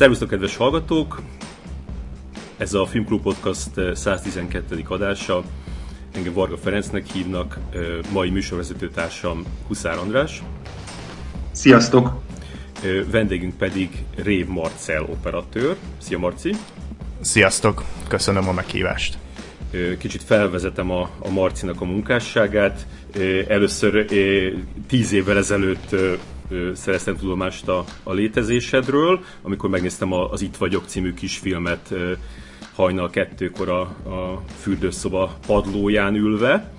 Szervusztok, kedves hallgatók! Ez a Filmklub Podcast 112. adása. Engem Varga Ferencnek hívnak, mai műsorvezetőtársam Huszár András. Sziasztok! Vendégünk pedig Rév Marcel operatőr. Szia Marci! Sziasztok! Köszönöm a meghívást! Kicsit felvezetem a, a Marcinak a munkásságát. Először tíz évvel ezelőtt szereztem tudomást a, a létezésedről, amikor megnéztem az Itt vagyok című kisfilmet hajnal kettőkor a, a fürdőszoba padlóján ülve.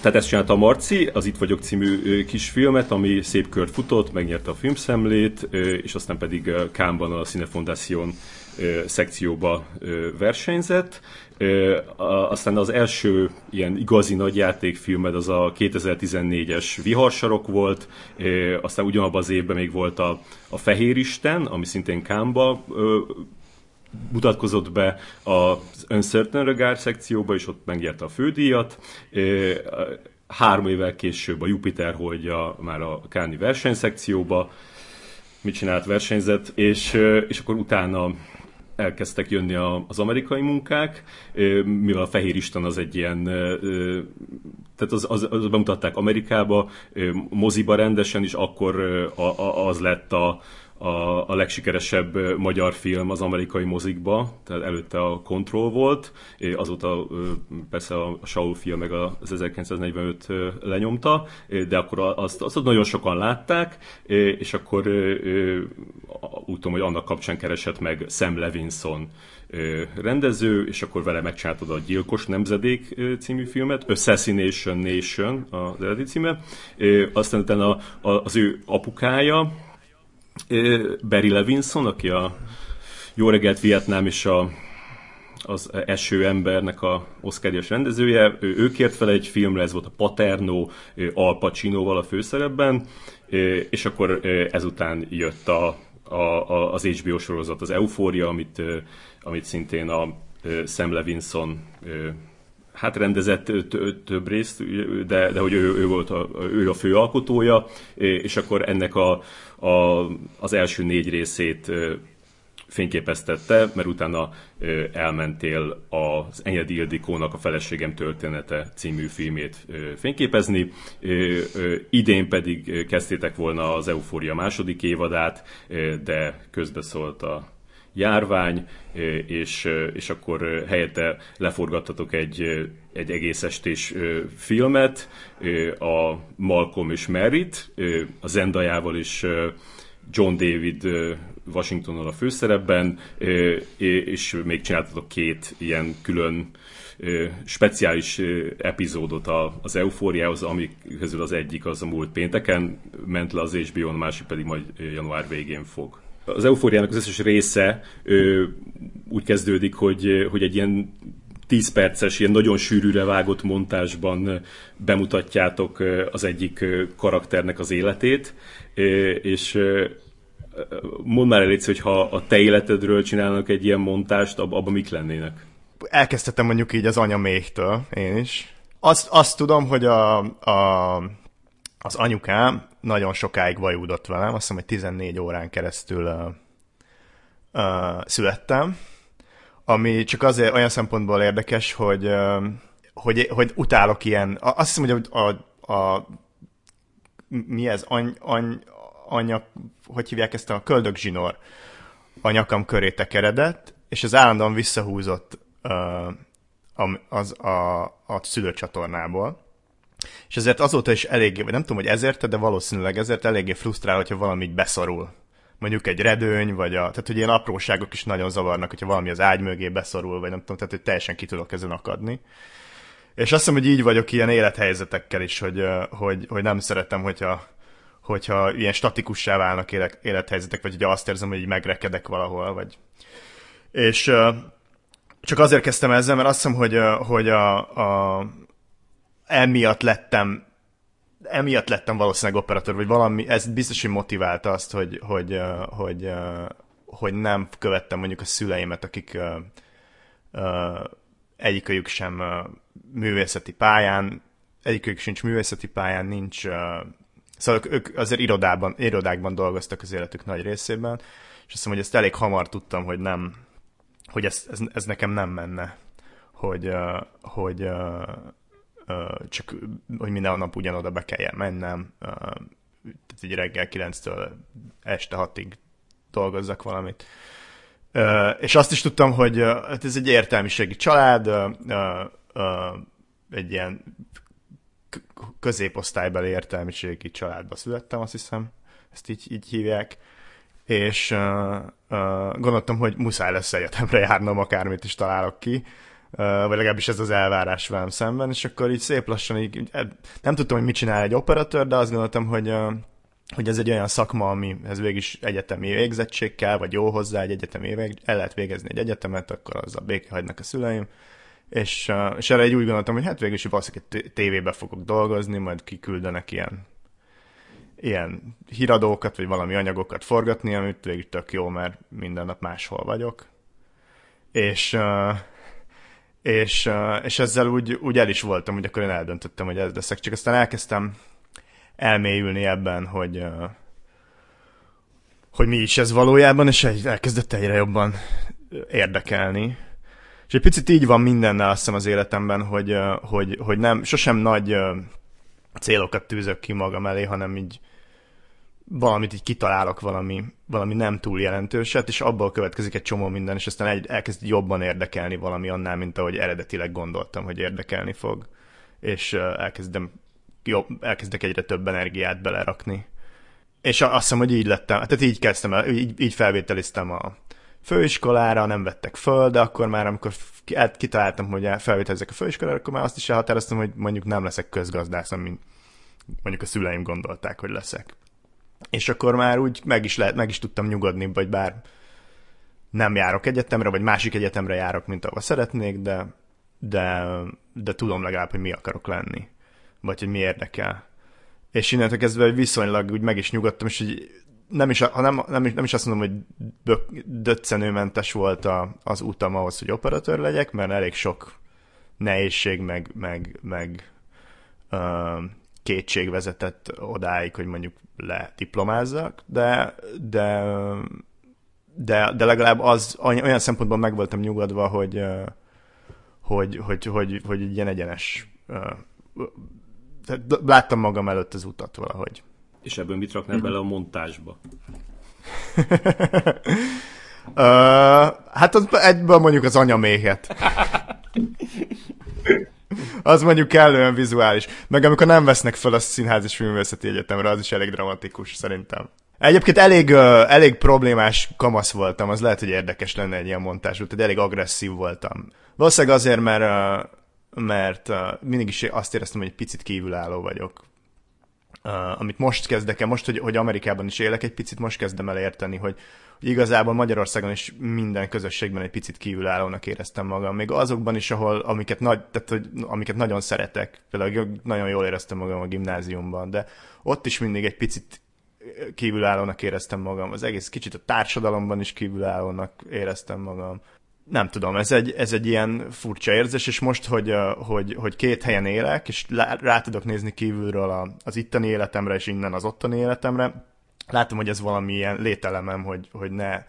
Tehát ezt csinálta a Marci, az Itt vagyok című kisfilmet, ami szép kört futott, megnyerte a filmszemlét, és aztán pedig Kámban a Cinefondáción szekcióba versenyzett. Aztán az első ilyen igazi nagy játékfilmed az a 2014-es Viharsarok volt, aztán ugyanabban az évben még volt a, a Fehér Isten, ami szintén Kámba mutatkozott be az Uncertain Regard szekcióba, és ott megnyerte a fődíjat. Három évvel később a Jupiter holdja már a Káni versenyszekcióba, mit csinált versenyzet, és, és akkor utána elkezdtek jönni az amerikai munkák, mivel a Fehér Isten az egy ilyen, tehát az, az, az bemutatták Amerikába, moziba rendesen, és akkor az lett a, a, a legsikeresebb magyar film az amerikai mozikba, tehát előtte a Control volt, azóta persze a Saul film meg az 1945 lenyomta, de akkor azt, azt nagyon sokan látták, és akkor úgy tudom, hogy annak kapcsán keresett meg Sam Levinson rendező, és akkor vele megcsináltad a Gyilkos Nemzedék című filmet, Assassination Nation az eredeti címe, aztán utána az ő apukája, Barry Levinson, aki a Jó reggelt Vietnám és a, az eső embernek a Oscar-díjas rendezője. Ő, ő kért fel egy filmre, ez volt a Paterno, Al Pacinoval a főszerepben, és akkor ezután jött a, a, a, az HBO sorozat, az Euphoria, amit, amit szintén a Sam Levinson hát rendezett több részt, de, de hogy ő, ő volt a, ő a fő alkotója, és akkor ennek a, a, az első négy részét fényképeztette, mert utána elmentél az Enyedi Ildikónak a Feleségem története című filmét fényképezni. Idén pedig kezdtétek volna az Eufória második évadát, de közbeszólt a járvány, és, és akkor helyette leforgattatok egy, egy egész estés filmet, a Malcolm és Merit, a Zendajával is John David Washingtonnal a főszerepben, és még csináltatok két ilyen külön speciális epizódot az Eufóriához, amik közül az egyik az a múlt pénteken ment le az HBO, a másik pedig majd január végén fog az eufóriának az összes része ö, úgy kezdődik, hogy, hogy egy ilyen 10 perces, ilyen nagyon sűrűre vágott montásban bemutatjátok az egyik karakternek az életét, és mondd már el, hogy ha a te életedről csinálnak egy ilyen montást, ab, abban mik lennének? Elkezdtem mondjuk így az anyaméhtől, én is. Azt, azt tudom, hogy a, a, az anyukám nagyon sokáig vajúdott velem, azt hiszem, hogy 14 órán keresztül uh, uh, születtem, ami csak azért olyan szempontból érdekes, hogy, uh, hogy, hogy utálok ilyen, azt hiszem, hogy a, a, a mi ez, any, any, anya, hogy hívják ezt a köldögzsinór a nyakam köré tekeredett, és az állandóan visszahúzott uh, az, a, a szülőcsatornából. És ezért azóta is eléggé, vagy nem tudom, hogy ezért, de valószínűleg ezért eléggé frusztrál, hogyha valami így beszorul. Mondjuk egy redőny, vagy a, tehát hogy ilyen apróságok is nagyon zavarnak, hogyha valami az ágy mögé beszorul, vagy nem tudom, tehát hogy teljesen ki tudok ezen akadni. És azt hiszem, hogy így vagyok ilyen élethelyzetekkel is, hogy, hogy, hogy nem szeretem, hogyha, hogyha ilyen statikussá válnak élet, élethelyzetek, vagy hogy azt érzem, hogy így megrekedek valahol, vagy... És csak azért kezdtem ezzel, mert azt hiszem, hogy, hogy a, a, emiatt lettem emiatt lettem valószínűleg operatőr, vagy valami, ez biztos, hogy motiválta azt, hogy, hogy, hogy, hogy nem követtem mondjuk a szüleimet, akik egyikőjük sem művészeti pályán, egyikőjük sincs művészeti pályán, nincs, szóval ők azért irodában, irodákban dolgoztak az életük nagy részében, És azt hiszem, hogy ezt elég hamar tudtam, hogy nem, hogy ez, ez, ez nekem nem menne, hogy, hogy csak, hogy minden nap ugyanoda be kelljen mennem, tehát egy reggel 9-től este 6-ig dolgozzak valamit. És azt is tudtam, hogy uh, ez egy értelmiségi család, egy ilyen középosztálybeli értelmiségi családba születtem, azt hiszem, ezt így, így hívják, és uh, uh, gondoltam, hogy muszáj lesz egyetemre járnom, akármit is találok ki, vagy legalábbis ez az elvárás velem szemben, és akkor így szép lassan így, nem tudtam, hogy mit csinál egy operatőr, de azt gondoltam, hogy hogy ez egy olyan szakma, amihez végig is egyetemi végzettség kell, vagy jó hozzá egy egyetemi vég, el lehet végezni egy egyetemet, akkor az a béke hagynak a szüleim, és, és erre egy úgy gondoltam, hogy hát végül is valószínűleg tévébe fogok dolgozni, majd kiküldenek ilyen ilyen híradókat, vagy valami anyagokat forgatni, amit végül tök jó, mert minden nap máshol vagyok. És, és, és ezzel úgy, úgy el is voltam, hogy akkor én eldöntöttem, hogy ez leszek. Csak aztán elkezdtem elmélyülni ebben, hogy, hogy mi is ez valójában, és elkezdett egyre jobban érdekelni. És egy picit így van mindennel azt hiszem az életemben, hogy, hogy, hogy nem, sosem nagy célokat tűzök ki magam elé, hanem így valamit így kitalálok, valami, valami nem túl jelentőset, és abból következik egy csomó minden, és aztán egy, elkezd jobban érdekelni valami annál, mint ahogy eredetileg gondoltam, hogy érdekelni fog. És elkezdem, jobb, elkezdek egyre több energiát belerakni. És azt hiszem, hogy így lettem, tehát így kezdtem el, így, így felvételiztem a, főiskolára, nem vettek föl, de akkor már amikor kitaláltam, hogy felvételezek a főiskolára, akkor már azt is elhatároztam, hogy mondjuk nem leszek közgazdász, mint mondjuk a szüleim gondolták, hogy leszek. És akkor már úgy meg is, lehet, meg is tudtam nyugodni, vagy bár nem járok egyetemre, vagy másik egyetemre járok, mint ahova szeretnék, de, de, de tudom legalább, hogy mi akarok lenni, vagy hogy mi érdekel. És innentől kezdve viszonylag úgy meg is nyugodtam, és hogy nem is, ha nem, nem, is, nem is azt mondom, hogy döccenőmentes volt a, az utam ahhoz, hogy operatőr legyek, mert elég sok nehézség, meg, meg, meg kétség vezetett odáig, hogy mondjuk lediplomázzak, de, de, de, de legalább az olyan szempontból meg voltam nyugodva, hogy, hogy, hogy, hogy, hogy egy ilyen egyenes láttam magam előtt az utat valahogy. És ebből mit raknál bele a montásba? uh, hát az egyből mondjuk az anyaméhet. az mondjuk kellően vizuális. Meg amikor nem vesznek fel a Színház és Filmvészeti Egyetemre, az is elég dramatikus szerintem. Egyébként elég, elég problémás kamasz voltam, az lehet, hogy érdekes lenne egy ilyen montás, úgyhogy elég agresszív voltam. Valószínűleg azért, mert, uh, mert mindig is azt éreztem, hogy egy picit kívülálló vagyok amit most kezdek el, most, hogy, hogy Amerikában is élek, egy picit most kezdem el érteni, hogy, hogy igazából Magyarországon is minden közösségben egy picit kívülállónak éreztem magam. Még azokban is, ahol, amiket, nagy, tehát, hogy, amiket nagyon szeretek, például nagyon jól éreztem magam a gimnáziumban, de ott is mindig egy picit kívülállónak éreztem magam. Az egész kicsit a társadalomban is kívülállónak éreztem magam nem tudom, ez egy, ez egy ilyen furcsa érzés, és most, hogy, hogy, hogy két helyen élek, és rá tudok nézni kívülről az itteni életemre, és innen az ottani életemre, látom, hogy ez valami ilyen lételemem, hogy, hogy ne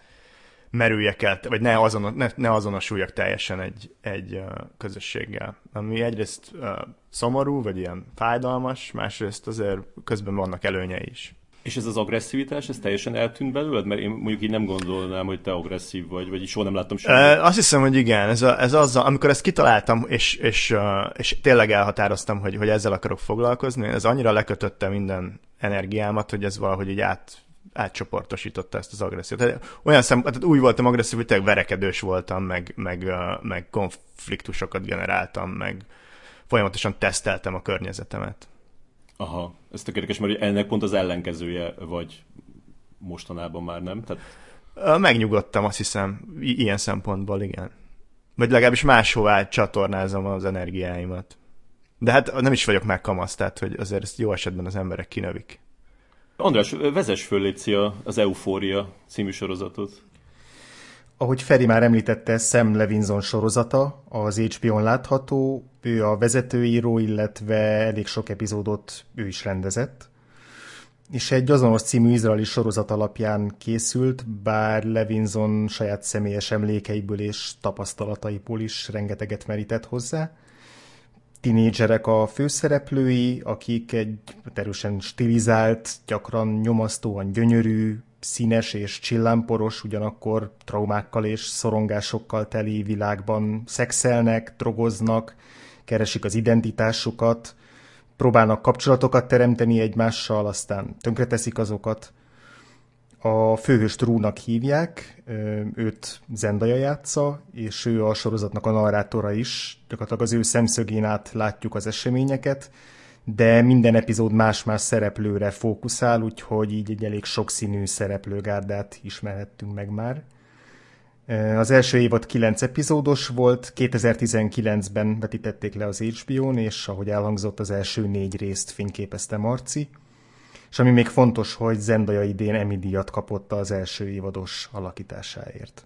merüljek el, vagy ne, azon, ne, ne azonosuljak teljesen egy, egy közösséggel. Ami egyrészt uh, szomorú, vagy ilyen fájdalmas, másrészt azért közben vannak előnyei is. És ez az agresszivitás, ez teljesen eltűnt belőled? Mert én mondjuk így nem gondolnám, hogy te agresszív vagy, vagy soha nem láttam semmit. Azt hiszem, hogy igen. Ez, a, ez az, amikor ezt kitaláltam, és, és, és tényleg elhatároztam, hogy, hogy ezzel akarok foglalkozni, ez annyira lekötötte minden energiámat, hogy ez valahogy így át, átcsoportosította ezt az agressziót. Tehát olyan szem, tehát úgy voltam agresszív, hogy tényleg verekedős voltam, meg, meg, meg konfliktusokat generáltam, meg folyamatosan teszteltem a környezetemet. Aha, ez tök érdekes, mert ennek pont az ellenkezője vagy mostanában már nem? Tehát... Megnyugodtam, azt hiszem, I- ilyen szempontból, igen. Vagy legalábbis máshová csatornázom az energiáimat. De hát nem is vagyok már kamasz, tehát hogy azért ezt jó esetben az emberek kinövik. András, vezess föl az Eufória című sorozatot. Ahogy Feri már említette, Sam Levinson sorozata, az HBO-n látható, ő a vezetőíró, illetve elég sok epizódot ő is rendezett. és egy azonos című izraeli sorozat alapján készült, bár Levinson saját személyes emlékeiből és tapasztalataiból is rengeteget merített hozzá. Tinédzserek a főszereplői, akik egy erősen stilizált, gyakran nyomasztóan gyönyörű, színes és csillámporos, ugyanakkor traumákkal és szorongásokkal teli világban szexelnek, drogoznak, keresik az identitásukat, próbálnak kapcsolatokat teremteni egymással, aztán tönkreteszik azokat. A főhőst Rúnak hívják, őt Zendaya játsza, és ő a sorozatnak a narrátora is. Gyakorlatilag az ő szemszögén át látjuk az eseményeket, de minden epizód más-más szereplőre fókuszál, úgyhogy így egy elég sokszínű szereplőgárdát ismerhettünk meg már. Az első évad 9 epizódos volt, 2019-ben vetítették le az HBO-n, és ahogy elhangzott, az első négy részt fényképezte Marci. És ami még fontos, hogy Zendaya idén Emmy díjat kapott az első évados alakításáért.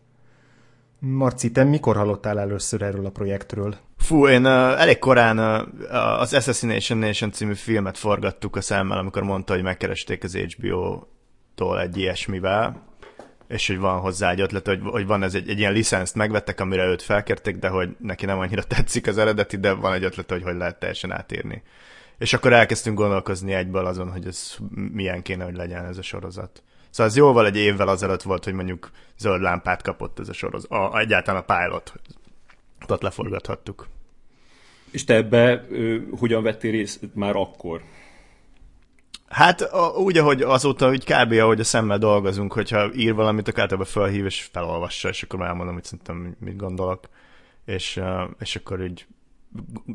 Marci, te mikor hallottál először erről a projektről? Fú, én uh, elég korán uh, az Assassination Nation című filmet forgattuk a szemmel, amikor mondta, hogy megkeresték az HBO-tól egy ilyesmivel, és hogy van hozzá egy ötlet, hogy, hogy van ez egy, egy ilyen licenszt megvettek, amire őt felkérték, de hogy neki nem annyira tetszik az eredeti, de van egy ötlet, hogy hogy lehet teljesen átírni. És akkor elkezdtünk gondolkozni egyből azon, hogy ez milyen kéne, hogy legyen ez a sorozat. Szóval ez jóval egy évvel azelőtt volt, hogy mondjuk zöld lámpát kapott ez a sorozat. A, egyáltalán a pilot. Tehát leforgathattuk. És te ebbe ö, hogyan vettél részt már akkor? Hát a, úgy, ahogy azóta, hogy kb. ahogy a szemmel dolgozunk, hogyha ír valamit, akkor általában felhív és felolvassa, és akkor elmondom, hogy szerintem mit gondolok, és, és akkor így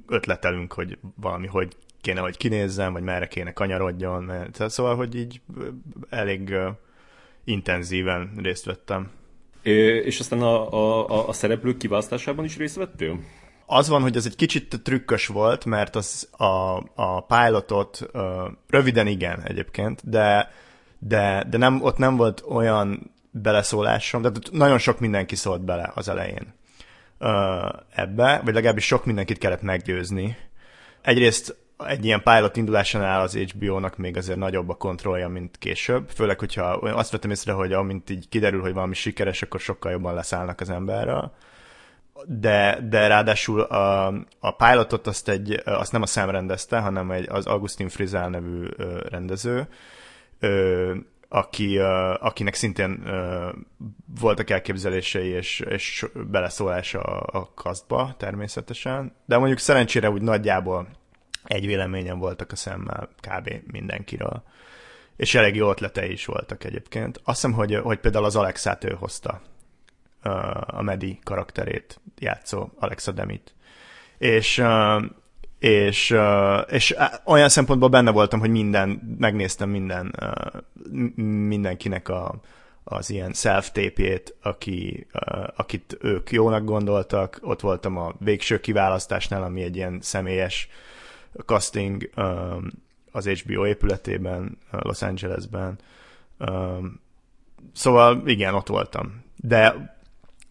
ötletelünk, hogy valami hogy kéne, hogy kinézzen, vagy merre kéne kanyarodjon, mert, szóval, hogy így elég uh, intenzíven részt vettem. É, és aztán a, a, a szereplők kiválasztásában is részt vettél? Az van, hogy ez egy kicsit trükkös volt, mert az a, a pilotot uh, röviden igen egyébként, de, de, de nem, ott nem volt olyan beleszólásom, de nagyon sok mindenki szólt bele az elején uh, ebbe, vagy legalábbis sok mindenkit kellett meggyőzni. Egyrészt egy ilyen pilot indulásánál az HBO-nak még azért nagyobb a kontrollja, mint később. Főleg, hogyha azt vettem észre, hogy amint így kiderül, hogy valami sikeres, akkor sokkal jobban leszállnak az emberrel. De, de ráadásul a, a pilotot azt, egy, azt nem a szem rendezte, hanem egy, az Augustin Frizel nevű rendező, aki, akinek szintén voltak elképzelései és, és beleszólása a, a kasztba természetesen. De mondjuk szerencsére úgy nagyjából egy véleményen voltak a szemmel kb. mindenkiről. És elég jó ötletei is voltak egyébként. Azt hiszem, hogy, hogy például az Alexát ő hozta, a Medi karakterét játszó Alexa Demit. És, és, és olyan szempontból benne voltam, hogy minden, megnéztem minden, mindenkinek a, az ilyen self tépjét aki, akit ők jónak gondoltak. Ott voltam a végső kiválasztásnál, ami egy ilyen személyes casting um, az HBO épületében, uh, Los Angelesben. Um, szóval igen, ott voltam. De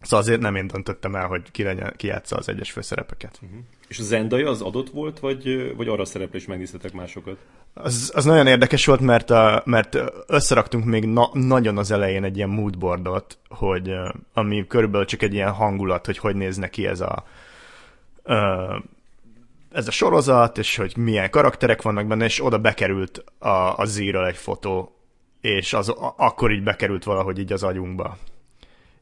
Szóval azért nem én döntöttem el, hogy ki, legyen, ki játsza az egyes főszerepeket. Uh-huh. És a Zendaya az adott volt, vagy, vagy arra a szereplő is megnéztetek másokat? Az, az nagyon érdekes volt, mert, a, mert összeraktunk még na, nagyon az elején egy ilyen moodboardot, hogy, ami körülbelül csak egy ilyen hangulat, hogy hogy néz neki ez a ez a sorozat, és hogy milyen karakterek vannak benne, és oda bekerült a, a zero egy fotó, és az a, akkor így bekerült valahogy így az agyunkba.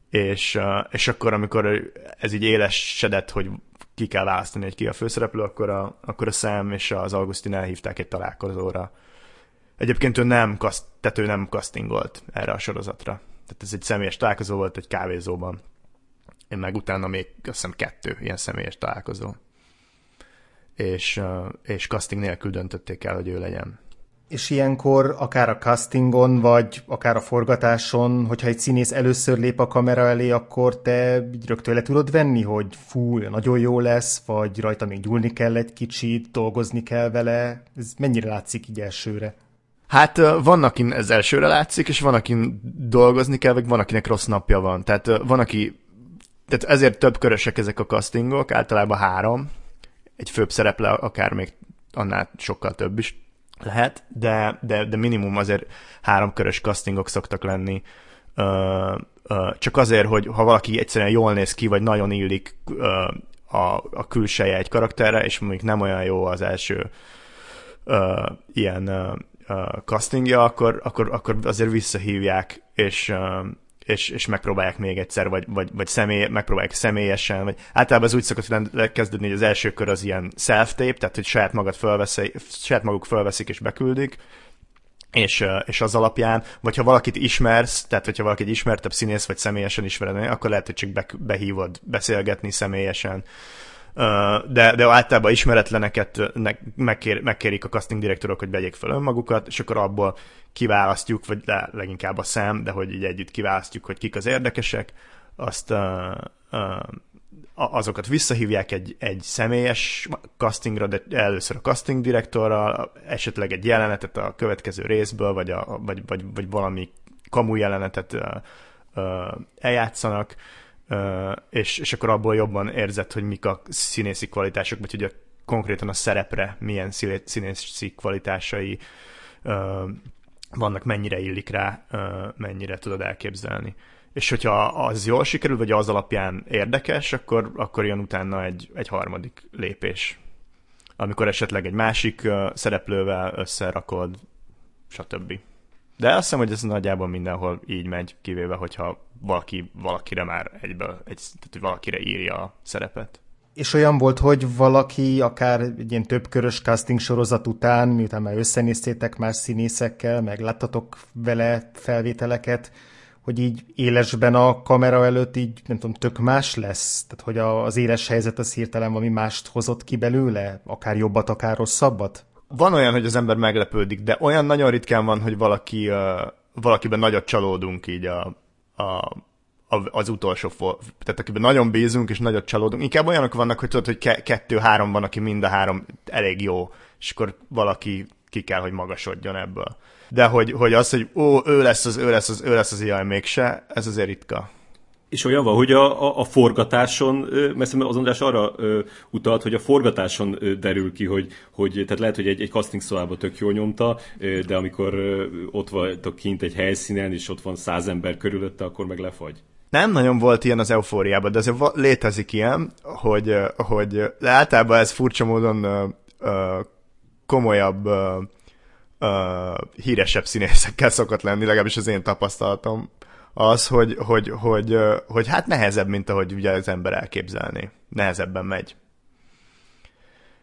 És, és akkor, amikor ez így élesedett, hogy ki kell választani, hogy ki a főszereplő, akkor a, akkor a Sam és az Augustin elhívták egy találkozóra. Egyébként ő nem, kaszt, tehát ő nem castingolt erre a sorozatra. Tehát ez egy személyes találkozó volt egy kávézóban. Én meg utána még azt hiszem kettő ilyen személyes találkozó és, és casting nélkül döntötték el, hogy ő legyen. És ilyenkor akár a castingon, vagy akár a forgatáson, hogyha egy színész először lép a kamera elé, akkor te rögtön le tudod venni, hogy fú, nagyon jó lesz, vagy rajta még gyúlni kell egy kicsit, dolgozni kell vele. Ez mennyire látszik így elsőre? Hát van, akin ez elsőre látszik, és van, akin dolgozni kell, vagy van, akinek rossz napja van. Tehát van, aki... Tehát ezért több körösek ezek a castingok, általában három, egy főbb szereple, akár még annál sokkal több is lehet, de, de, de minimum azért háromkörös castingok szoktak lenni, ö, ö, csak azért, hogy ha valaki egyszerűen jól néz ki, vagy nagyon illik ö, a, a külseje egy karakterre, és mondjuk nem olyan jó az első ö, ilyen ö, castingja, akkor, akkor, akkor azért visszahívják, és, ö, és, és megpróbálják még egyszer, vagy, vagy, vagy személy, megpróbálják személyesen, vagy általában az úgy szokott kezdődni, hogy az első kör az ilyen self-tape, tehát hogy saját, magad fölveszi, saját maguk fölveszik és beküldik, és, és az alapján, vagy ha valakit ismersz, tehát hogyha valakit ismertebb színész, vagy személyesen ismered, akkor lehet, hogy csak be, behívod beszélgetni személyesen, de, de általában ismeretleneket megkér, megkérik a casting direktorok, hogy vegyék fel önmagukat, és akkor abból kiválasztjuk, vagy de leginkább a szem, de hogy így együtt kiválasztjuk, hogy kik az érdekesek, azt uh, uh, azokat visszahívják egy, egy személyes castingra, de először a casting direktorral, esetleg egy jelenetet a következő részből, vagy, a, vagy, vagy, vagy valami kamu jelenetet uh, eljátszanak, és, és akkor abból jobban érzed, hogy mik a színészi kvalitások, vagy hogy a, konkrétan a szerepre milyen színészi kvalitásai vannak, mennyire illik rá, mennyire tudod elképzelni. És hogyha az jól sikerül, vagy az alapján érdekes, akkor, akkor jön utána egy, egy harmadik lépés. Amikor esetleg egy másik szereplővel összerakod, stb. De azt hiszem, hogy ez nagyjából mindenhol így megy, kivéve, hogyha valaki valakire már egyből, egy, tehát hogy valakire írja a szerepet. És olyan volt, hogy valaki akár egy ilyen többkörös casting sorozat után, miután már összenéztétek más színészekkel, meg láttatok vele felvételeket, hogy így élesben a kamera előtt így, nem tudom, tök más lesz? Tehát, hogy az éles helyzet az hirtelen valami mást hozott ki belőle? Akár jobbat, akár rosszabbat? Van olyan, hogy az ember meglepődik, de olyan nagyon ritkán van, hogy valaki, uh, valakiben nagyot csalódunk így a, a, az utolsó, for, tehát akiben nagyon bízunk és nagyot csalódunk. Inkább olyanok vannak, hogy tudod, hogy ke- kettő-három van, aki mind a három elég jó, és akkor valaki ki kell, hogy magasodjon ebből. De hogy, hogy az, hogy ó, ő lesz az, ő lesz az, ő lesz az, jaj, mégse, ez azért ritka. És olyan van, hogy a, a, a forgatáson, mert az András arra ö, utalt, hogy a forgatáson ö, derül ki, hogy, hogy tehát lehet, hogy egy, egy casting szobában tök jól nyomta, ö, de amikor ö, ott vagytok kint egy helyszínen, és ott van száz ember körülötte, akkor meg lefagy. Nem nagyon volt ilyen az eufóriában, de azért létezik ilyen, hogy, hogy általában ez furcsa módon ö, ö, komolyabb, ö, ö, híresebb színészekkel szokott lenni, legalábbis az én tapasztalatom az, hogy, hogy, hogy, hogy hát nehezebb, mint ahogy ugye az ember elképzelni. Nehezebben megy.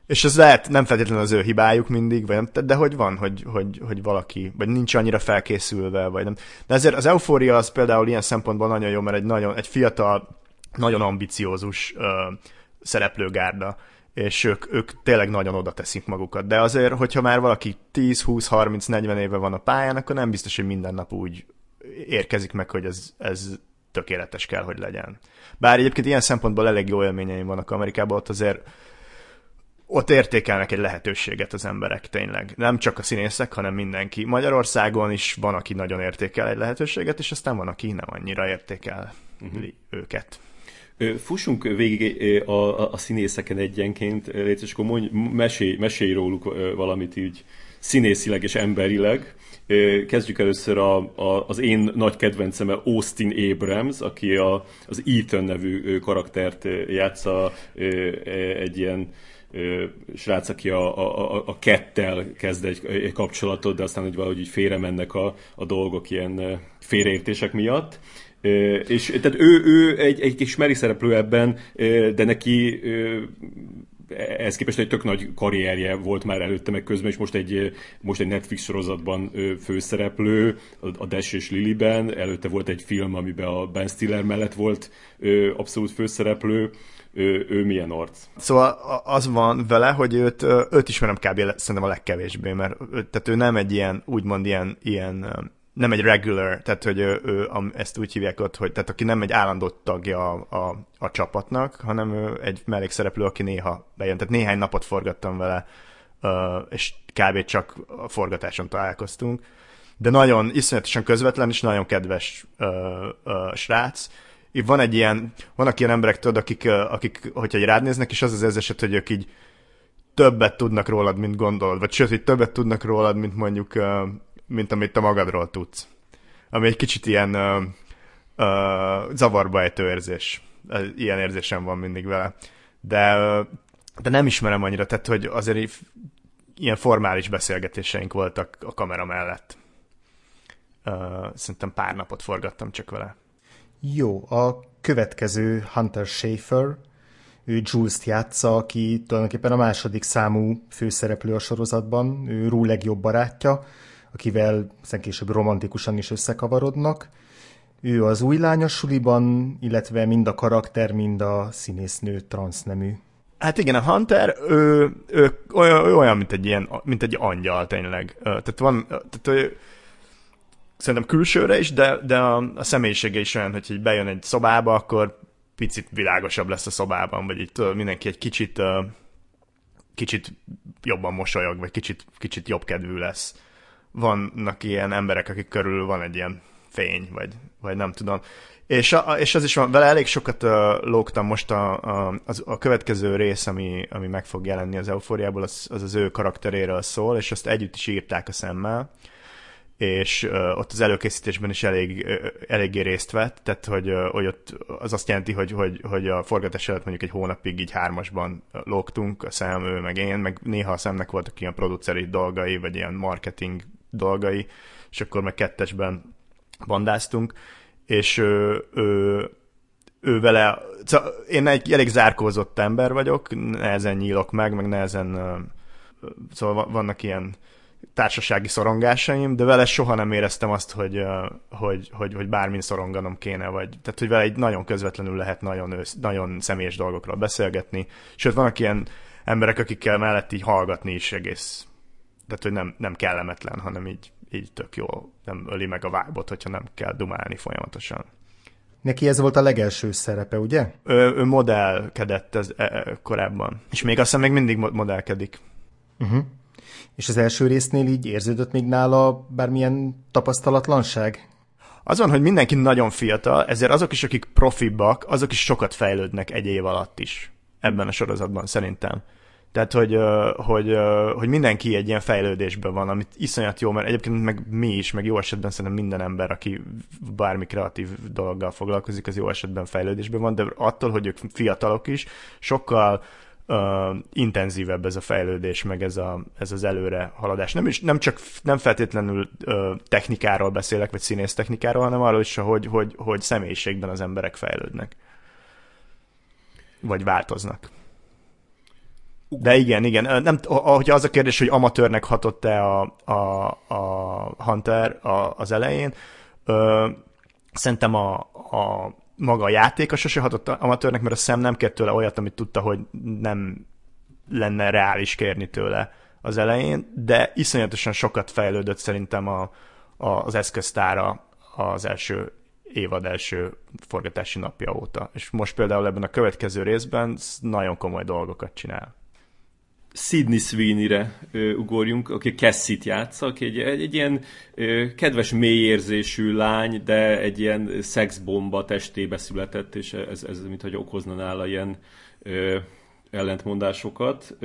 És ez lehet nem feltétlenül az ő hibájuk mindig, vagy nem, de hogy van, hogy, hogy, hogy valaki, vagy nincs annyira felkészülve, vagy nem. De ezért az eufória az például ilyen szempontból nagyon jó, mert egy, nagyon, egy fiatal, nagyon ambiciózus ö, szereplőgárda, és ők, ők tényleg nagyon oda teszik magukat. De azért, hogyha már valaki 10, 20, 30, 40 éve van a pályán, akkor nem biztos, hogy minden nap úgy érkezik meg, hogy ez, ez tökéletes kell, hogy legyen. Bár egyébként ilyen szempontból elég jó élményeim vannak Amerikában, ott azért ott értékelnek egy lehetőséget az emberek tényleg. Nem csak a színészek, hanem mindenki. Magyarországon is van, aki nagyon értékel egy lehetőséget, és aztán van, aki nem annyira értékel uh-huh. őket. Fussunk végig a, a, a színészeken egyenként, és akkor mondj, mesélj, mesélj róluk valamit így színészileg és emberileg. Kezdjük először a, a, az én nagy kedvencem Austin Abrams, aki a, az Ethan nevű karaktert játsza egy ilyen srác, aki a, a, a kettel kezd egy, egy kapcsolatot, de aztán hogy valahogy így félre mennek a, a dolgok ilyen félreértések miatt. És tehát ő, ő egy, egy kis meri szereplő ebben, de neki ehhez képest egy tök nagy karrierje volt már előtte, meg közben, és most egy, most egy Netflix sorozatban főszereplő, a Dash és Lilyben, előtte volt egy film, amiben a Ben Stiller mellett volt abszolút főszereplő, ő, ő milyen arc? Szóval az van vele, hogy őt, őt ismerem kb. szerintem a legkevésbé, mert tehát ő nem egy ilyen, úgymond ilyen, ilyen nem egy regular, tehát hogy ő, ő, ezt úgy hívják ott, hogy tehát aki nem egy állandó tagja a, a, a csapatnak, hanem ő egy mellékszereplő, aki néha bejön. Tehát néhány napot forgattam vele, és kb. csak a forgatáson találkoztunk. De nagyon iszonyatosan közvetlen és nagyon kedves uh, uh, srác. Itt van egy ilyen, vannak ilyen emberek, tudod, akik, akik hogyha egy rád néznek, és az az eset, hogy ők így többet tudnak rólad, mint gondolod, vagy sőt, hogy többet tudnak rólad, mint mondjuk, mint amit te magadról tudsz. Ami egy kicsit ilyen uh, uh, zavarba ejtő érzés. Ilyen érzésem van mindig vele. De, de nem ismerem annyira, tehát hogy azért ilyen formális beszélgetéseink voltak a kamera mellett. Uh, szerintem pár napot forgattam csak vele. Jó, a következő Hunter Schaefer, ő Jules-t játsza, aki tulajdonképpen a második számú főszereplő a sorozatban, ő Rú legjobb barátja, akivel aztán később romantikusan is összekavarodnak. Ő az új lány a suliban, illetve mind a karakter, mind a színésznő transznemű. Hát igen, a Hunter, ő, ő, olyan, ő olyan, mint egy ilyen, mint egy angyal tényleg. Tehát van, tehát ő, szerintem külsőre is, de, de a, a személyisége is olyan, hogy így bejön egy szobába, akkor picit világosabb lesz a szobában, vagy itt mindenki egy kicsit kicsit jobban mosolyog, vagy kicsit, kicsit jobb kedvű lesz. Vannak ilyen emberek, akik körül van egy ilyen fény, vagy, vagy nem tudom. És, a, és az is van, vele elég sokat uh, lógtam most a, a, az, a következő rész, ami, ami meg fog jelenni az eufóriából, az, az az ő karakteréről szól, és azt együtt is írták a szemmel és uh, ott az előkészítésben is elég, uh, eléggé részt vett, tehát hogy, uh, hogy ott az azt jelenti, hogy, hogy, hogy a forgatás előtt mondjuk egy hónapig így hármasban lógtunk, a szem, ő meg én, meg néha a szemnek voltak ilyen produceri dolgai, vagy ilyen marketing dolgai, és akkor meg kettesben bandáztunk, és ő, ő, ő vele, én egy elég zárkózott ember vagyok, nehezen nyílok meg, meg nehezen, szóval vannak ilyen társasági szorongásaim, de vele soha nem éreztem azt, hogy, hogy, hogy, hogy bármin szoronganom kéne, vagy tehát, hogy vele egy nagyon közvetlenül lehet nagyon, ősz, nagyon személyes dolgokról beszélgetni, sőt, vannak ilyen emberek, akikkel mellett így hallgatni is egész, tehát, hogy nem, nem kellemetlen, hanem így, így tök jó, nem öli meg a vágybot, hogyha nem kell dumálni folyamatosan. Neki ez volt a legelső szerepe, ugye? Ő, ő modellkedett ez, e, e, korábban, és még azt hiszem még mindig modellkedik. Uh-huh. És az első résznél így érződött még nála bármilyen tapasztalatlanság? Az van, hogy mindenki nagyon fiatal, ezért azok is, akik profibbak, azok is sokat fejlődnek egy év alatt is ebben a sorozatban szerintem. Tehát, hogy, hogy, hogy mindenki egy ilyen fejlődésben van, amit iszonyat jó, mert egyébként meg mi is, meg jó esetben szerintem minden ember, aki bármi kreatív dologgal foglalkozik, az jó esetben fejlődésben van, de attól, hogy ők fiatalok is, sokkal uh, intenzívebb ez a fejlődés, meg ez, a, ez az előre haladás. Nem, is, nem csak nem feltétlenül uh, technikáról beszélek, vagy színész technikáról, hanem arról is, hogy, hogy, hogy személyiségben az emberek fejlődnek. Vagy változnak. De igen, igen. Nem, hogyha az a kérdés, hogy amatőrnek hatott-e a, a, a Hunter a, az elején, ö, szerintem a, a maga a játéka sose hatott amatőrnek, mert a szem nem kért tőle olyat, amit tudta, hogy nem lenne reális kérni tőle az elején, de iszonyatosan sokat fejlődött szerintem a, a, az eszköztára az első évad első forgatási napja óta. És most például ebben a következő részben nagyon komoly dolgokat csinál. Sidney Sweeney-re ö, ugorjunk, aki Cassie-t játsza, aki egy, egy, egy ilyen ö, kedves, mélyérzésű lány, de egy ilyen szexbomba testébe született, és ez, ez mint hogy okozna nála ilyen ö, ellentmondásokat.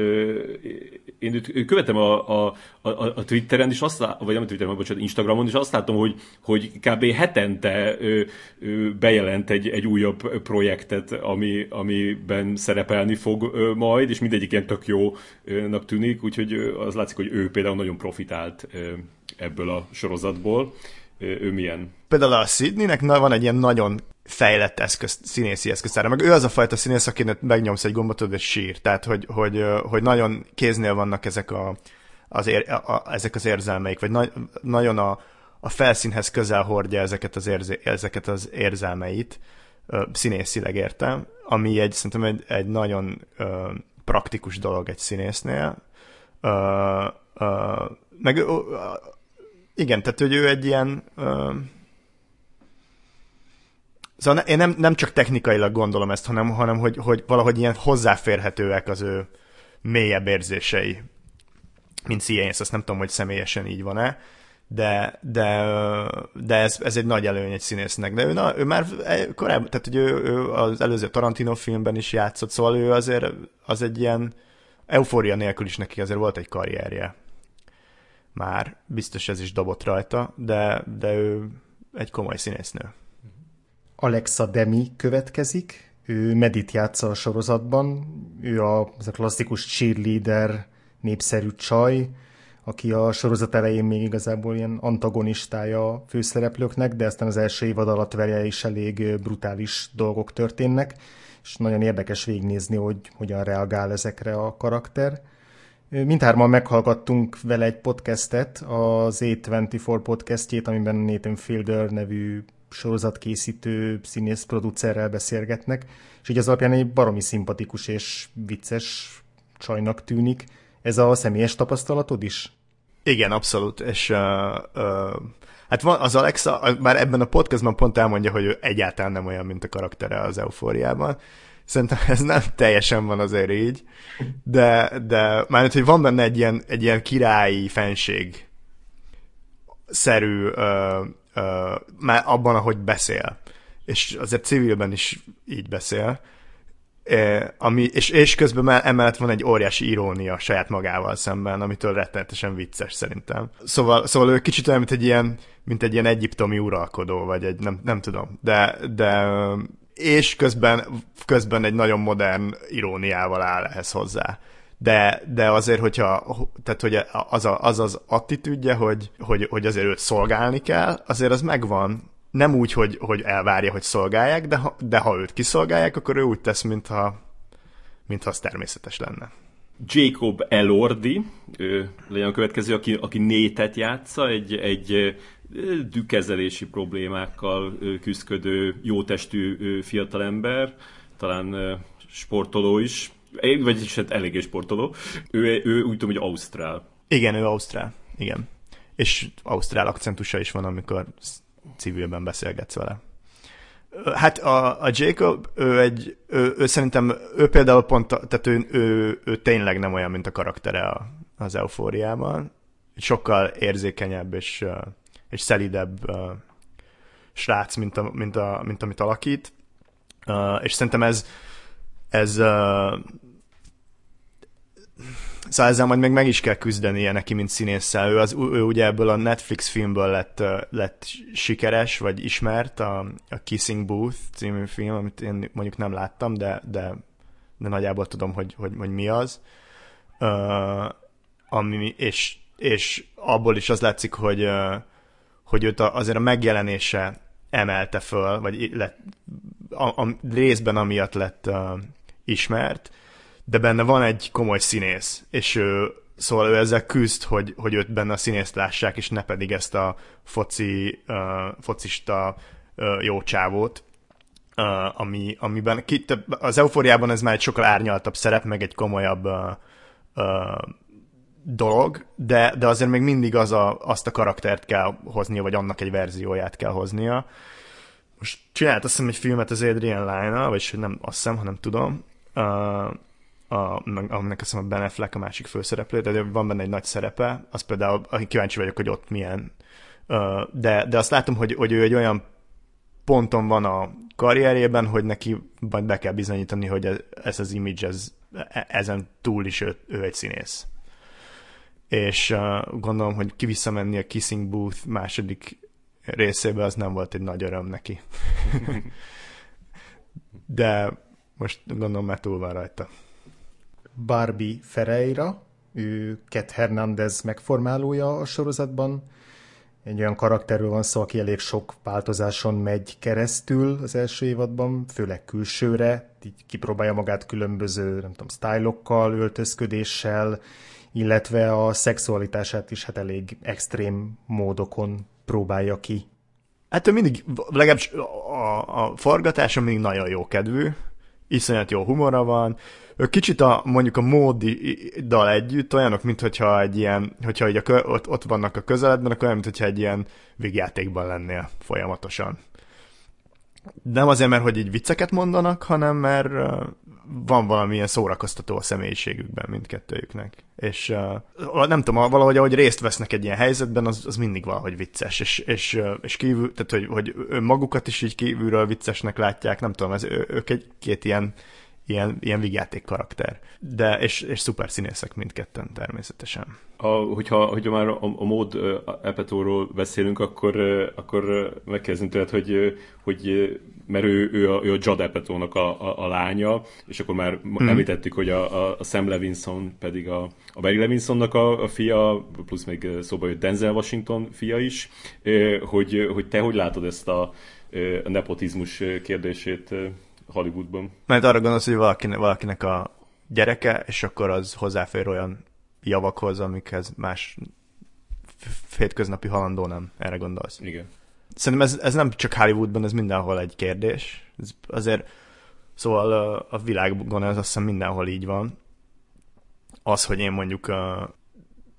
Én követem a, a, a, a Twitteren, és azt vagy nem Twitteren, bocsánat, Instagramon, és azt látom, hogy, hogy kb. hetente bejelent egy, egy újabb projektet, ami, amiben szerepelni fog majd, és mindegyik ilyen tök jónak tűnik, úgyhogy az látszik, hogy ő például nagyon profitált ebből a sorozatból. Ő milyen? Például a Sydneynek van egy ilyen nagyon fejlett eszköz, színészi eszköztára. Meg ő az a fajta színész, akinek megnyomsz egy gombot, és sír. Tehát, hogy, hogy, hogy nagyon kéznél vannak ezek, a, az, ér, a, ezek az érzelmeik, vagy na, nagyon a, a felszínhez közel hordja ezeket az, érzé, ezeket az érzelmeit, színészileg értem, ami egy, szerintem egy, egy nagyon ö, praktikus dolog egy színésznél. Ö, ö, meg ö, igen, tehát hogy ő egy ilyen ö, Szóval én nem, nem csak technikailag gondolom ezt, hanem, hanem hogy, hogy valahogy ilyen hozzáférhetőek az ő mélyebb érzései, mint C.A. azt nem tudom, hogy személyesen így van-e, de, de, de ez, ez egy nagy előny egy színésznek. De ő, na, ő már korábban, tehát hogy ő, ő az előző Tarantino filmben is játszott, szóval ő azért az egy ilyen, eufória nélkül is neki azért volt egy karrierje. Már biztos ez is dobott rajta, de, de ő egy komoly színésznő. Alexa Demi következik, ő Medit játsza a sorozatban, ő a, az a klasszikus cheerleader, népszerű csaj, aki a sorozat elején még igazából ilyen antagonistája a főszereplőknek, de aztán az első évad alatt vele is elég brutális dolgok történnek, és nagyon érdekes végignézni, hogy hogyan reagál ezekre a karakter. Mindhárman meghallgattunk vele egy podcastet, az A24 podcastjét, amiben Nathan Fielder nevű sorozatkészítő színész producerrel beszélgetnek, és így az alapján egy baromi szimpatikus és vicces csajnak tűnik. Ez a személyes tapasztalatod is? Igen, abszolút, és uh, uh, hát van az Alexa, már ebben a podcastban pont elmondja, hogy ő egyáltalán nem olyan, mint a karaktere az eufóriában. Szerintem ez nem teljesen van azért így, de, de már hogy van benne egy ilyen, egy ilyen királyi fenség szerű uh, már abban, ahogy beszél. És azért civilben is így beszél. E, ami, és, és közben emellett van egy óriási irónia saját magával szemben, amitől rettenetesen vicces szerintem. Szóval, szóval ő kicsit olyan, mint egy ilyen, mint egy ilyen egyiptomi uralkodó, vagy egy, nem, nem tudom, de, de és közben, közben egy nagyon modern iróniával áll ehhez hozzá de, de azért, hogyha tehát, hogy az, a, az az attitűdje, hogy, hogy, hogy azért őt szolgálni kell, azért az megvan. Nem úgy, hogy, hogy elvárja, hogy szolgálják, de ha, de ha őt kiszolgálják, akkor ő úgy tesz, mintha, mintha az természetes lenne. Jacob Elordi, ő legyen a következő, aki, aki nétet játsza, egy, egy dükkezelési problémákkal küzdködő, jótestű fiatalember, talán sportoló is, vagyis hát eléggé sportoló. Ő, ő úgy tudom, hogy Ausztrál. Igen, ő Ausztrál. Igen. És Ausztrál akcentusa is van, amikor civilben beszélgetsz vele. Hát a, a Jacob, ő egy, ő, ő szerintem, ő például pont, tehát ő, ő, ő tényleg nem olyan, mint a karaktere a, az eufóriában. Sokkal érzékenyebb és, és szelidebb srác, mint, a, mint, a, mint amit alakít. És szerintem ez, ez Szóval ezzel majd még meg is kell küzdenie neki, mint színésszel. Ő, az, ő ugye ebből a Netflix filmből lett, lett sikeres, vagy ismert, a, a Kissing Booth című film, amit én mondjuk nem láttam, de, de, de nagyjából tudom, hogy, hogy, hogy mi az. Uh, ami, és, és abból is az látszik, hogy, uh, hogy őt a, azért a megjelenése emelte föl, vagy lett, a, a részben amiatt lett uh, ismert, de benne van egy komoly színész, és ő, szóval ő ezzel küzd, hogy, hogy őt benne a színészt lássák, és ne pedig ezt a foci, uh, focista uh, jó csávót, uh, ami, amiben ki, az eufóriában ez már egy sokkal árnyaltabb szerep, meg egy komolyabb uh, uh, dolog, de, de azért még mindig az a, azt a karaktert kell hoznia, vagy annak egy verzióját kell hoznia. Most csinált azt hiszem egy filmet az Adrian Lyna, vagyis nem azt hiszem, hanem tudom, uh, a, aminek azt hiszem a Ben Affleck a másik főszereplő, de van benne egy nagy szerepe, az például, aki kíváncsi vagyok, hogy ott milyen. De, de azt látom, hogy, hogy ő egy olyan ponton van a karrierjében, hogy neki majd be kell bizonyítani, hogy ez, ez az image, ez, e, ezen túl is ő, ő egy színész. És gondolom, hogy ki visszamenni a Kissing Booth második részébe, az nem volt egy nagy öröm neki. De most gondolom már túl van rajta. Barbie Ferreira, ő Cat Hernandez megformálója a sorozatban. Egy olyan karakterről van szó, aki elég sok változáson megy keresztül az első évadban, főleg külsőre, így kipróbálja magát különböző, nem tudom, sztájlokkal, öltözködéssel, illetve a szexualitását is hát elég extrém módokon próbálja ki. Hát ő mindig, legalábbis a, a forgatása mindig nagyon jó kedvű, iszonyat jó humora van, kicsit a, mondjuk a módiddal együtt olyanok, mint hogyha egy ilyen, hogyha így a, ott, ott vannak a közeledben, akkor olyan, mint hogyha egy ilyen végjátékban lennél folyamatosan. Nem azért, mert hogy így vicceket mondanak, hanem mert van valamilyen szórakoztató a személyiségükben mindkettőjüknek. És nem tudom, valahogy ahogy részt vesznek egy ilyen helyzetben, az, az mindig valahogy vicces, és, és, és kívül, tehát hogy, hogy magukat is így kívülről viccesnek látják, nem tudom, ez, ők egy két ilyen ilyen, ilyen vigyáték karakter. De, és, és szuper színészek mindketten természetesen. A, hogyha, hogyha már a, a mód Epetóról beszélünk, akkor, akkor megkezdünk tőled, hogy, hogy mert ő, ő, a, ő a Judd Epetónak a, a, a lánya, és akkor már mm. említettük, hogy a, a Sam Levinson pedig a, a Barry Levinsonnak a, a fia, plusz még szóba jött Denzel Washington fia is, hogy, hogy te hogy látod ezt a, a nepotizmus kérdését Hollywoodban? Mert arra gondolsz, hogy valakinek, valakinek a gyereke, és akkor az hozzáfér olyan javakhoz, amikhez más hétköznapi halandó nem. Erre gondolsz? Igen. Szerintem ez, ez nem csak Hollywoodban, ez mindenhol egy kérdés. Ez azért, szóval a, a világon ez azt hiszem mindenhol így van. Az, hogy én mondjuk a,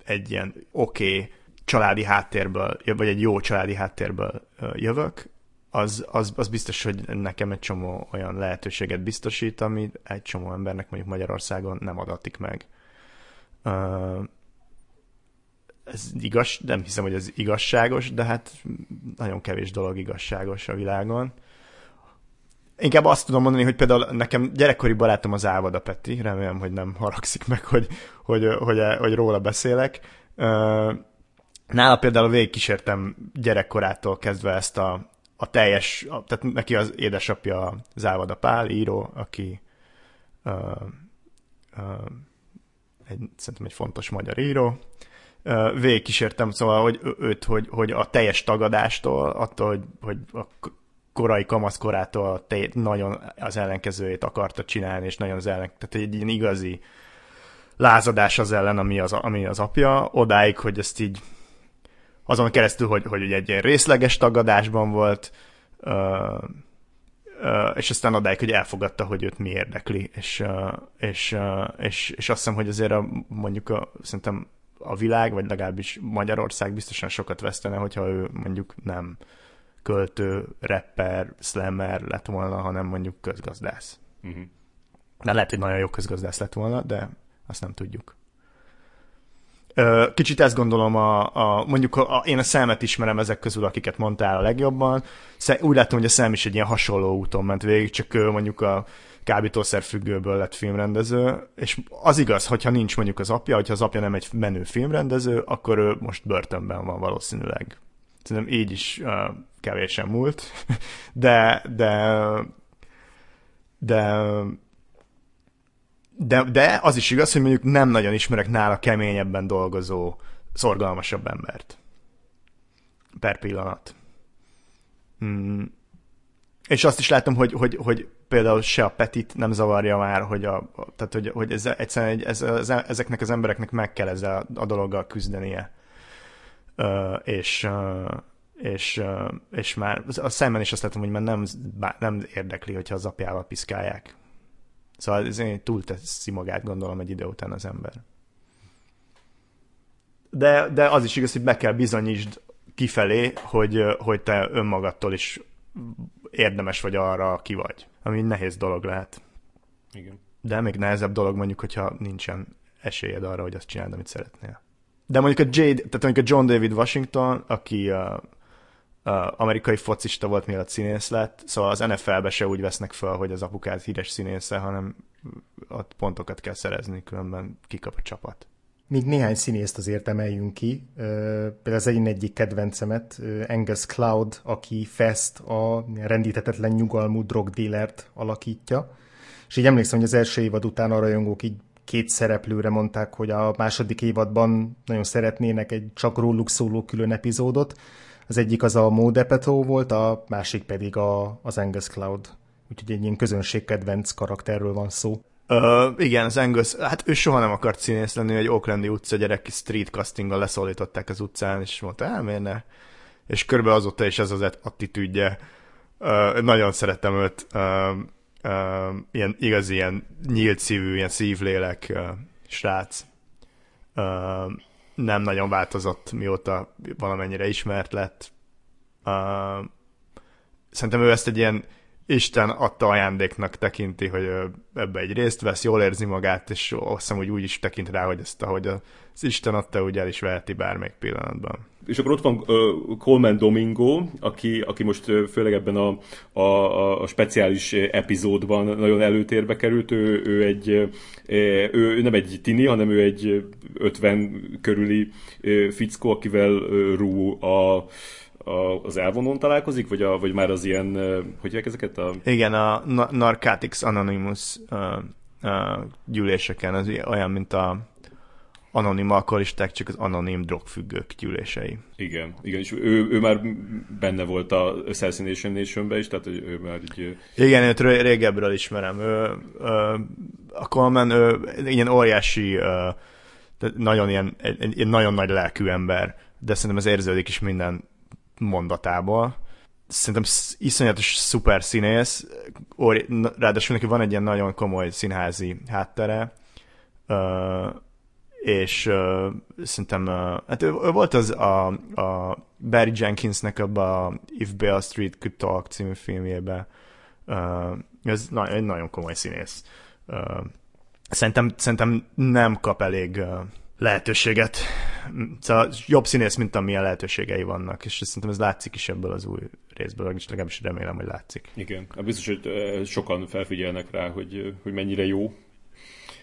egy ilyen oké okay, családi háttérből, vagy egy jó családi háttérből jövök, az, az, az biztos, hogy nekem egy csomó olyan lehetőséget biztosít, ami egy csomó embernek mondjuk Magyarországon nem adatik meg. Ez igaz, nem hiszem, hogy ez igazságos, de hát nagyon kevés dolog igazságos a világon. Inkább azt tudom mondani, hogy például nekem gyerekkori barátom az Ávada Peti, remélem, hogy nem haragszik meg, hogy, hogy, hogy, hogy róla beszélek. Nála például végigkísértem gyerekkorától kezdve ezt a, a teljes, a, tehát neki az édesapja Závada Pál, író, aki uh, uh, egy, szerintem egy fontos magyar író. Uh, végigkísértem, szóval, hogy őt, hogy, hogy a teljes tagadástól, attól, hogy, hogy a korai kamaszkorától te, nagyon az ellenkezőjét akarta csinálni, és nagyon az ellen, tehát egy ilyen igazi lázadás az ellen, ami az, ami az apja, odáig, hogy ezt így azon keresztül, hogy, hogy egy ilyen részleges tagadásban volt, uh, uh, és aztán odáig, hogy elfogadta, hogy őt mi érdekli, és, uh, és, uh, és, és azt hiszem, hogy azért a, mondjuk a, szerintem a világ, vagy legalábbis Magyarország biztosan sokat vesztene, hogyha ő mondjuk nem költő, rapper, slammer lett volna, hanem mondjuk közgazdász. Uh-huh. De lehet, hogy nagyon jó közgazdász lett volna, de azt nem tudjuk. Kicsit ezt gondolom, a, a, mondjuk a, a, én a szemet ismerem ezek közül, akiket mondtál a legjobban. Úgy látom, hogy a szem is egy ilyen hasonló úton ment végig, csak ő mondjuk a kábítószer függőből lett filmrendező, és az igaz, hogyha nincs mondjuk az apja, hogyha az apja nem egy menő filmrendező, akkor ő most börtönben van valószínűleg. Szerintem így is uh, kevésen múlt, de, de, de de, de az is igaz, hogy mondjuk nem nagyon ismerek nála keményebben dolgozó, szorgalmasabb embert. Per pillanat. Mm. És azt is látom, hogy, hogy, hogy például se a Petit nem zavarja már, hogy, a, tehát, hogy, hogy ez, egyszerűen egy, ez, ez, ezeknek az embereknek meg kell ezzel a, a dologgal küzdenie. Uh, és, uh, és, uh, és már a szemben is azt látom, hogy már nem, nem érdekli, hogyha az apjával piszkálják. Szóval ez túl teszi magát, gondolom, egy idő után az ember. De, de az is igaz, hogy be kell bizonyítsd kifelé, hogy, hogy te önmagadtól is érdemes vagy arra, aki vagy. Ami nehéz dolog lehet. Igen. De még nehezebb dolog mondjuk, hogyha nincsen esélyed arra, hogy azt csináld, amit szeretnél. De mondjuk a Jade, tehát mondjuk a John David Washington, aki uh, amerikai focista volt, mielőtt színész lett, szóval az NFL-be se úgy vesznek fel, hogy az apukát híres színésze, hanem ott pontokat kell szerezni, különben kikap a csapat. Még néhány színészt azért emeljünk ki. Például az én egyik kedvencemet, Angus Cloud, aki Fest, a rendítetetlen nyugalmú drogdílert alakítja. És így emlékszem, hogy az első évad után a rajongók így két szereplőre mondták, hogy a második évadban nagyon szeretnének egy csak róluk szóló külön epizódot, az egyik az a Modepetó volt, a másik pedig a, az Angus Cloud. Úgyhogy egy ilyen közönségkedvenc karakterről van szó. Uh, igen, az Angus, hát ő soha nem akart színész lenni, egy Oaklandi utca gyerek street castinggal leszólították az utcán, és mondta, hát miért ne? És körbe azóta is ez az attitűdje. Uh, nagyon szeretem őt. Uh, uh, ilyen igazi, ilyen nyílt szívű, ilyen szívlélek uh, srác. Uh, nem nagyon változott, mióta valamennyire ismert lett. Uh, szerintem ő ezt egy ilyen Isten adta ajándéknak tekinti, hogy ebbe egy részt vesz, jól érzi magát, és azt hiszem, hogy úgy is tekint rá, hogy ezt, ahogy az Isten adta, úgy el is veheti bármelyik pillanatban. És akkor ott van uh, Coleman Domingo, aki, aki most uh, főleg ebben a, a, a speciális epizódban nagyon előtérbe került. Ő, ő, egy, uh, ő nem egy tini, hanem ő egy 50 körüli uh, fickó, akivel uh, Rú a a, az elvonón találkozik, vagy, a, vagy már az ilyen, hogy ezeket? A... Igen, a Narcotics Anonymous uh, uh, gyűléseken, az olyan, mint a anonim alkoholisták, csak az anonim drogfüggők gyűlései. Igen, igen, és ő, ő már benne volt a Assassination nation is, tehát ő már így... Igen, őt régebről ismerem. Ő, ő, a Coleman, ő ilyen óriási, nagyon ilyen, egy, egy nagyon nagy lelkű ember, de szerintem ez érződik is minden mondatából. Szerintem iszonyatos szuper színész, ráadásul neki van egy ilyen nagyon komoly színházi háttere, és uh, szerintem, hát volt az a, a Barry Jenkinsnek abban a If Beale Street Could Talk című filmjében. Ez egy nagyon komoly színész. Uh, szerintem, szerintem nem kap elég uh, lehetőséget. Szóval jobb színész, mint amilyen lehetőségei vannak, és szerintem ez látszik is ebből az új részből, és legalábbis remélem, hogy látszik. Igen, hát biztos, hogy sokan felfigyelnek rá, hogy, hogy mennyire jó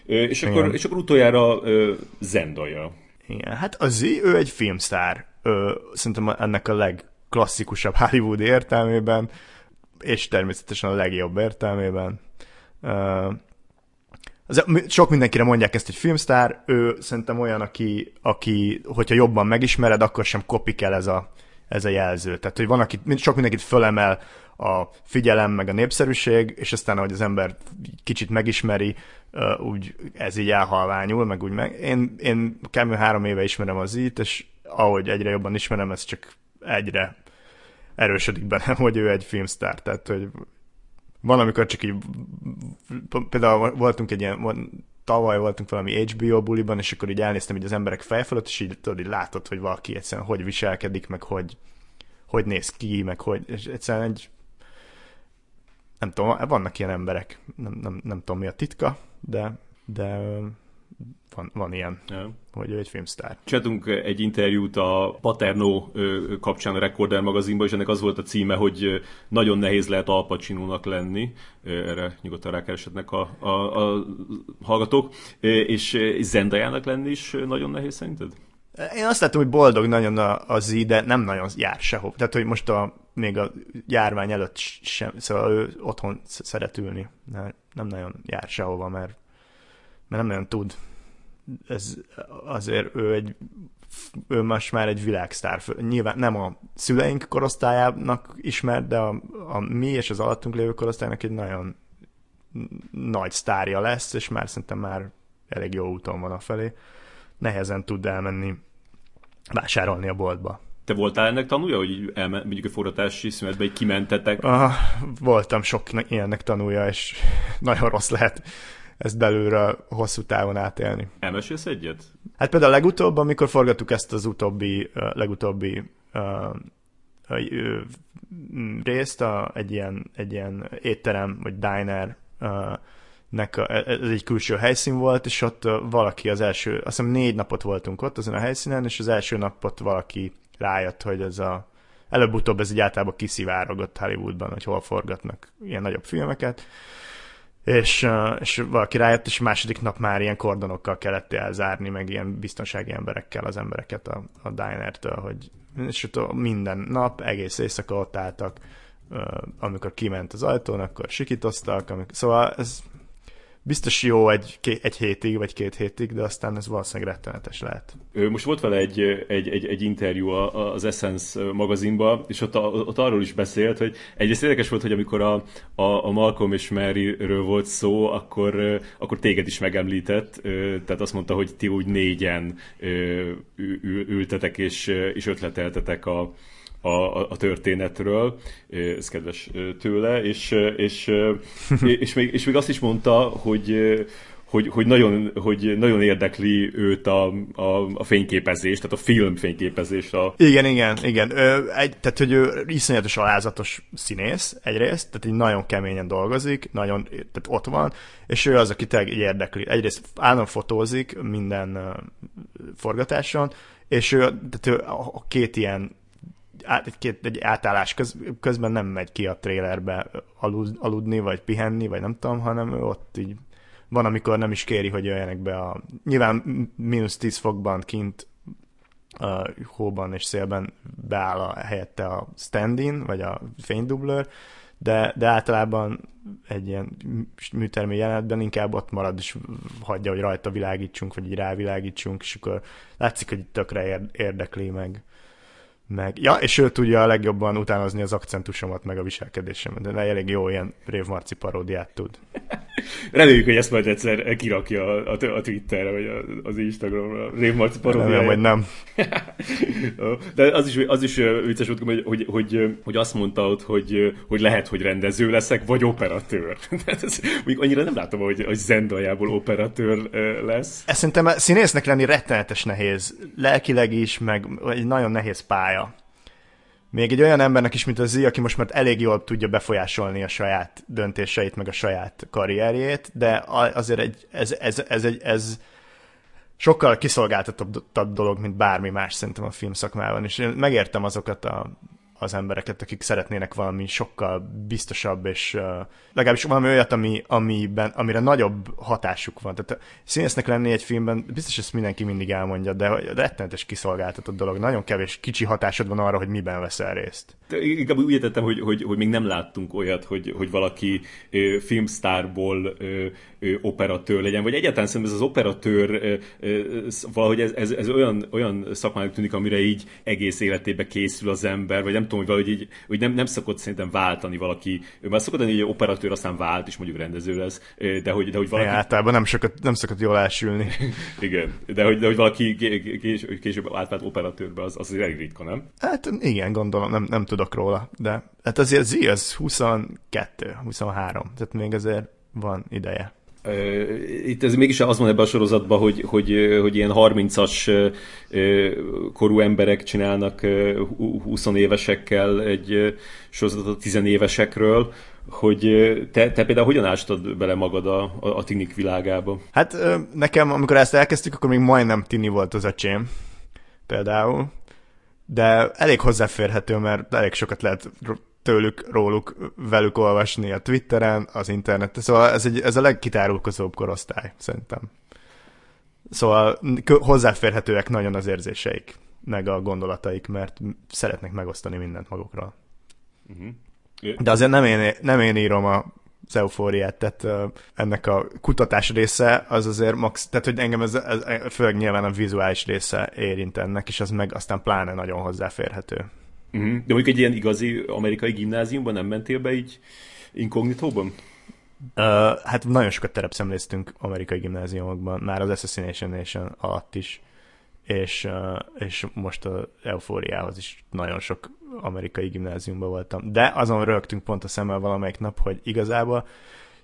és akkor, és akkor utoljára Zendaya. Igen, hát az ő egy filmsztár. Szerintem ennek a legklasszikusabb Hollywood értelmében, és természetesen a legjobb értelmében. Az, sok mindenkire mondják ezt, hogy filmsztár, ő szerintem olyan, aki, aki hogyha jobban megismered, akkor sem kopik el ez a, ez a jelző. Tehát, hogy van, aki sok mindenkit fölemel a figyelem, meg a népszerűség, és aztán, ahogy az ember kicsit megismeri, úgy ez így elhalványul, meg úgy meg. Én, én kb. három éve ismerem az itt, és ahogy egyre jobban ismerem, ez csak egyre erősödik bennem, hogy ő egy filmsztár. Tehát, hogy van, amikor csak így, például voltunk egy ilyen, tavaly voltunk valami HBO buliban, és akkor így elnéztem így az emberek fej fölött, és így, tudod, így látod, hogy valaki egyszerűen hogy viselkedik, meg hogy, hogy néz ki, meg hogy, és egyszerűen egy, nem tudom, vannak ilyen emberek, nem, nem, nem tudom mi a titka, de, de van, van ilyen, ja. hogy ő egy filmsztár. Csináltunk egy interjút a Paterno kapcsán a Recorder magazinban, és ennek az volt a címe, hogy nagyon nehéz lehet Al Pacino-nak lenni. Erre nyugodtan rákeresetnek a, a, a hallgatók. És Zendajának lenni is nagyon nehéz szerinted? Én azt láttam, hogy boldog nagyon az Z, de nem nagyon jár sehova. Tehát, hogy most a, még a járvány előtt sem, szóval ő otthon szeret ülni. Nem nagyon jár sehova, mert, mert nem nagyon tud. Ez azért ő egy ő most már egy világsztár. Nyilván nem a szüleink korosztályának ismert, de a, a mi és az alattunk lévő korosztálynak egy nagyon nagy sztárja lesz, és már szerintem már elég jó úton van a felé nehezen tud elmenni vásárolni a boltba. Te voltál ennek tanulja, hogy elme, mondjuk a forratási szünetbe kimentetek? Ah, voltam sok ilyennek tanulja, és nagyon rossz lehet ezt belülről hosszú távon átélni. Elmesélsz egyet? Hát például a legutóbb, amikor forgattuk ezt az utóbbi, legutóbbi uh, uh, részt, a, egy, ilyen, egy ilyen étterem, vagy diner nek a, ez egy külső helyszín volt, és ott valaki az első, azt hiszem négy napot voltunk ott azon a helyszínen, és az első napot valaki rájött, hogy ez a előbb-utóbb ez egy általában kiszivárogott Hollywoodban, hogy hol forgatnak ilyen nagyobb filmeket, és, és valaki rájött, és második nap már ilyen kordonokkal kellett elzárni, meg ilyen biztonsági emberekkel az embereket a, a dinertől, hogy és ott minden nap, egész éjszaka ott álltak, amikor kiment az ajtón, akkor sikítoztak, amikor, szóval ez biztos jó egy, egy hétig, vagy két hétig, de aztán ez valószínűleg rettenetes lehet. Most volt vele egy, egy, egy, egy interjú az Essence magazinban, és ott, ott arról is beszélt, hogy egyrészt érdekes volt, hogy amikor a, a, a Malcolm és Mary-ről volt szó, akkor, akkor téged is megemlített, tehát azt mondta, hogy ti úgy négyen ültetek és, és ötleteltetek a, a, a történetről, ez kedves tőle, és, és, és, még, és még azt is mondta, hogy hogy, hogy, nagyon, hogy nagyon érdekli őt a, a, a fényképezés, tehát a film fényképezés. A... Igen, igen, igen. Ö, egy, tehát, hogy ő iszonyatos alázatos színész egyrészt, tehát így nagyon keményen dolgozik, nagyon, tehát ott van, és ő az, aki tényleg érdekli. Egyrészt állandóan fotózik minden uh, forgatáson, és ő, tehát ő a két ilyen át, egy, két, egy átállás köz, közben nem megy ki a trailerbe alud, aludni, vagy pihenni, vagy nem tudom, hanem ő ott így van, amikor nem is kéri, hogy jöjjenek be a... Nyilván mínusz 10 fokban kint a hóban és szélben beáll a helyette a stand-in, vagy a fénydublőr, de, de általában egy ilyen műtermi jelenetben inkább ott marad, és hagyja, hogy rajta világítsunk, vagy így rávilágítsunk, és akkor látszik, hogy tökre érdekli meg meg, ja, és ő tudja a legjobban utánozni az akcentusomat, meg a viselkedésemet, de elég jó ilyen Rév Marci paródiát tud. Reméljük, hogy ezt majd egyszer kirakja a, a, a Twitterre, vagy az Instagramra, Rév Marci paródiáját. Nem, vagy nem. de az is, az is vicces volt, hogy, hogy, hogy, hogy azt mondta ott, hogy, hogy lehet, hogy rendező leszek, vagy operatőr. ez, mondjuk annyira nem látom, hogy, hogy Zendajából operatőr lesz. Ezt szerintem színésznek lenni rettenetes nehéz, lelkileg is, meg egy nagyon nehéz pálya még egy olyan embernek is, mint az Z, aki most már elég jól tudja befolyásolni a saját döntéseit, meg a saját karrierjét, de azért egy, ez, ez, ez, egy, ez sokkal kiszolgáltatabb dolog, mint bármi más szerintem a filmszakmában, és én megértem azokat a az embereket, akik szeretnének valami sokkal biztosabb, és uh, legalábbis valami olyat, ami, amiben, amire nagyobb hatásuk van. Tehát színésznek lenni egy filmben, biztos ezt mindenki mindig elmondja, de rettenetes kiszolgáltatott dolog. Nagyon kevés kicsi hatásod van arra, hogy miben veszel részt. Inkább úgy értettem, hogy, hogy, hogy még nem láttunk olyat, hogy, hogy valaki ö, filmsztárból ö, operatőr legyen, vagy egyáltalán szerintem ez az operatőr valahogy ez, ez, ez olyan, olyan szakmának tűnik, amire így egész életébe készül az ember, vagy nem tudom, hogy valahogy így, hogy nem, nem szokott szerintem váltani valaki, már szokott lenni, hogy operatőr aztán vált, és mondjuk rendező lesz, de hogy, de hogy valaki... Ja, általában nem sokat, nem szokott jól elsülni. igen, de hogy, de hogy valaki kés, később átvált operatőrbe, az, az elég ritka, nem? Hát igen, gondolom, nem, nem tudok róla, de hát azért Z az 22, 23, tehát még azért van ideje. Itt ez mégis az van ebben a sorozatban, hogy, hogy, hogy ilyen 30-as korú emberek csinálnak 20 évesekkel egy sorozatot a 10 évesekről, hogy te, te például hogyan ástad bele magad a, a tinik világába? Hát nekem, amikor ezt elkezdtük, akkor még majdnem tini volt az öcsém, például, de elég hozzáférhető, mert elég sokat lehet tőlük, róluk, velük olvasni a Twitteren, az interneten. Szóval ez, egy, ez a legkitárulkozóbb korosztály, szerintem. Szóval hozzáférhetőek nagyon az érzéseik, meg a gondolataik, mert szeretnek megosztani mindent magukról. Uh-huh. De azért nem én, nem én írom a az eufóriát, tehát uh, ennek a kutatás része az azért max, tehát hogy engem ez, ez főleg nyilván a vizuális része érint ennek, és az meg aztán pláne nagyon hozzáférhető. Uh-huh. De mondjuk egy ilyen igazi amerikai gimnáziumban nem mentél be így inkognitóban? Uh, hát nagyon sokat terepszemléztünk amerikai gimnáziumokban, már az Assassination Nation alatt is, és, uh, és most a Eufóriához is nagyon sok amerikai gimnáziumban voltam. De azon rögtünk pont a szemmel valamelyik nap, hogy igazából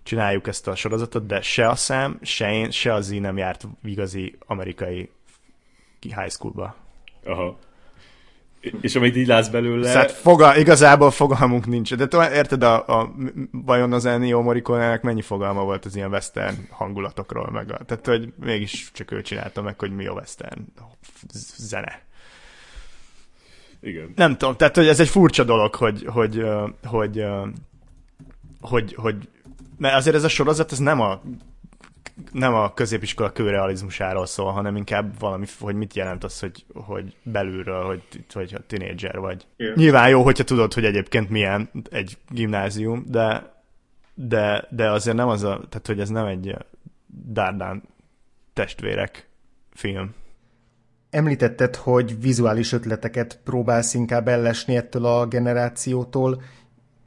csináljuk ezt a sorozatot, de se a szám, se én, se az nem járt igazi amerikai high schoolba. Aha. És amit így látsz belőle... Szóval fogal, igazából fogalmunk nincs. De tovább, érted, a, a, vajon az Ennio Morricone-nek mennyi fogalma volt az ilyen western hangulatokról? Meg a, tehát, hogy mégis csak ő csinálta meg, hogy mi a western zene. Igen. Nem tudom, tehát hogy ez egy furcsa dolog, hogy, hogy, hogy, hogy, hogy, hogy mert azért ez a sorozat, ez nem a nem a középiskola kőrealizmusáról szól, hanem inkább valami, hogy mit jelent az, hogy, hogy belülről, hogy, hogy a tinédzser vagy. Yeah. Nyilván jó, hogyha tudod, hogy egyébként milyen egy gimnázium, de, de, de azért nem az a, tehát hogy ez nem egy dárdán testvérek film. Említetted, hogy vizuális ötleteket próbálsz inkább ellesni ettől a generációtól.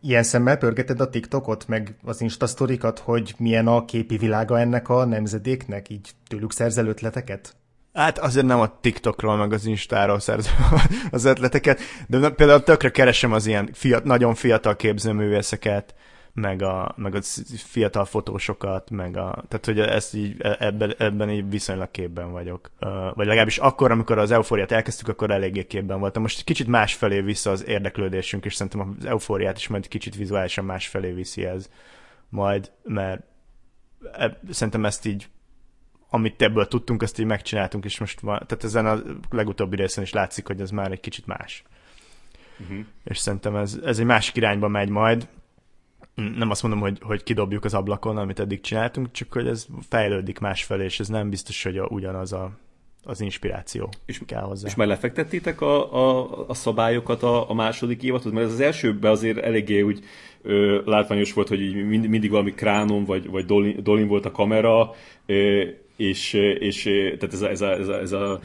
Ilyen szemmel pörgeted a TikTokot, meg az Instasztorikat, hogy milyen a képi világa ennek a nemzedéknek, így tőlük szerzel ötleteket? Hát azért nem a TikTokról, meg az Instáról szerzem az ötleteket, de például tökre keresem az ilyen fiat, nagyon fiatal képzőművészeket, meg a, meg a fiatal fotósokat, meg a, tehát hogy ezt így, e, ebben, ebben így viszonylag képben vagyok. Vagy legalábbis akkor, amikor az eufóriát elkezdtük, akkor eléggé képben voltam. Most kicsit más felé vissza az érdeklődésünk, és szerintem az eufóriát is majd kicsit vizuálisan más felé viszi ez majd, mert e, szerintem ezt így amit ebből tudtunk, azt így megcsináltunk, és most van, tehát ezen a legutóbbi részen is látszik, hogy ez már egy kicsit más. Uh-huh. És szerintem ez, ez egy másik irányba megy majd. Nem azt mondom, hogy, hogy kidobjuk az ablakon, amit eddig csináltunk, csak hogy ez fejlődik másfelé, és ez nem biztos, hogy a, ugyanaz a, az inspiráció és, kell hozzá. És már lefektettétek a, a, a szabályokat a, a második évadhoz? Mert ez az elsőben azért eléggé úgy ö, látványos volt, hogy mind, mindig valami kránon vagy, vagy dolin, dolin volt a kamera, ö, és, és tehát ez a, ez a, ez a, ez a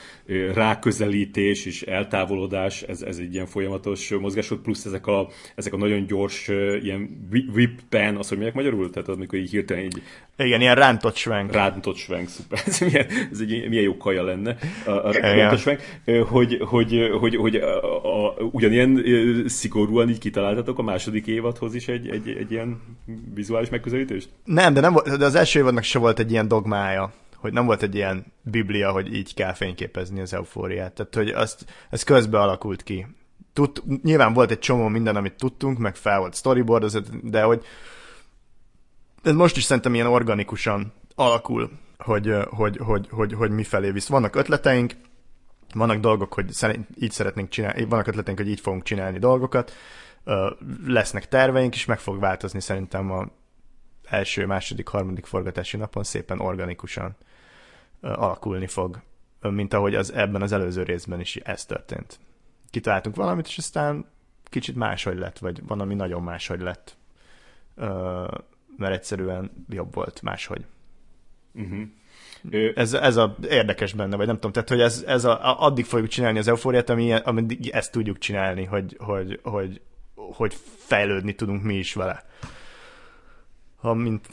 ráközelítés és eltávolodás, ez, ez egy ilyen folyamatos mozgás plusz ezek a, ezek a nagyon gyors ilyen whip pan, az, hogy mondják magyarul? Tehát amikor így hirtelen így... Igen, ilyen rántott svenk. Rántott svenk, szuper. Ez, milyen, ez egy milyen jó kaja lenne, a, a rántott svenk, hogy, hogy, hogy, hogy a, a, ugyanilyen szigorúan így kitaláltatok a második évadhoz is egy, egy, egy ilyen vizuális megközelítést? Nem, de, nem, de az első évadnak se volt egy ilyen dogmája hogy nem volt egy ilyen biblia, hogy így kell fényképezni az eufóriát. Tehát, hogy azt, ez közbe alakult ki. Tud, nyilván volt egy csomó minden, amit tudtunk, meg fel volt storyboard, de hogy ez most is szerintem ilyen organikusan alakul, hogy, hogy, hogy, hogy, hogy mi felé visz. Vannak ötleteink, vannak dolgok, hogy így szeretnénk csinálni, vannak ötleteink, hogy így fogunk csinálni dolgokat, lesznek terveink, és meg fog változni szerintem a első, második, harmadik forgatási napon szépen organikusan alakulni fog, mint ahogy az ebben az előző részben is ez történt. Kitaláltunk valamit, és aztán kicsit máshogy lett, vagy van, ami nagyon máshogy lett, mert egyszerűen jobb volt máshogy. Uh-huh. Ez, ez a érdekes benne, vagy nem tudom, tehát hogy ez, ez a, addig fogjuk csinálni az eufóriát, ami, amíg ezt tudjuk csinálni, hogy, hogy, hogy, hogy fejlődni tudunk mi is vele amint,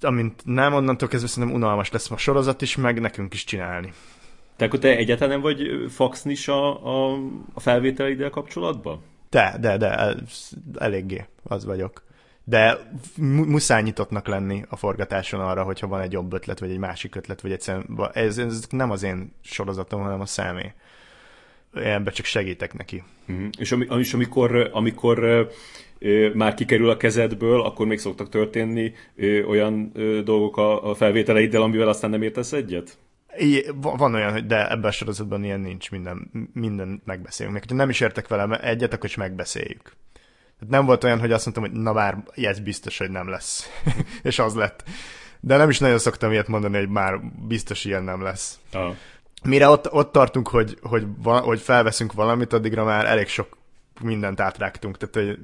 amint nem, onnantól kezdve szerintem unalmas lesz a sorozat is, meg nekünk is csinálni. Te akkor te egyáltalán nem vagy faxnis a, a, a felvételiddel kapcsolatban? De, de, de, eléggé az vagyok. De muszáj nyitottnak lenni a forgatáson arra, hogyha van egy jobb ötlet, vagy egy másik ötlet, vagy egyszerűen, ez, ez nem az én sorozatom, hanem a személy. Ebben csak segítek neki. Mm. És, ami, és amikor, amikor már kikerül a kezedből, akkor még szoktak történni olyan dolgok a felvételeiddel, amivel aztán nem értesz egyet? I, van olyan, hogy de ebben a sorozatban ilyen nincs, minden, minden megbeszélünk. Még ha nem is értek velem egyet, akkor is megbeszéljük. Tehát nem volt olyan, hogy azt mondtam, hogy na már ez biztos, hogy nem lesz. és az lett. De nem is nagyon szoktam ilyet mondani, hogy már biztos ilyen nem lesz. Aha. Mire ott, ott tartunk, hogy, hogy, hogy felveszünk valamit, addigra már elég sok mindent átrágtunk. Tehát, hogy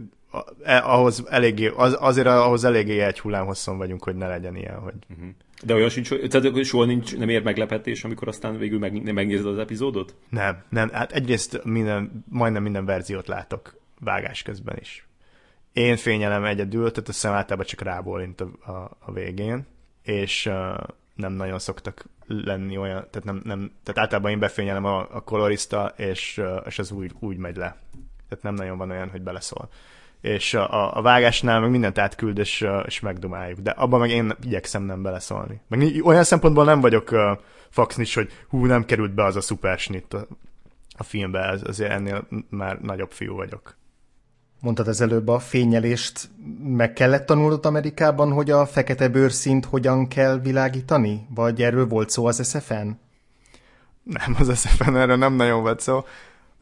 E, ahhoz eléggé, az, azért ahhoz eléggé egy hullámhosszon vagyunk, hogy ne legyen ilyen, hogy... Uh-huh. De olyan sincs, tehát soha nincs, nem ér meglepetés, amikor aztán végül meg, megnézed az epizódot? Nem, nem. Hát egyrészt minden, majdnem minden verziót látok vágás közben is. Én fényelem egyedül, tehát a szem általában csak rábólint a, a, a végén, és uh, nem nagyon szoktak lenni olyan, tehát, nem, nem, tehát általában én befényelem a, a kolorista, és, és az úgy, úgy megy le. Tehát nem nagyon van olyan, hogy beleszól és a, a vágásnál meg mindent átküld, és, és megdomáljuk. De abban meg én igyekszem nem beleszólni. Meg olyan szempontból nem vagyok uh, faxnis, hogy hú, nem került be az a szupersnit a, a filmbe, ez, azért ennél már nagyobb fiú vagyok. Mondtad az előbb a fényelést, meg kellett tanulnod Amerikában, hogy a fekete bőrszint hogyan kell világítani? Vagy erről volt szó az SFN? Nem, az SFN erről nem nagyon volt szó.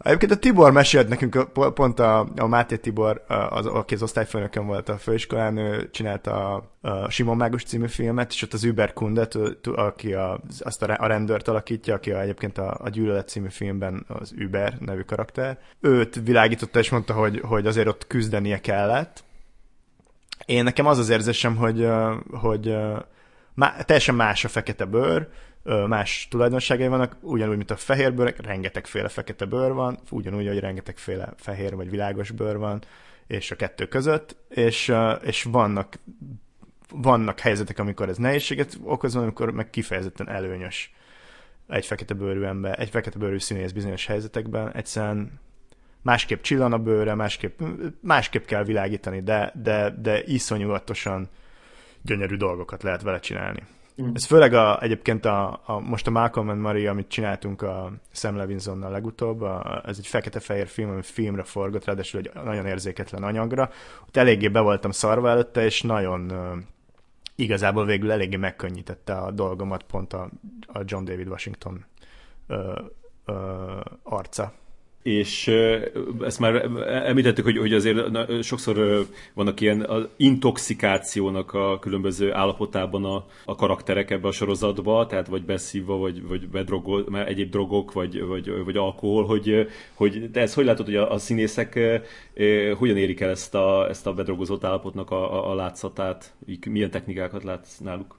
Egyébként a Tibor mesélt nekünk, pont a, a Máté Tibor, az, aki az osztályfőnökön volt a főiskolán, ő csinálta a, a Simon Mágus című filmet, és ott az Uber Kundet, aki a, azt a, a rendőrt alakítja, aki a, egyébként a, a Gyűlölet című filmben az Uber nevű karakter. Őt világította, és mondta, hogy, hogy azért ott küzdenie kellett. Én nekem az az érzésem, hogy, hogy má, teljesen más a fekete bőr, más tulajdonságai vannak, ugyanúgy, mint a fehér bőrek, rengetegféle fekete bőr van, ugyanúgy, hogy rengetegféle fehér vagy világos bőr van, és a kettő között, és, és vannak, vannak helyzetek, amikor ez nehézséget okoz, amikor meg kifejezetten előnyös egy fekete bőrű ember, egy fekete bőrű színész bizonyos helyzetekben, egyszerűen másképp csillan a bőre, másképp, másképp kell világítani, de, de, de iszonyúatosan gyönyörű dolgokat lehet vele csinálni. Mm. Ez főleg a, egyébként a, a, most a Malcolm and Marie, amit csináltunk a Sam Levinsonnal legutóbb, a, ez egy fekete-fehér film, ami filmre forgott, ráadásul egy nagyon érzéketlen anyagra. Ott eléggé be voltam szarva előtte, és nagyon igazából végül eléggé megkönnyítette a dolgomat pont a, a John David Washington ö, ö, arca és ezt már említettük, hogy, hogy azért sokszor vannak ilyen az intoxikációnak a különböző állapotában a, a karakterek ebbe a sorozatba, tehát vagy beszívva, vagy, vagy bedrogol, mert egyéb drogok, vagy, vagy, vagy alkohol, hogy, hogy de ezt hogy látod, hogy a, a színészek hogyan érik el ezt a, ezt a bedrogozott állapotnak a, a, a látszatát, milyen technikákat látsz náluk?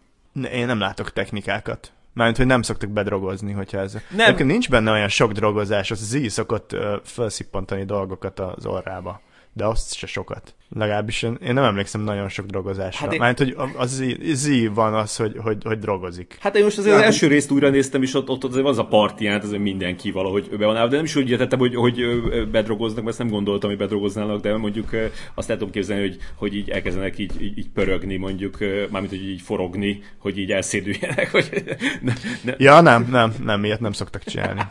Én nem látok technikákat. Mármint, hogy nem szoktak bedrogozni, hogyha ez... Nem. Egyébként nincs benne olyan sok drogozás, az Z szokott uh, felszippantani dolgokat az orrába de azt se sokat. Legalábbis én, én nem emlékszem nagyon sok drogozásra. Hát én... Mert hogy az Zí van az, hogy, hogy, hogy drogozik. Hát én most azért az első részt újra néztem, és ott, ott azért az a partiját, azért mindenki valahogy be van de nem is úgy értettem, hogy, hogy bedrogoznak, mert ezt nem gondoltam, hogy bedrogoznának, de mondjuk azt el tudom képzelni, hogy, hogy így elkezdenek így, így, így pörögni, mondjuk, mármint, hogy így forogni, hogy így elszédüljenek. Hogy ne, ne. Ja, nem, nem, nem, ilyet nem szoktak csinálni.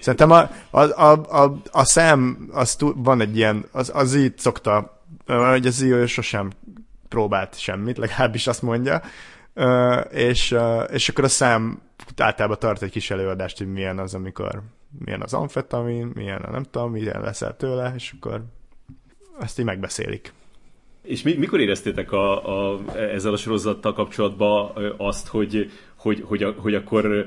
Szerintem a, a, a, a, a szem, az van egy ilyen, az, az így szokta, hogy az így sosem próbált semmit, legalábbis azt mondja, és, és akkor a szem általában tart egy kis előadást, hogy milyen az, amikor milyen az amfetamin, milyen a nem tudom, milyen leszel tőle, és akkor ezt így megbeszélik. És mi, mikor éreztétek a, a, ezzel a sorozattal kapcsolatban azt, hogy, hogy, hogy, hogy akkor,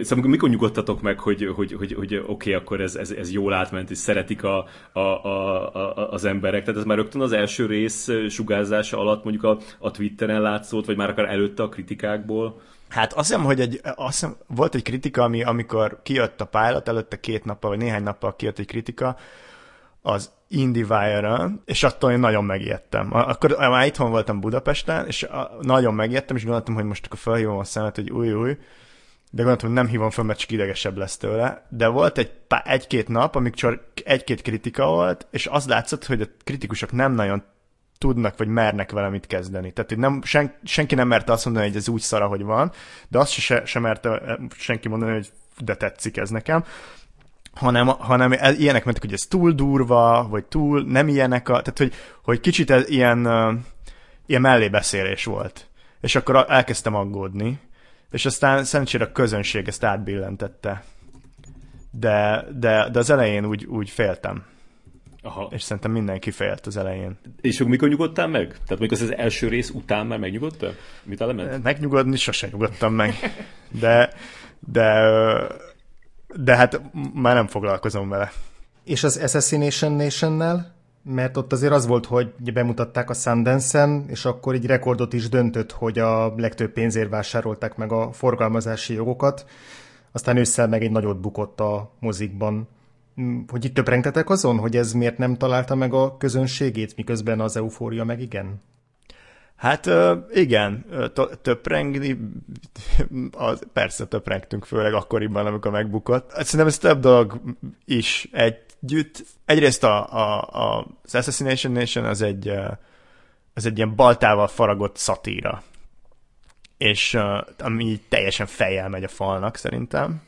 szóval mikor nyugodtatok meg, hogy, hogy, hogy, hogy oké, okay, akkor ez, ez, ez jól átment, és szeretik a, a, a, a, az emberek. Tehát ez már rögtön az első rész sugárzása alatt mondjuk a, a Twitteren látszott, vagy már akár előtte a kritikákból? Hát azt hiszem, hogy egy, azt hiszem, volt egy kritika, ami amikor kijött a pilot, előtte két nappal, vagy néhány nappal kijött egy kritika, az IndieWire-ön, és attól én nagyon megijedtem. Akkor már itthon voltam Budapesten, és nagyon megijedtem, és gondoltam, hogy most akkor felhívom a szemet, hogy új, új, de gondoltam, hogy nem hívom fel, mert csak idegesebb lesz tőle. De volt egy, egy-két nap, amik csak egy-két kritika volt, és az látszott, hogy a kritikusok nem nagyon tudnak, vagy mernek vele mit kezdeni. Tehát, hogy nem, sen, senki nem merte azt mondani, hogy ez úgy szara, hogy van, de azt se, se merte senki mondani, hogy de tetszik ez nekem hanem, hanem ilyenek mentek, hogy ez túl durva, vagy túl nem ilyenek, a, tehát hogy, hogy kicsit ez ilyen, ilyen mellébeszélés volt. És akkor elkezdtem aggódni, és aztán szerencsére a közönség ezt átbillentette. De, de, de az elején úgy, úgy féltem. Aha. És szerintem mindenki félt az elején. És mikor nyugodtál meg? Tehát mikor az első rész után már megnyugodtál? Mit element? Megnyugodni sose nyugodtam meg. De, de de hát már nem foglalkozom vele. És az Assassination Nation-nel? Mert ott azért az volt, hogy bemutatták a Sundance-en, és akkor így rekordot is döntött, hogy a legtöbb pénzért vásárolták meg a forgalmazási jogokat. Aztán ősszel meg egy nagyot bukott a mozikban. Hogy itt töprengtetek azon, hogy ez miért nem találta meg a közönségét, miközben az eufória meg igen? Hát igen, töprengni, persze töprengtünk, főleg akkoriban, amikor megbukott. Hát szerintem ez több dolog is együtt. Egyrészt a, a, a, az Assassination Nation az egy, az egy ilyen baltával faragott szatíra. És ami teljesen fejjel megy a falnak szerintem.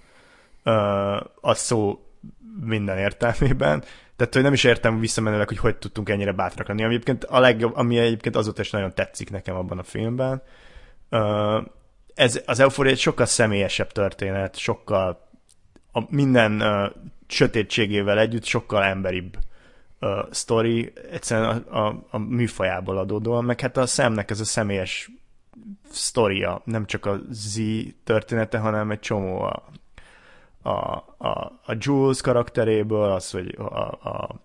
A szó minden értelmében. Tehát, hogy nem is értem visszamenőleg, hogy hogy tudtunk ennyire bátrak lenni. Ami egyébként, a legjobb, ami egyébként azóta is nagyon tetszik nekem abban a filmben. Ez, az Euphoria egy sokkal személyesebb történet, sokkal a minden uh, sötétségével együtt sokkal emberibb uh, sztori, egyszerűen a, a, a műfajából adódóan, meg hát a szemnek ez a személyes sztoria, nem csak a Z története, hanem egy csomó a, a, a, a Jules karakteréből, az, hogy a, a, a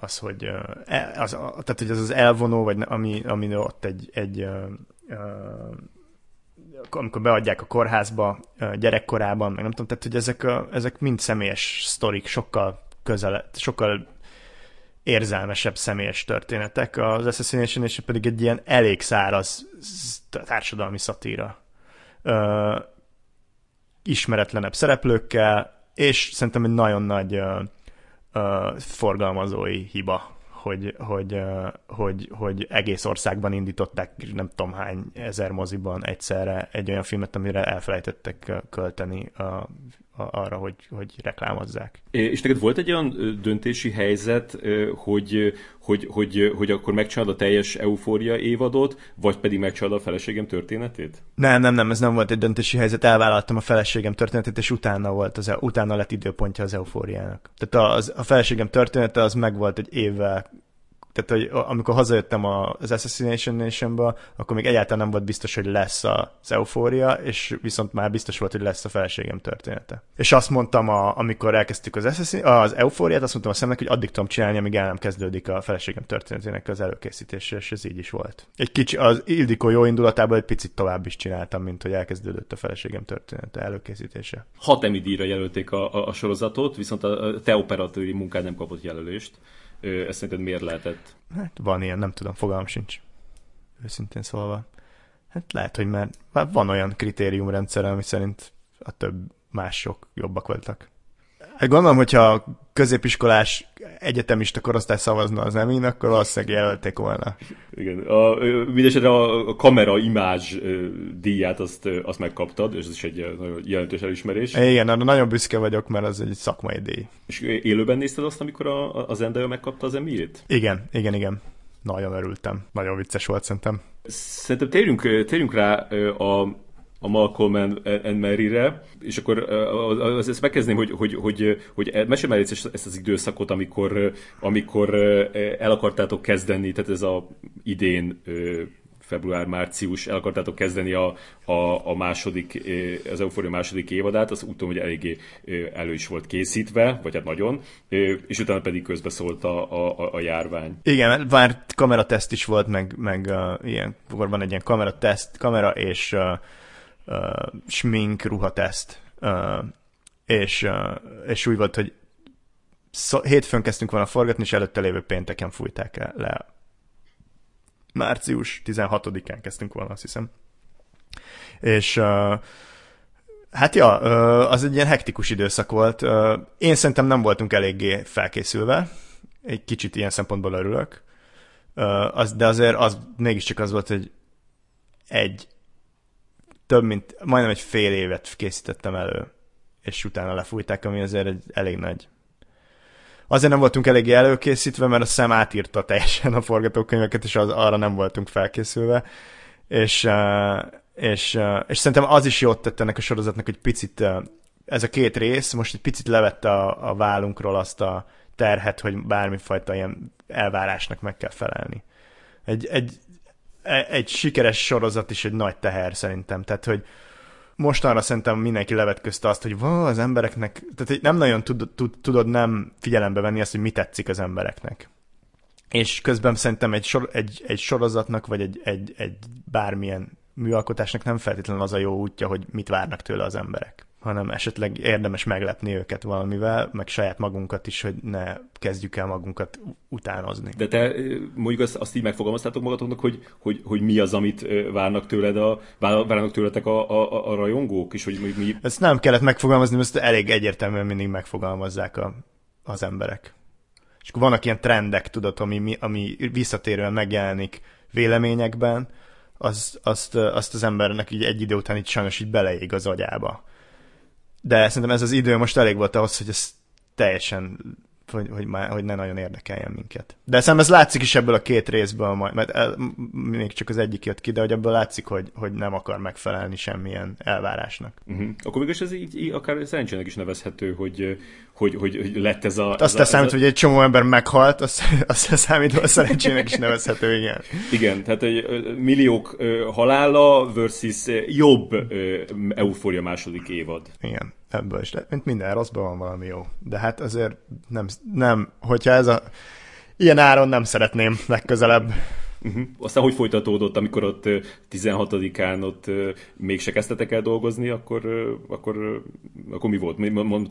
az, hogy e, az, tehát, hogy az az elvonó, vagy ami, ami ott egy, egy amikor beadják a kórházba gyerekkorában, meg nem tudom, tehát hogy ezek, a, ezek mind személyes sztorik, sokkal közel, sokkal érzelmesebb személyes történetek. Az Assassination és pedig egy ilyen elég száraz társadalmi szatíra ismeretlenebb szereplőkkel, és szerintem egy nagyon nagy uh, uh, forgalmazói hiba, hogy, hogy, uh, hogy, hogy egész országban indították nem tudom hány ezer moziban egyszerre egy olyan filmet, amire elfelejtettek költeni a arra, hogy, hogy reklámozzák. És neked volt egy olyan döntési helyzet, hogy, hogy, hogy, hogy akkor megcsinálod a teljes eufória évadot, vagy pedig megcsinálod a feleségem történetét? Nem, nem, nem, ez nem volt egy döntési helyzet, elvállaltam a feleségem történetét, és utána volt az, utána lett időpontja az eufóriának. Tehát az, a feleségem története az megvolt egy évvel tehát hogy amikor hazajöttem az Assassination Nation-ből, akkor még egyáltalán nem volt biztos, hogy lesz az eufória, és viszont már biztos volt, hogy lesz a feleségem története. És azt mondtam, a, amikor elkezdtük az, Assassin, az eufóriát, azt mondtam a szemnek, hogy addig tudom csinálni, amíg el nem kezdődik a feleségem történetének az előkészítése, és ez így is volt. Egy kicsi, az Ildikó jó indulatában egy picit tovább is csináltam, mint hogy elkezdődött a feleségem története előkészítése. Hat Emmy díjra jelölték a, a, a sorozatot, viszont a te operatőri munkád nem kapott jelölést. Ez szerinted miért lehetett? Hát van ilyen, nem tudom, fogalmam sincs. Őszintén szólva. Hát lehet, hogy már van olyan kritériumrendszer, ami szerint a több mások jobbak voltak. Hát gondolom, hogyha középiskolás egyetemista korosztály szavazna az emin, akkor valószínűleg jelölték volna. Igen. A, mindesetre a kamera imázs díját azt, azt megkaptad, és ez is egy nagyon jelentős elismerés. Igen, arra nagyon büszke vagyok, mert az egy szakmai díj. És élőben nézted azt, amikor a, a Zendaya megkapta az emiét? Igen, igen, igen. Nagyon örültem. Nagyon vicces volt szerintem. Szerintem térjünk, térjünk rá a a Malcolm and, Mary-re, és akkor az, ezt megkezdném, hogy, hogy, hogy, hogy mesélj már ezt, az időszakot, amikor, amikor el akartátok kezdeni, tehát ez a idén február-március el akartátok kezdeni a, a, a második, az Euphoria második évadát, az úgy hogy eléggé elő is volt készítve, vagy hát nagyon, és utána pedig közbeszólt a, a, a járvány. Igen, már kamerateszt is volt, meg, meg uh, ilyen, van egy ilyen kamerateszt, kamera és uh, uh, smink ruhateszt, uh, és, uh, és úgy volt, hogy szó, hétfőn kezdtünk volna forgatni, és előtte lévő pénteken fújták el le. Március 16-án kezdtünk volna, azt hiszem. És uh, hát ja, az egy ilyen hektikus időszak volt. Én szerintem nem voltunk eléggé felkészülve. Egy kicsit ilyen szempontból örülök. Az, de azért az mégiscsak az volt, hogy egy több mint, majdnem egy fél évet készítettem elő, és utána lefújták, ami azért egy elég nagy. Azért nem voltunk eléggé előkészítve, mert a szem átírta teljesen a forgatókönyveket, és az, arra nem voltunk felkészülve, és, és, és szerintem az is jót tett ennek a sorozatnak, hogy picit ez a két rész most egy picit levette a, a vállunkról azt a terhet, hogy bármifajta ilyen elvárásnak meg kell felelni. Egy, egy egy sikeres sorozat is egy nagy teher szerintem. Tehát, hogy mostanra szerintem mindenki levetközte azt, hogy van az embereknek, tehát nem nagyon tud, tud, tudod nem figyelembe venni azt, hogy mi tetszik az embereknek. És közben szerintem egy, sor, egy, egy sorozatnak, vagy egy, egy, egy bármilyen műalkotásnak nem feltétlenül az a jó útja, hogy mit várnak tőle az emberek hanem esetleg érdemes meglepni őket valamivel, meg saját magunkat is, hogy ne kezdjük el magunkat utánozni. De te mondjuk azt, azt így megfogalmaztátok magatoknak, hogy, hogy, hogy mi az, amit várnak tőled a, várnak tőletek a, a, a rajongók, és hogy mi... Ezt nem kellett megfogalmazni, mert ezt elég egyértelműen mindig megfogalmazzák a, az emberek. És akkor vannak ilyen trendek, tudod, ami, ami visszatérően megjelenik véleményekben, az, azt, azt az embernek így egy idő után így sajnos így beleég az agyába de szerintem ez az idő most elég volt ahhoz, hogy ez teljesen hogy, hogy, már, hogy ne nagyon érdekeljen minket. De szerintem ez látszik is ebből a két részből, majd, mert el, még csak az egyik jött ki, de hogy ebből látszik, hogy, hogy nem akar megfelelni semmilyen elvárásnak. Uh-huh. Akkor mégis ez így, így akár szerencsének is nevezhető, hogy, hogy, hogy, hogy lett ez a... Hát azt ez számít, a... hogy egy csomó ember meghalt, azt, azt számít, hogy szerencsének is nevezhető, igen. Igen, tehát egy milliók halála versus jobb eufória második évad. Igen ebből is. Mint minden rosszban van valami jó. De hát azért nem, nem hogyha ez a ilyen áron nem szeretném legközelebb. Uh-huh. Aztán hogy folytatódott, amikor ott 16-án ott mégse kezdtetek el dolgozni, akkor, akkor, akkor mi volt?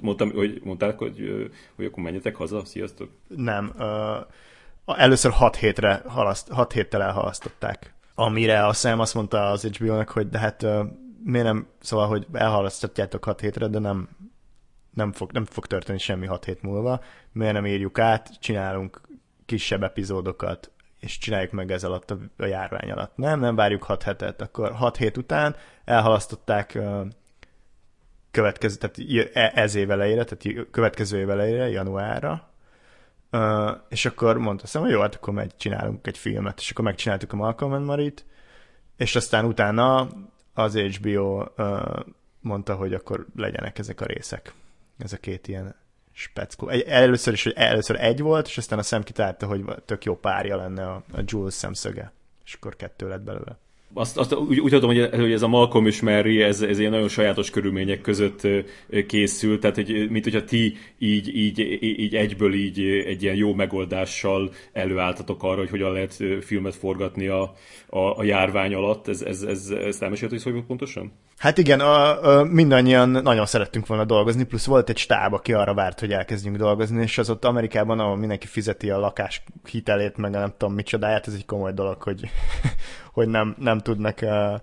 Mondtam, hogy, mondták, hogy, hogy akkor menjetek haza? Sziasztok! Nem. Uh, először 6 hétre halaszt, 6 héttel elhalasztották. Amire a Sam azt mondta az HBO-nak, hogy de hát miért nem, szóval, hogy elhalasztatjátok 6 hétre, de nem, nem fog, nem fog történni semmi 6 hét múlva, miért nem írjuk át, csinálunk kisebb epizódokat, és csináljuk meg ez alatt a, a járvány alatt. Nem, nem várjuk 6 hetet, akkor 6 hét után elhalasztották következő, tehát e, ez év elejére, tehát következő év elejére, januárra, és akkor mondta hogy jó, hát akkor megy, csinálunk egy filmet, és akkor megcsináltuk a Malcolm and Marit, és aztán utána az HBO uh, mondta, hogy akkor legyenek ezek a részek. Ez a két ilyen speckó. Először is, hogy először egy volt, és aztán a szem kitalálta, hogy tök jó párja lenne a, a Jules szemszöge. És akkor kettő lett belőle azt, azt úgy, úgy tudom, hogy, hogy ez a Malcolm és Mary, ez, ez ilyen nagyon sajátos körülmények között készült, tehát hogy, mint hogyha ti így, így, így egyből így egy ilyen jó megoldással előálltatok arra, hogy hogyan lehet filmet forgatni a, a, a járvány alatt. Ez, ez, ez, ez elmesélt, hogy szóval pontosan? Hát igen, a, a, mindannyian nagyon szerettünk volna dolgozni, plusz volt egy stáb, aki arra várt, hogy elkezdjünk dolgozni, és az ott Amerikában, ahol mindenki fizeti a lakás hitelét, meg nem tudom micsodáját, ez egy komoly dolog, hogy, hogy nem, nem tudnak uh,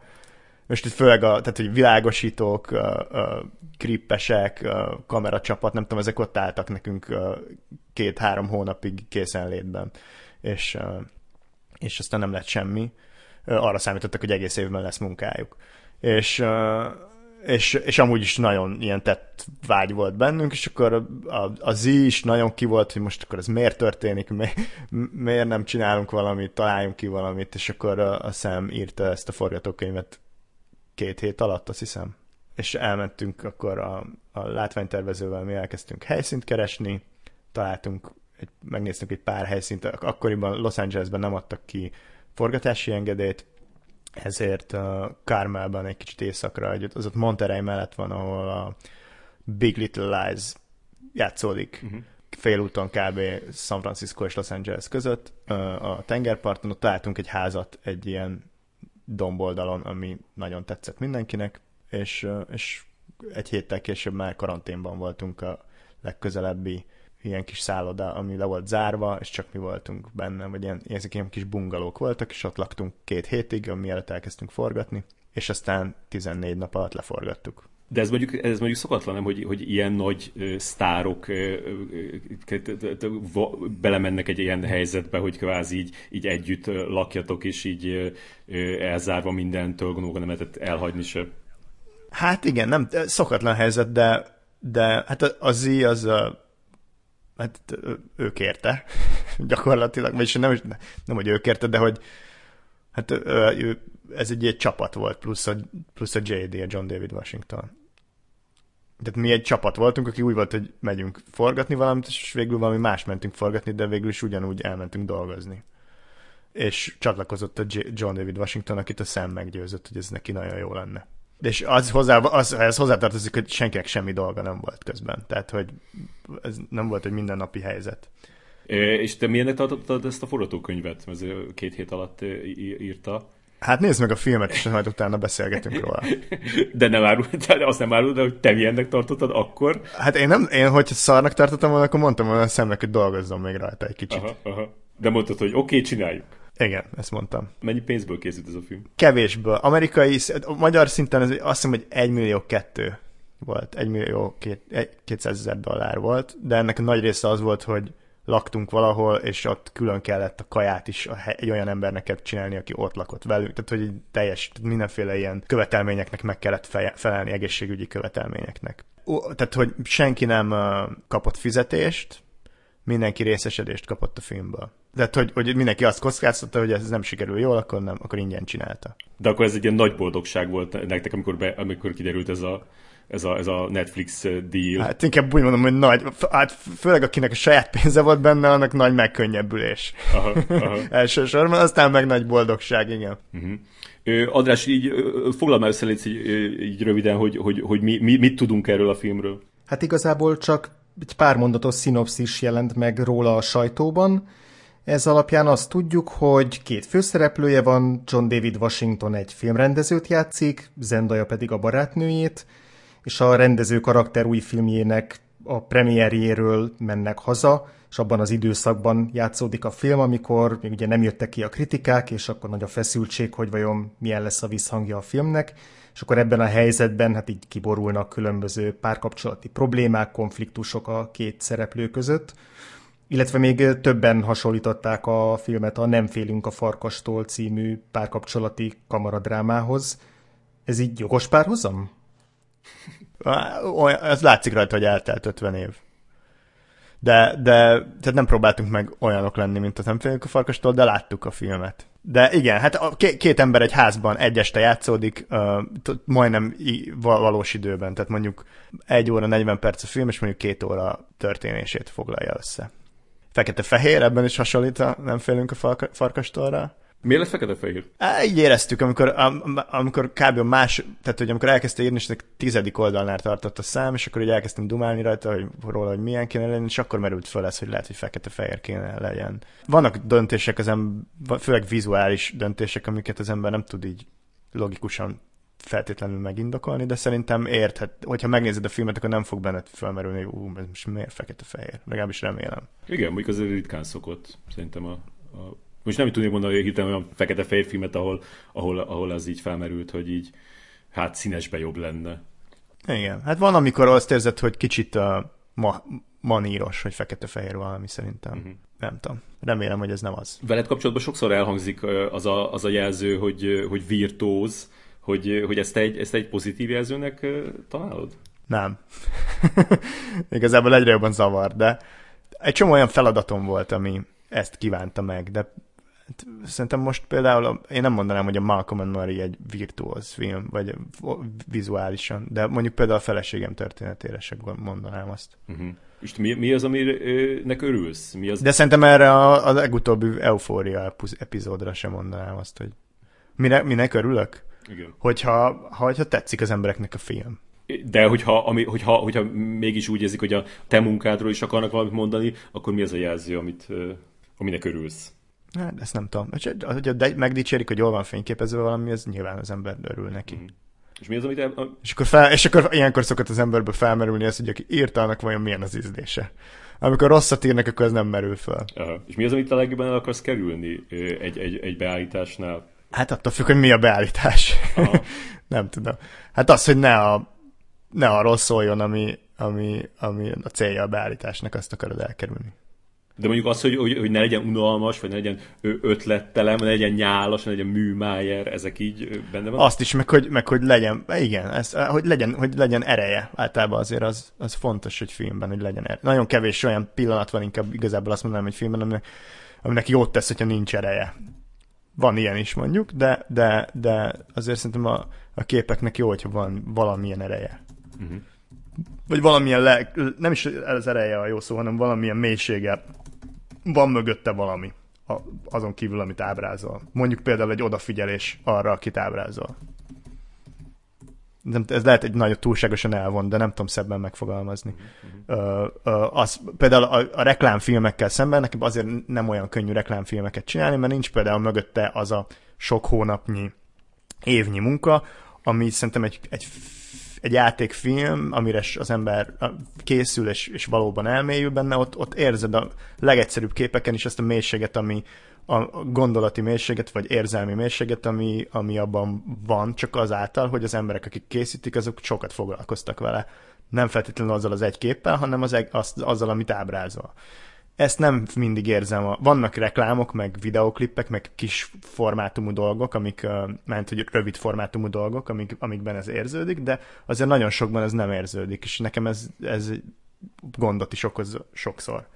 most itt főleg a, tehát, hogy világosítók, uh, uh, grippesek, uh, kameracsapat, nem tudom, ezek ott álltak nekünk uh, két-három hónapig készenlétben, és, uh, és aztán nem lett semmi. Uh, arra számítottak, hogy egész évben lesz munkájuk. És, és amúgy is nagyon ilyen tett vágy volt bennünk, és akkor a, a Z is nagyon ki volt, hogy most akkor ez miért történik, mi, miért nem csinálunk valamit, találjunk ki valamit, és akkor a, Sam írta ezt a forgatókönyvet két hét alatt, azt hiszem. És elmentünk akkor a, a látványtervezővel, mi elkezdtünk helyszínt keresni, találtunk, egy, megnéztünk egy pár helyszínt, akkoriban Los Angelesben nem adtak ki forgatási engedélyt, ezért uh, egy kicsit északra, az ott Monterey mellett van, ahol a Big Little Lies játszódik. Uh-huh. Félúton kb. San Francisco és Los Angeles között. Uh, a tengerparton ott találtunk egy házat egy ilyen domboldalon, ami nagyon tetszett mindenkinek, és, és egy héttel később már karanténban voltunk a legközelebbi ilyen kis szálloda, ami le volt zárva, és csak mi voltunk benne, vagy ilyen, ezek ilyen kis bungalók voltak, és ott laktunk két hétig, mielőtt elkezdtünk forgatni, és aztán 14 nap alatt leforgattuk. De ez mondjuk, ez mondjuk szokatlan, nem, hogy, hogy ilyen nagy ö, sztárok ö, ö, belemennek egy ilyen helyzetbe, hogy kvázi így, így együtt lakjatok, és így elzárva mindentől, gondolom, nem lehetett elhagyni se. Hát igen, nem, szokatlan helyzet, de, de hát az Z az hát ő kérte, gyakorlatilag, vagyis nem, nem, hogy ő kérte, de hogy hát ő, ez egy, egy csapat volt, plusz a, plusz a JD, a John David Washington. Tehát mi egy csapat voltunk, aki úgy volt, hogy megyünk forgatni valamit, és végül valami más mentünk forgatni, de végül is ugyanúgy elmentünk dolgozni. És csatlakozott a John David Washington, akit a szem meggyőzött, hogy ez neki nagyon jó lenne és az hozzá, az, ez hozzátartozik, hogy senkinek semmi dolga nem volt közben. Tehát, hogy ez nem volt egy mindennapi helyzet. És te milyennek tartottad ezt a forgatókönyvet? Ez két hét alatt írta. Hát nézd meg a filmet, és majd utána beszélgetünk róla. De nem árul, de azt nem árul, de hogy te milyennek tartottad akkor? Hát én nem, én hogyha szarnak tartottam volna, akkor mondtam volna a szemnek, hogy dolgozzon még rajta egy kicsit. Aha, aha. De mondtad, hogy oké, okay, csináljuk. Igen, ezt mondtam. Mennyi pénzből készült ez a film? Kevésből. Amerikai, a magyar szinten ez azt hiszem, hogy 1 millió kettő volt. 1 millió két, 200 ezer dollár volt, de ennek a nagy része az volt, hogy laktunk valahol, és ott külön kellett a kaját is egy olyan embernek csinálni, aki ott lakott velünk. Tehát, hogy egy teljes, tehát mindenféle ilyen követelményeknek meg kellett felelni, egészségügyi követelményeknek. Tehát, hogy senki nem kapott fizetést, mindenki részesedést kapott a filmből. Tehát, hogy, hogy mindenki azt kockáztatta, hogy ez nem sikerül jól, akkor nem, akkor ingyen csinálta. De akkor ez egy ilyen nagy boldogság volt nektek, amikor, be, amikor kiderült ez a, ez a, ez a Netflix deal. Hát inkább úgy mondom, hogy nagy, hát főleg akinek a saját pénze volt benne, annak nagy megkönnyebbülés. Aha, aha. Elsősorban, aztán meg nagy boldogság, igen. Uh-huh. András, így foglal már össze így, így röviden, hogy, hogy, hogy mi, mi, mit tudunk erről a filmről? Hát igazából csak egy pár mondatos szinopszis jelent meg róla a sajtóban. Ez alapján azt tudjuk, hogy két főszereplője van, John David Washington egy filmrendezőt játszik, Zendaya pedig a barátnőjét, és a rendező karakter új filmjének a premierjéről mennek haza, és abban az időszakban játszódik a film, amikor még ugye nem jöttek ki a kritikák, és akkor nagy a feszültség, hogy vajon milyen lesz a visszhangja a filmnek, és akkor ebben a helyzetben hát így kiborulnak különböző párkapcsolati problémák, konfliktusok a két szereplő között, illetve még többen hasonlították a filmet a Nem félünk a farkastól című párkapcsolati kamaradrámához. Ez így jogos párhuzam? Ez látszik rajta, hogy eltelt 50 év. De, de tehát nem próbáltunk meg olyanok lenni, mint a Nem félünk a farkastól, de láttuk a filmet. De igen, hát a két ember egy házban egy este játszódik, uh, majdnem valós időben, tehát mondjuk egy óra 40 perc a film, és mondjuk két óra történését foglalja össze. Fekete-fehér, ebben is hasonlít a Nem félünk a farkastolra. Miért lett fekete-fehér? Így éreztük, amikor, am, amikor kb. más, tehát hogy amikor elkezdte írni, és tizedik oldalnál tartott a szám, és akkor így elkezdtem dumálni rajta, hogy róla, hogy milyen kéne legyen, és akkor merült föl ez, hogy lehet, hogy fekete-fehér kéne legyen. Vannak döntések, az ember, főleg vizuális döntések, amiket az ember nem tud így logikusan feltétlenül megindokolni, de szerintem érthet, hogyha megnézed a filmet, akkor nem fog benned felmerülni, hogy ú, ez most miért fekete-fehér. Legalábbis remélem. Igen, mondjuk azért ritkán szokott, szerintem a, a most nem tudnék mondani, hogy hirtelen olyan fekete-fehér filmet, ahol, ahol, ahol az így felmerült, hogy így hát színesbe jobb lenne. Igen, hát van, amikor azt érzed, hogy kicsit uh, ma, maníros, hogy fekete-fehér valami szerintem. Uh-huh. Nem tudom. Remélem, hogy ez nem az. Veled kapcsolatban sokszor elhangzik az a, az a jelző, hogy, hogy virtuóz, hogy, hogy ezt, egy, ezt egy pozitív jelzőnek találod? Nem. Igazából egyre jobban zavar, de egy csomó olyan feladatom volt, ami ezt kívánta meg, de szerintem most például, én nem mondanám, hogy a Malcolm and Marie egy virtuóz film, vagy vizuálisan, de mondjuk például a feleségem történetére sem mondanám azt. Uh-huh. És mi, mi az, aminek örülsz? Mi az... De szerintem erre a, a legutóbbi Eufória epizódra sem mondanám azt, hogy mire, minek örülök? Igen. Hogyha, ha, hogyha tetszik az embereknek a film. De hogyha, ami, hogyha, hogyha mégis úgy érzik, hogy a te munkádról is akarnak valamit mondani, akkor mi az a jelző, amit, aminek örülsz? Hát, ezt nem tudom. Hogy megdicsérik, hogy jól van fényképezve valami, ez nyilván az ember örül neki. Mm. És mi az, amit el... És akkor, fel, és akkor ilyenkor szokott az emberből felmerülni az, hogy aki írta, annak vajon milyen az ízlése. Amikor rosszat írnak, akkor ez nem merül fel. Aha. És mi az, amit a legjobban el akarsz kerülni egy, egy, egy beállításnál? Hát attól függ, hogy mi a beállítás. nem tudom. Hát az, hogy ne, a, ne arról szóljon, ami, ami, ami a célja a beállításnak, azt akarod elkerülni. De mondjuk az, hogy, hogy, hogy ne legyen unalmas, vagy ne legyen ötlettelem, ne legyen nyálas, ne legyen műmájer, ezek így benne van? Azt is, meg hogy, meg hogy legyen, igen, ez, hogy, legyen, hogy legyen ereje. Általában azért az, az fontos, hogy filmben, hogy legyen ereje. Nagyon kevés olyan pillanat van, inkább igazából azt mondanám, hogy filmben, aminek, aminek jót tesz, hogyha nincs ereje. Van ilyen is mondjuk, de, de, de azért szerintem a, a képeknek jó, hogyha van valamilyen ereje. Uh-huh. Vagy valamilyen, le, nem is az ereje a jó szó, hanem valamilyen mélysége van mögötte valami, azon kívül, amit ábrázol. Mondjuk például egy odafigyelés arra, akit ábrázol. Nem, ez lehet egy nagyon túlságosan elvon, de nem tudom szebben megfogalmazni. Uh, uh, az, például a, a reklámfilmekkel szemben nekem azért nem olyan könnyű reklámfilmeket csinálni, mert nincs például mögötte az a sok hónapnyi, évnyi munka, ami szerintem egy, egy egy játékfilm, amire az ember készül és, és valóban elmélyül benne, ott, ott érzed a legegyszerűbb képeken is azt a mélységet, ami a gondolati mélységet, vagy érzelmi mélységet, ami, ami abban van, csak azáltal, hogy az emberek, akik készítik, azok sokat foglalkoztak vele. Nem feltétlenül azzal az egy képpel, hanem az, az, azzal, amit ábrázol ezt nem mindig érzem. Vannak reklámok, meg videoklippek, meg kis formátumú dolgok, amik, ment, hogy rövid formátumú dolgok, amik, amikben ez érződik, de azért nagyon sokban ez nem érződik, és nekem ez, ez gondot is okoz sokszor.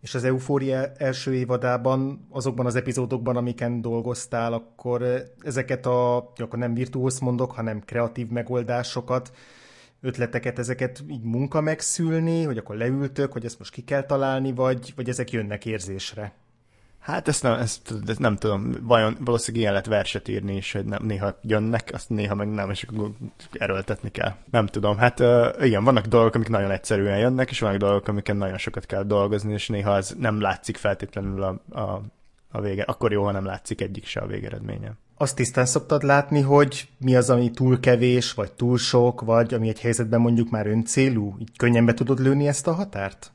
És az Eufória első évadában, azokban az epizódokban, amiken dolgoztál, akkor ezeket a, akkor nem virtuóz mondok, hanem kreatív megoldásokat, ötleteket, ezeket így munka megszülni, hogy akkor leültök, hogy ezt most ki kell találni, vagy, vagy ezek jönnek érzésre? Hát ezt nem, ezt, ezt nem tudom, vajon valószínűleg ilyen lehet verset írni is, hogy nem, néha jönnek, azt néha meg nem, és akkor erőltetni kell. Nem tudom, hát uh, igen, vannak dolgok, amik nagyon egyszerűen jönnek, és vannak dolgok, amiken nagyon sokat kell dolgozni, és néha az nem látszik feltétlenül a, a, a vége. Akkor jó, ha nem látszik egyik se a végeredménye azt tisztán szoktad látni, hogy mi az, ami túl kevés, vagy túl sok, vagy ami egy helyzetben mondjuk már öncélú? Így könnyen be tudod lőni ezt a határt?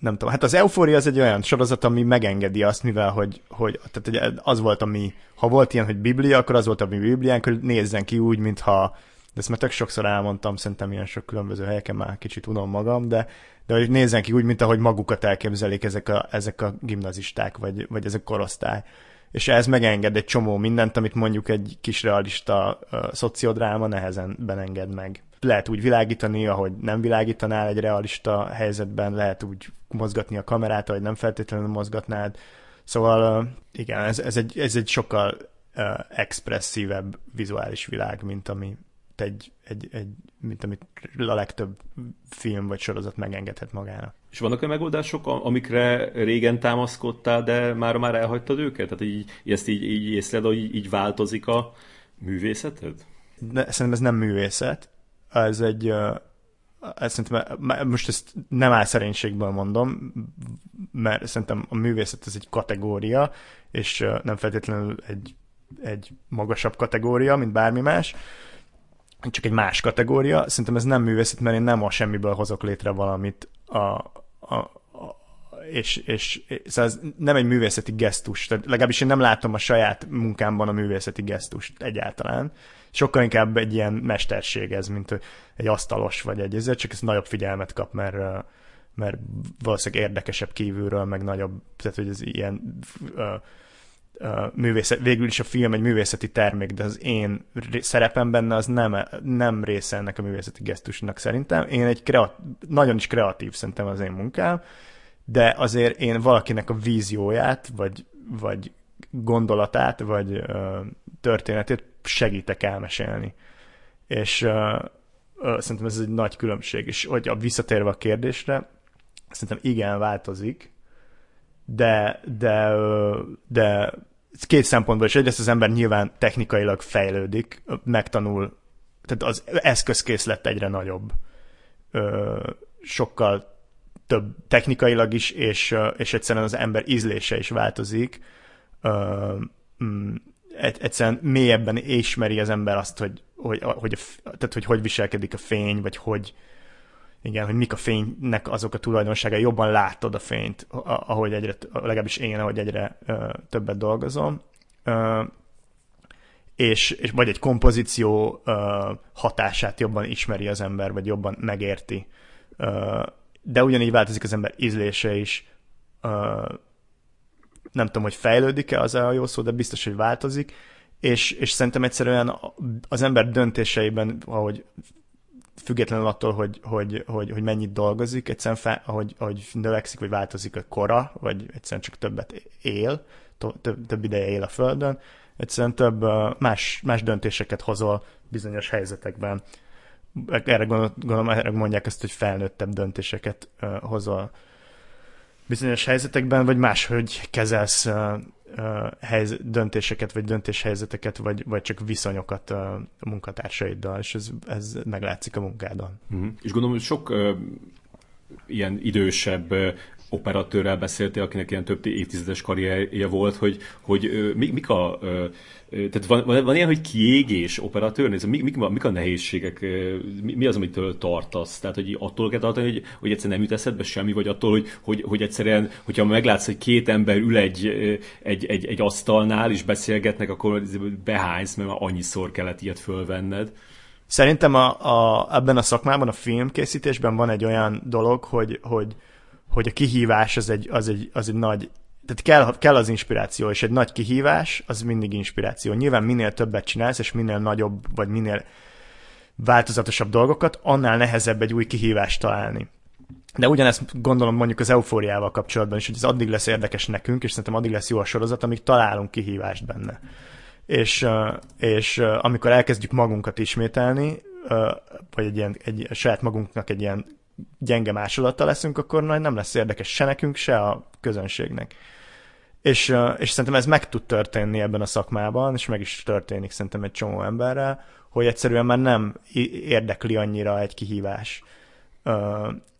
nem tudom, hát az Euphoria az egy olyan sorozat, ami megengedi azt, mivel hogy, hogy tehát az volt, ami, ha volt ilyen, hogy Biblia, akkor az volt, ami Bibliánk, hogy nézzen ki úgy, mintha, de ezt már tök sokszor elmondtam, szerintem ilyen sok különböző helyeken már kicsit unom magam, de, de hogy nézzen ki úgy, mint ahogy magukat elképzelik ezek a, ezek a gimnazisták, vagy, vagy ezek a korosztály. És ez megenged egy csomó mindent, amit mondjuk egy kis realista uh, szociodráma nehezen benenged meg lehet úgy világítani, ahogy nem világítanál egy realista helyzetben, lehet úgy mozgatni a kamerát, ahogy nem feltétlenül mozgatnád. Szóval igen, ez, ez, egy, ez egy sokkal uh, expresszívebb vizuális világ, mint ami egy, egy, egy, mint amit a legtöbb film vagy sorozat megengedhet magának. És vannak olyan megoldások, amikre régen támaszkodtál, de már már elhagytad őket? Tehát így, ezt így, így észled, hogy így, így változik a művészeted? De, szerintem ez nem művészet ez egy, ez szerintem, most ezt nem áll szerénységből mondom, mert szerintem a művészet ez egy kategória, és nem feltétlenül egy, egy magasabb kategória, mint bármi más, csak egy más kategória. Szerintem ez nem művészet, mert én nem a semmiből hozok létre valamit, a, a, és, és, és szóval ez nem egy művészeti gesztus. Tehát legalábbis én nem látom a saját munkámban a művészeti gesztust egyáltalán sokkal inkább egy ilyen mesterség ez, mint egy asztalos vagy egy ezért, csak ez nagyobb figyelmet kap, mert, mert valószínűleg érdekesebb kívülről, meg nagyobb, tehát hogy ez ilyen uh, művészet, végül is a film egy művészeti termék, de az én szerepem benne az nem, nem része ennek a művészeti gesztusnak szerintem. Én egy kreat, nagyon is kreatív szerintem az én munkám, de azért én valakinek a vízióját, vagy, vagy gondolatát, vagy ö, történetét segítek elmesélni. És ö, ö, szerintem ez egy nagy különbség. És hogy a visszatérve a kérdésre, szerintem igen, változik, de, de, de két szempontból is. Egyrészt az ember nyilván technikailag fejlődik, megtanul, tehát az eszközkészlet egyre nagyobb. Sokkal több technikailag is, és, és egyszerűen az ember ízlése is változik mm, egyszerűen mélyebben ismeri az ember azt, hogy hogy, hogy, tehát, hogy hogy viselkedik a fény, vagy hogy igen, hogy mik a fénynek azok a tulajdonságai, jobban látod a fényt, ahogy egyre, legalábbis én, ahogy egyre uh, többet dolgozom. Uh, és, és vagy egy kompozíció uh, hatását jobban ismeri az ember, vagy jobban megérti. Uh, de ugyanígy változik az ember ízlése is, uh, nem tudom, hogy fejlődik-e az a jó szó, de biztos, hogy változik, és, és szerintem egyszerűen az ember döntéseiben, ahogy függetlenül attól, hogy, hogy, hogy, hogy mennyit dolgozik, egyszerűen fel, ahogy, ahogy növekszik, vagy változik a kora, vagy egyszerűen csak többet él, több, több ideje él a Földön, egyszerűen több más, más döntéseket hozol bizonyos helyzetekben. Erre gondolom, erre mondják ezt, hogy felnőttebb döntéseket hozol bizonyos helyzetekben, vagy máshogy kezelsz helyz- döntéseket, vagy döntéshelyzeteket, vagy, vagy csak viszonyokat a munkatársaiddal, és ez, ez meglátszik a munkádon. Uh-huh. És gondolom, hogy sok ilyen idősebb operatőrrel beszéltél, akinek ilyen több évtizedes karrierje volt, hogy, hogy mik, mik a tehát van, van, van ilyen, hogy kiégés operatőr, nézd, mik, mik, mik a nehézségek, mi, mi az, amitől tartasz? Tehát, hogy attól kell tartani, hogy, hogy egyszerűen nem jut eszedbe semmi, vagy attól, hogy, hogy, hogy egyszerűen, hogyha meglátsz, hogy két ember ül egy, egy, egy, egy asztalnál, és beszélgetnek, akkor behánysz, mert már annyiszor kellett ilyet fölvenned. Szerintem a, a, ebben a szakmában, a filmkészítésben van egy olyan dolog, hogy, hogy hogy a kihívás az egy, az egy, az egy nagy, tehát kell, kell az inspiráció, és egy nagy kihívás az mindig inspiráció. Nyilván minél többet csinálsz, és minél nagyobb, vagy minél változatosabb dolgokat, annál nehezebb egy új kihívást találni. De ugyanezt gondolom mondjuk az eufóriával kapcsolatban is, hogy ez addig lesz érdekes nekünk, és szerintem addig lesz jó a sorozat, amíg találunk kihívást benne. És, és amikor elkezdjük magunkat ismételni, vagy egy ilyen, egy, saját magunknak egy ilyen gyenge másolata leszünk, akkor majd nem lesz érdekes se nekünk, se a közönségnek. És, és szerintem ez meg tud történni ebben a szakmában, és meg is történik szerintem egy csomó emberrel, hogy egyszerűen már nem érdekli annyira egy kihívás.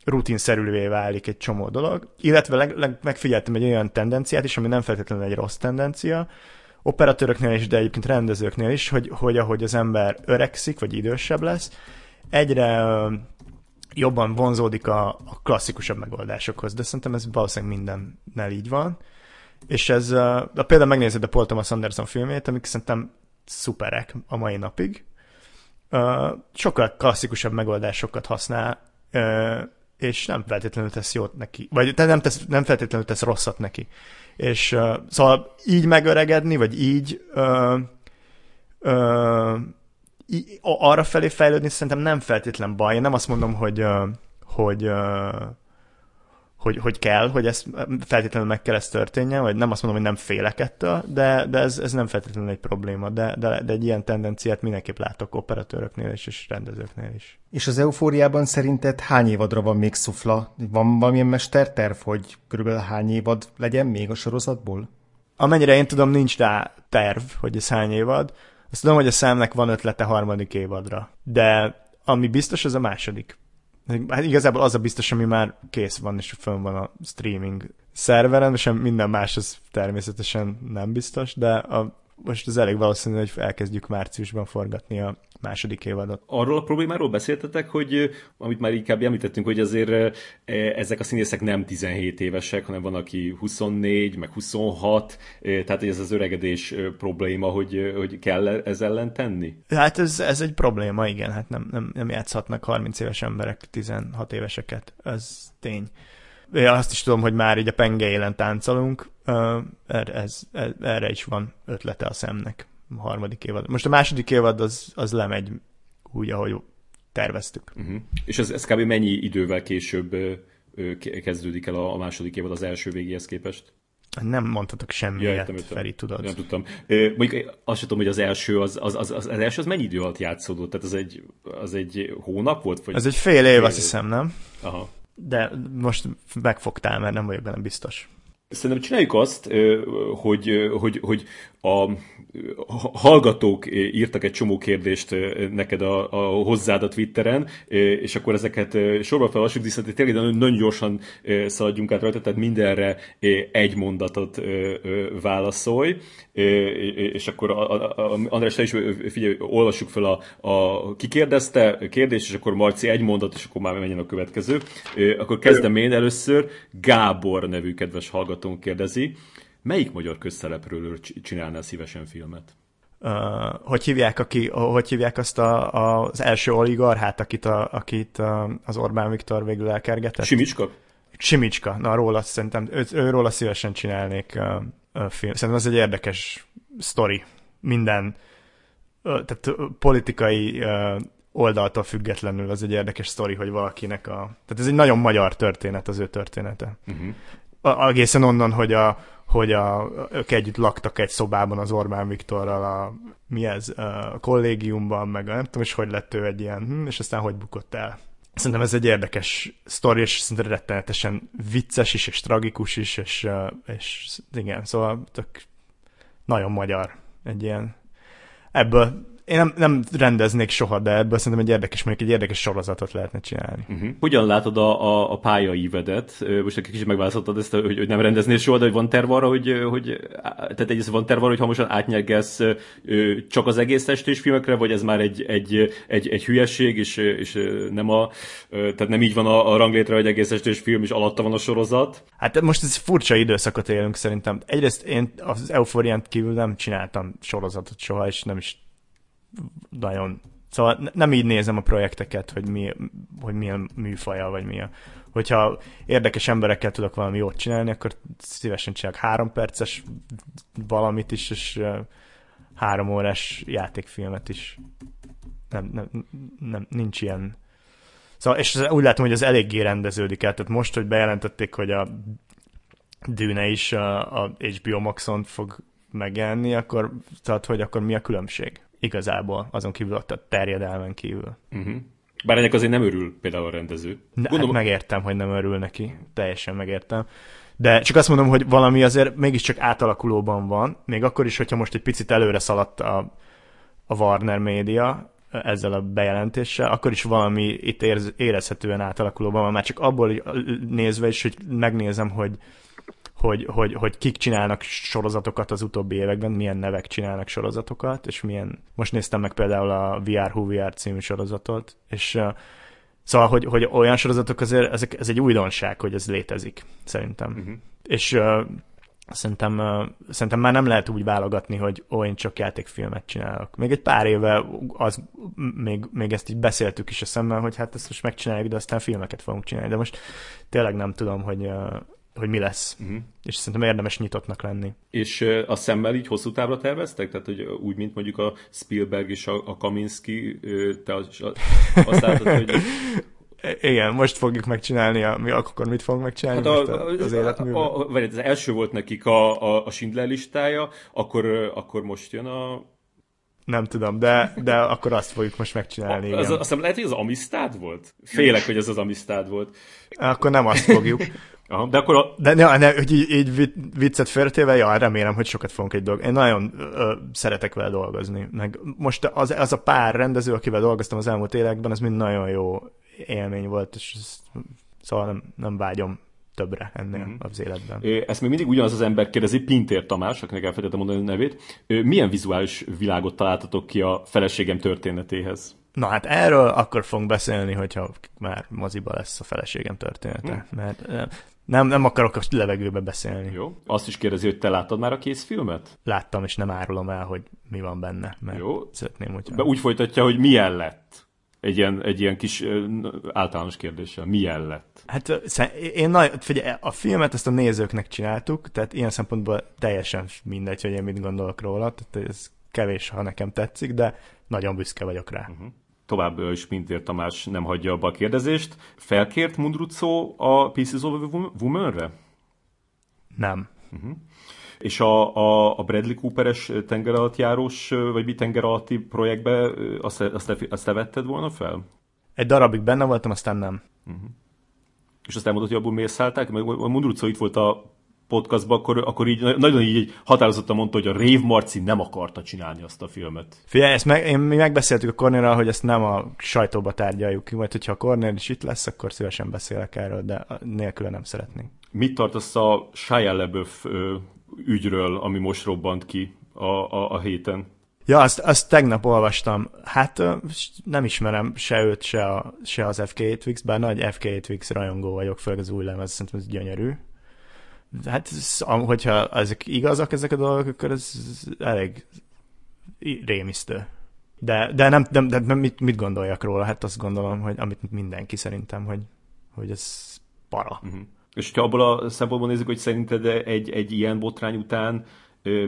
rutinszerűvé válik egy csomó dolog, illetve leg, leg, megfigyeltem egy olyan tendenciát is, ami nem feltétlenül egy rossz tendencia, operatőröknél is, de egyébként rendezőknél is, hogy, hogy ahogy az ember öregszik, vagy idősebb lesz, egyre jobban vonzódik a, a klasszikusabb megoldásokhoz, de szerintem ez valószínűleg mindennel így van. És ez, a, például megnézed a Paul Thomas Anderson filmét, amik szerintem szuperek a mai napig. Sokkal klasszikusabb megoldásokat használ, és nem feltétlenül tesz jót neki, vagy nem, tesz, nem feltétlenül tesz rosszat neki. És szóval így megöregedni, vagy így arra felé fejlődni szerintem nem feltétlen baj. Én nem azt mondom, hogy, hogy, hogy, hogy kell, hogy ez feltétlenül meg kell ez történjen, vagy nem azt mondom, hogy nem félek ettől, de, de ez, ez nem feltétlenül egy probléma, de, de, de egy ilyen tendenciát mindenképp látok operatőröknél is, és rendezőknél is. És az eufóriában szerinted hány évadra van még szufla? Van valamilyen mesterterv, hogy körülbelül hány évad legyen még a sorozatból? Amennyire én tudom, nincs rá terv, hogy ez hány évad. Azt tudom, hogy a számnak van ötlete harmadik évadra, de ami biztos, az a második. Hát igazából az a biztos, ami már kész van, és fönn van a streaming szerveren, és minden más az természetesen nem biztos, de a, most az elég valószínű, hogy elkezdjük márciusban forgatni a második évadot. Arról a problémáról beszéltetek, hogy amit már inkább említettünk, hogy azért ezek a színészek nem 17 évesek, hanem van, aki 24, meg 26, tehát ez az öregedés probléma, hogy, hogy kell ez ellen tenni? Hát ez, ez egy probléma, igen, hát nem, nem, nem játszhatnak 30 éves emberek 16 éveseket, ez tény. Én azt is tudom, hogy már így a penge élen táncolunk, ez, ez, erre is van ötlete a szemnek a harmadik évad. Most a második évad az, az lemegy úgy, ahogy terveztük. Uh-huh. És ez, ez kb. mennyi idővel később kezdődik el a, második évad az első végéhez képest? Nem mondhatok semmiet, ja, Feri, tudod. Nem tudtam. Ö, mondjuk azt sem tudom, hogy az első az, az, az, az, az első az mennyi idő alatt játszódott? Tehát az egy, az egy hónap volt? Vagy ez egy fél év, fél azt hiszem, nem? Aha. De most megfogtál, mert nem vagyok benne biztos. Szerintem csináljuk azt, hogy, hogy, hogy a hallgatók írtak egy csomó kérdést neked a, a hozzád a Twitteren, és akkor ezeket sorba felolvassuk, viszont tényleg nagyon gyorsan szaladjunk át rajta, tehát mindenre egy mondatot válaszolj, és akkor András, te is figyelj, olvassuk fel a, a ki kérdezte kérdést, és akkor Marci egy mondat, és akkor már menjen a következő. Akkor kezdem én először. Gábor nevű kedves hallgatónk kérdezi, Melyik magyar közszereplőről csinálnál szívesen filmet? Uh, hogy hívják, aki, hogy hívják azt a, a, az első oligarchát, akit, a, akit a, az Orbán Viktor végül elkergetett? Simicska? Simicska, na róla szerintem, ő, ő, róla szívesen csinálnék uh, uh, film. Szerintem az egy érdekes sztori. Minden, tehát politikai oldaltól függetlenül az egy érdekes sztori, hogy valakinek a... Tehát ez egy nagyon magyar történet, az ő története. Uh-huh. A, egészen onnan, hogy a, hogy a, ők együtt laktak egy szobában az Orbán Viktorral a, mi ez, a kollégiumban, meg a, nem tudom is, hogy lett ő egy ilyen, hm, és aztán hogy bukott el. Szerintem ez egy érdekes sztori, és szerintem rettenetesen vicces is, és tragikus is, és, és igen, szóval tök nagyon magyar egy ilyen. Ebből én nem, nem rendeznék soha, de ebből szerintem egy érdekes, mondjuk egy érdekes sorozatot lehetne csinálni. Uh-huh. Hogyan látod a, a, a pályaívedet? Most egy kicsit megválaszoltad ezt, hogy, hogy nem rendeznél soha, de hogy van terv arra, hogy, hogy tehát egyrészt van terv arra, hogy hamarosan átnyergesz csak az egész estés filmekre, vagy ez már egy, egy, egy, egy hülyeség, és, és nem a, tehát nem így van a, a ranglétre, hogy egész estés film, és alatta van a sorozat? Hát most ez furcsa időszakot élünk szerintem. Egyrészt én az Euforiánt kívül nem csináltam sorozatot soha, és nem is nagyon... Szóval nem így nézem a projekteket, hogy, mi, hogy milyen műfaja, vagy milyen. Hogyha érdekes emberekkel tudok valami jót csinálni, akkor szívesen csinálok három perces valamit is, és három órás játékfilmet is. Nem, nem, nem, nincs ilyen... Szóval, és úgy látom, hogy az eléggé rendeződik el. Tehát most, hogy bejelentették, hogy a Dűne is a, a HBO Maxon fog megjelenni, akkor, tehát, hogy akkor mi a különbség? Igazából, azon kívül ott a terjedelmen kívül. Uh-huh. Bár ennek azért nem örül például a rendező. Ne, Gondolom... hát megértem, hogy nem örül neki. Teljesen megértem. De csak azt mondom, hogy valami azért mégiscsak átalakulóban van, még akkor is, hogyha most egy picit előre szaladt a, a Warner Media ezzel a bejelentéssel, akkor is valami itt érez, érezhetően átalakulóban van, már csak abból nézve is, hogy megnézem, hogy hogy, hogy, hogy kik csinálnak sorozatokat az utóbbi években, milyen nevek csinálnak sorozatokat, és milyen... Most néztem meg például a VR Who VR című sorozatot, és uh, Szóval, hogy, hogy olyan sorozatok azért, ezek, ez egy újdonság, hogy ez létezik, szerintem. Uh-huh. És uh, szerintem, uh, szerintem már nem lehet úgy válogatni, hogy ó, én csak játékfilmet csinálok. Még egy pár éve az, még, még ezt így beszéltük is a szemmel, hogy hát ezt most megcsináljuk, de aztán filmeket fogunk csinálni. De most tényleg nem tudom, hogy, uh, hogy mi lesz. Uh-huh. És szerintem érdemes nyitottnak lenni. És a szemmel így hosszú távra terveztek? Tehát, hogy úgy, mint mondjuk a Spielberg és a, a Kaminski, te az, azt látod, hogy igen, most fogjuk megcsinálni, a, mi akkor mit fogunk megcsinálni hát a, most az életműben? A, a, az első volt nekik a, a, a Schindler listája, akkor, akkor most jön a... Nem tudom, de, de akkor azt fogjuk most megcsinálni. A, az, azt hiszem lehet, hogy az Amisztád volt? Félek, hogy ez az Amisztád volt. Akkor nem azt fogjuk. Aha, de akkor a... De ne, ne, hogy így, így viccet félretéve, ja, remélem, hogy sokat fogunk egy dolg. Én nagyon ö, szeretek vele dolgozni. Meg most az, az a pár rendező, akivel dolgoztam az elmúlt években, az mind nagyon jó élmény volt, és ez, szóval nem, nem vágyom többre ennél mm-hmm. az életben. Ezt még mindig ugyanaz az ember kérdezi, Pintér Tamás, akinek elfelejtettem mondani a nevét. Milyen vizuális világot találtatok ki a feleségem történetéhez? Na hát erről akkor fogunk beszélni, hogyha már moziba lesz a feleségem története. Mm. Mert nem, nem akarok a levegőbe beszélni. Jó. Azt is kérdezi, hogy te láttad már a készfilmet? Láttam, és nem árulom el, hogy mi van benne. Mert Jó. Szeretném, hogyha... De úgy folytatja, hogy milyen lett? egy ilyen, egy ilyen kis általános kérdéssel. Milyen lett? Hát én nagy, figyelj, a filmet ezt a nézőknek csináltuk, tehát ilyen szempontból teljesen mindegy, hogy én mit gondolok róla, tehát ez kevés, ha nekem tetszik, de nagyon büszke vagyok rá. Uh-huh. Tovább is Pintér Tamás nem hagyja abba a kérdezést. Felkért Mundrucó a Pieces of a Woman-re? Nem. Uh-huh. És a, a, a Bradley Cooperes tengeralattjárós, vagy mi tengeralatti projektbe azt, azt, azt te vetted volna fel? Egy darabig benne voltam, aztán nem. Uh-huh. És azt elmondod, hogy abból miért szállták? Mert a Mundrucó itt volt a podcastban, akkor, akkor így nagyon így határozottan mondta, hogy a Rév Marci nem akarta csinálni azt a filmet. Figyelj, ezt meg, én, mi megbeszéltük a Cornélral, hogy ezt nem a sajtóba tárgyaljuk, majd hogyha a Cornél is itt lesz, akkor szívesen beszélek erről, de nélküle nem szeretnénk. Mit tartasz a Shia LaBeouf ügyről, ami most robbant ki a, a, a héten. Ja, azt, azt tegnap olvastam. Hát nem ismerem se őt, se, a, se az FK Twix, bár nagy FK Twix rajongó vagyok, főleg az új lemez, szerintem ez gyönyörű. Hát, hogyha ezek igazak, ezek a dolgok, akkor ez elég rémisztő. De, de, nem, de, de mit, mit gondoljak róla? Hát azt gondolom, hogy amit mindenki szerintem, hogy, hogy ez para. Uh-huh. És ha abból a szempontból nézzük, hogy szerinted egy, egy ilyen botrány után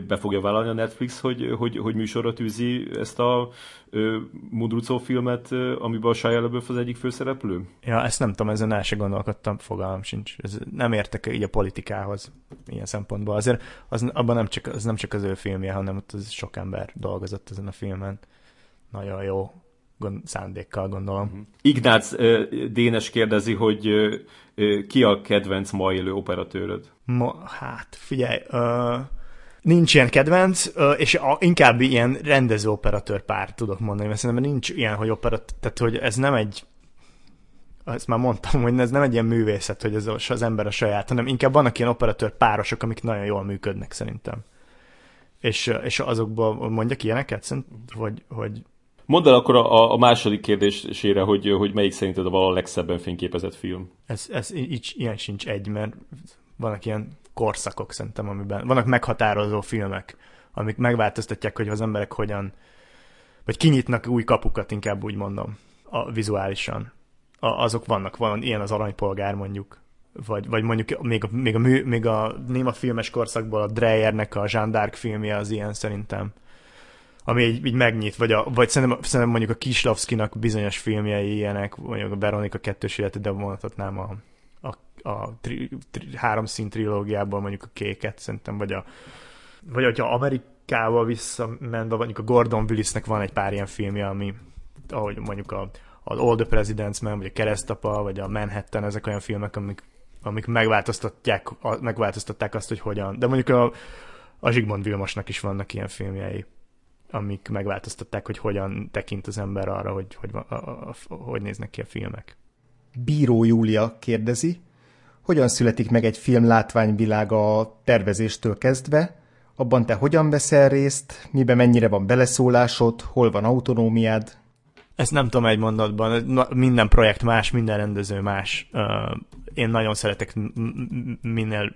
be fogja vállalni a Netflix, hogy, hogy, hogy műsorra tűzi ezt a Mudrucó filmet, amiben a Shia LaBeouf az egyik főszereplő? Ja, ezt nem tudom, ezen el se gondolkodtam, fogalmam sincs. Ez nem értek így a politikához ilyen szempontból. Azért az, abban nem csak, az nem csak az ő filmje, hanem ott az sok ember dolgozott ezen a filmen. Nagyon jó gond, szándékkal gondolom. Mhm. Ignác Dénes kérdezi, hogy ki a kedvenc ma élő operatőröd? Ma, hát figyelj, uh, nincs ilyen kedvenc, és a, inkább ilyen rendező operatőr pár tudok mondani, mert szerintem nincs ilyen, hogy operatőr, tehát hogy ez nem egy ezt már mondtam, hogy ez nem egy ilyen művészet, hogy ez az ember a saját, hanem inkább vannak ilyen operatőr párosok, amik nagyon jól működnek szerintem. És, és azokból mondjak ilyeneket, szerintem, hogy, hogy Mondd el akkor a, a második kérdésére, hogy, hogy melyik szerinted a legszebben fényképezett film? Ez, ez így, ilyen sincs egy, mert vannak ilyen korszakok szerintem, amiben vannak meghatározó filmek, amik megváltoztatják, hogy az emberek hogyan, vagy kinyitnak új kapukat, inkább úgy mondom, a, vizuálisan. A, azok vannak, van ilyen az aranypolgár mondjuk, vagy, vagy mondjuk még a, még a, mű, még a néma filmes korszakból a Dreyernek a Jean d'Arc filmje az ilyen szerintem ami így, így megnyit, vagy, a, vagy szerintem, szerintem mondjuk a Kislavskinak bizonyos filmjei ilyenek, mondjuk a Veronika kettős élete, de mondhatnám a, a, a tri, tri, három szín trilógiából mondjuk a kéket, szerintem, vagy a vagy hogyha Amerikába visszamenve, mondjuk a Gordon Willisnek van egy pár ilyen filmje, ami ahogy mondjuk a, az All the Presidents Man, vagy a Keresztapa, vagy a Manhattan, ezek olyan filmek, amik, amik megváltoztatják, megváltoztatták azt, hogy hogyan. De mondjuk a, a Zsigmond Vilmosnak is vannak ilyen filmjei amik megváltoztatták, hogy hogyan tekint az ember arra, hogy hogy, a, a, a, hogy néznek ki a filmek. Bíró Júlia kérdezi, hogyan születik meg egy film látványvilága a tervezéstől kezdve, abban te hogyan veszel részt, miben mennyire van beleszólásod, hol van autonómiád? Ezt nem tudom egy mondatban, minden projekt más, minden rendező más. Én nagyon szeretek minél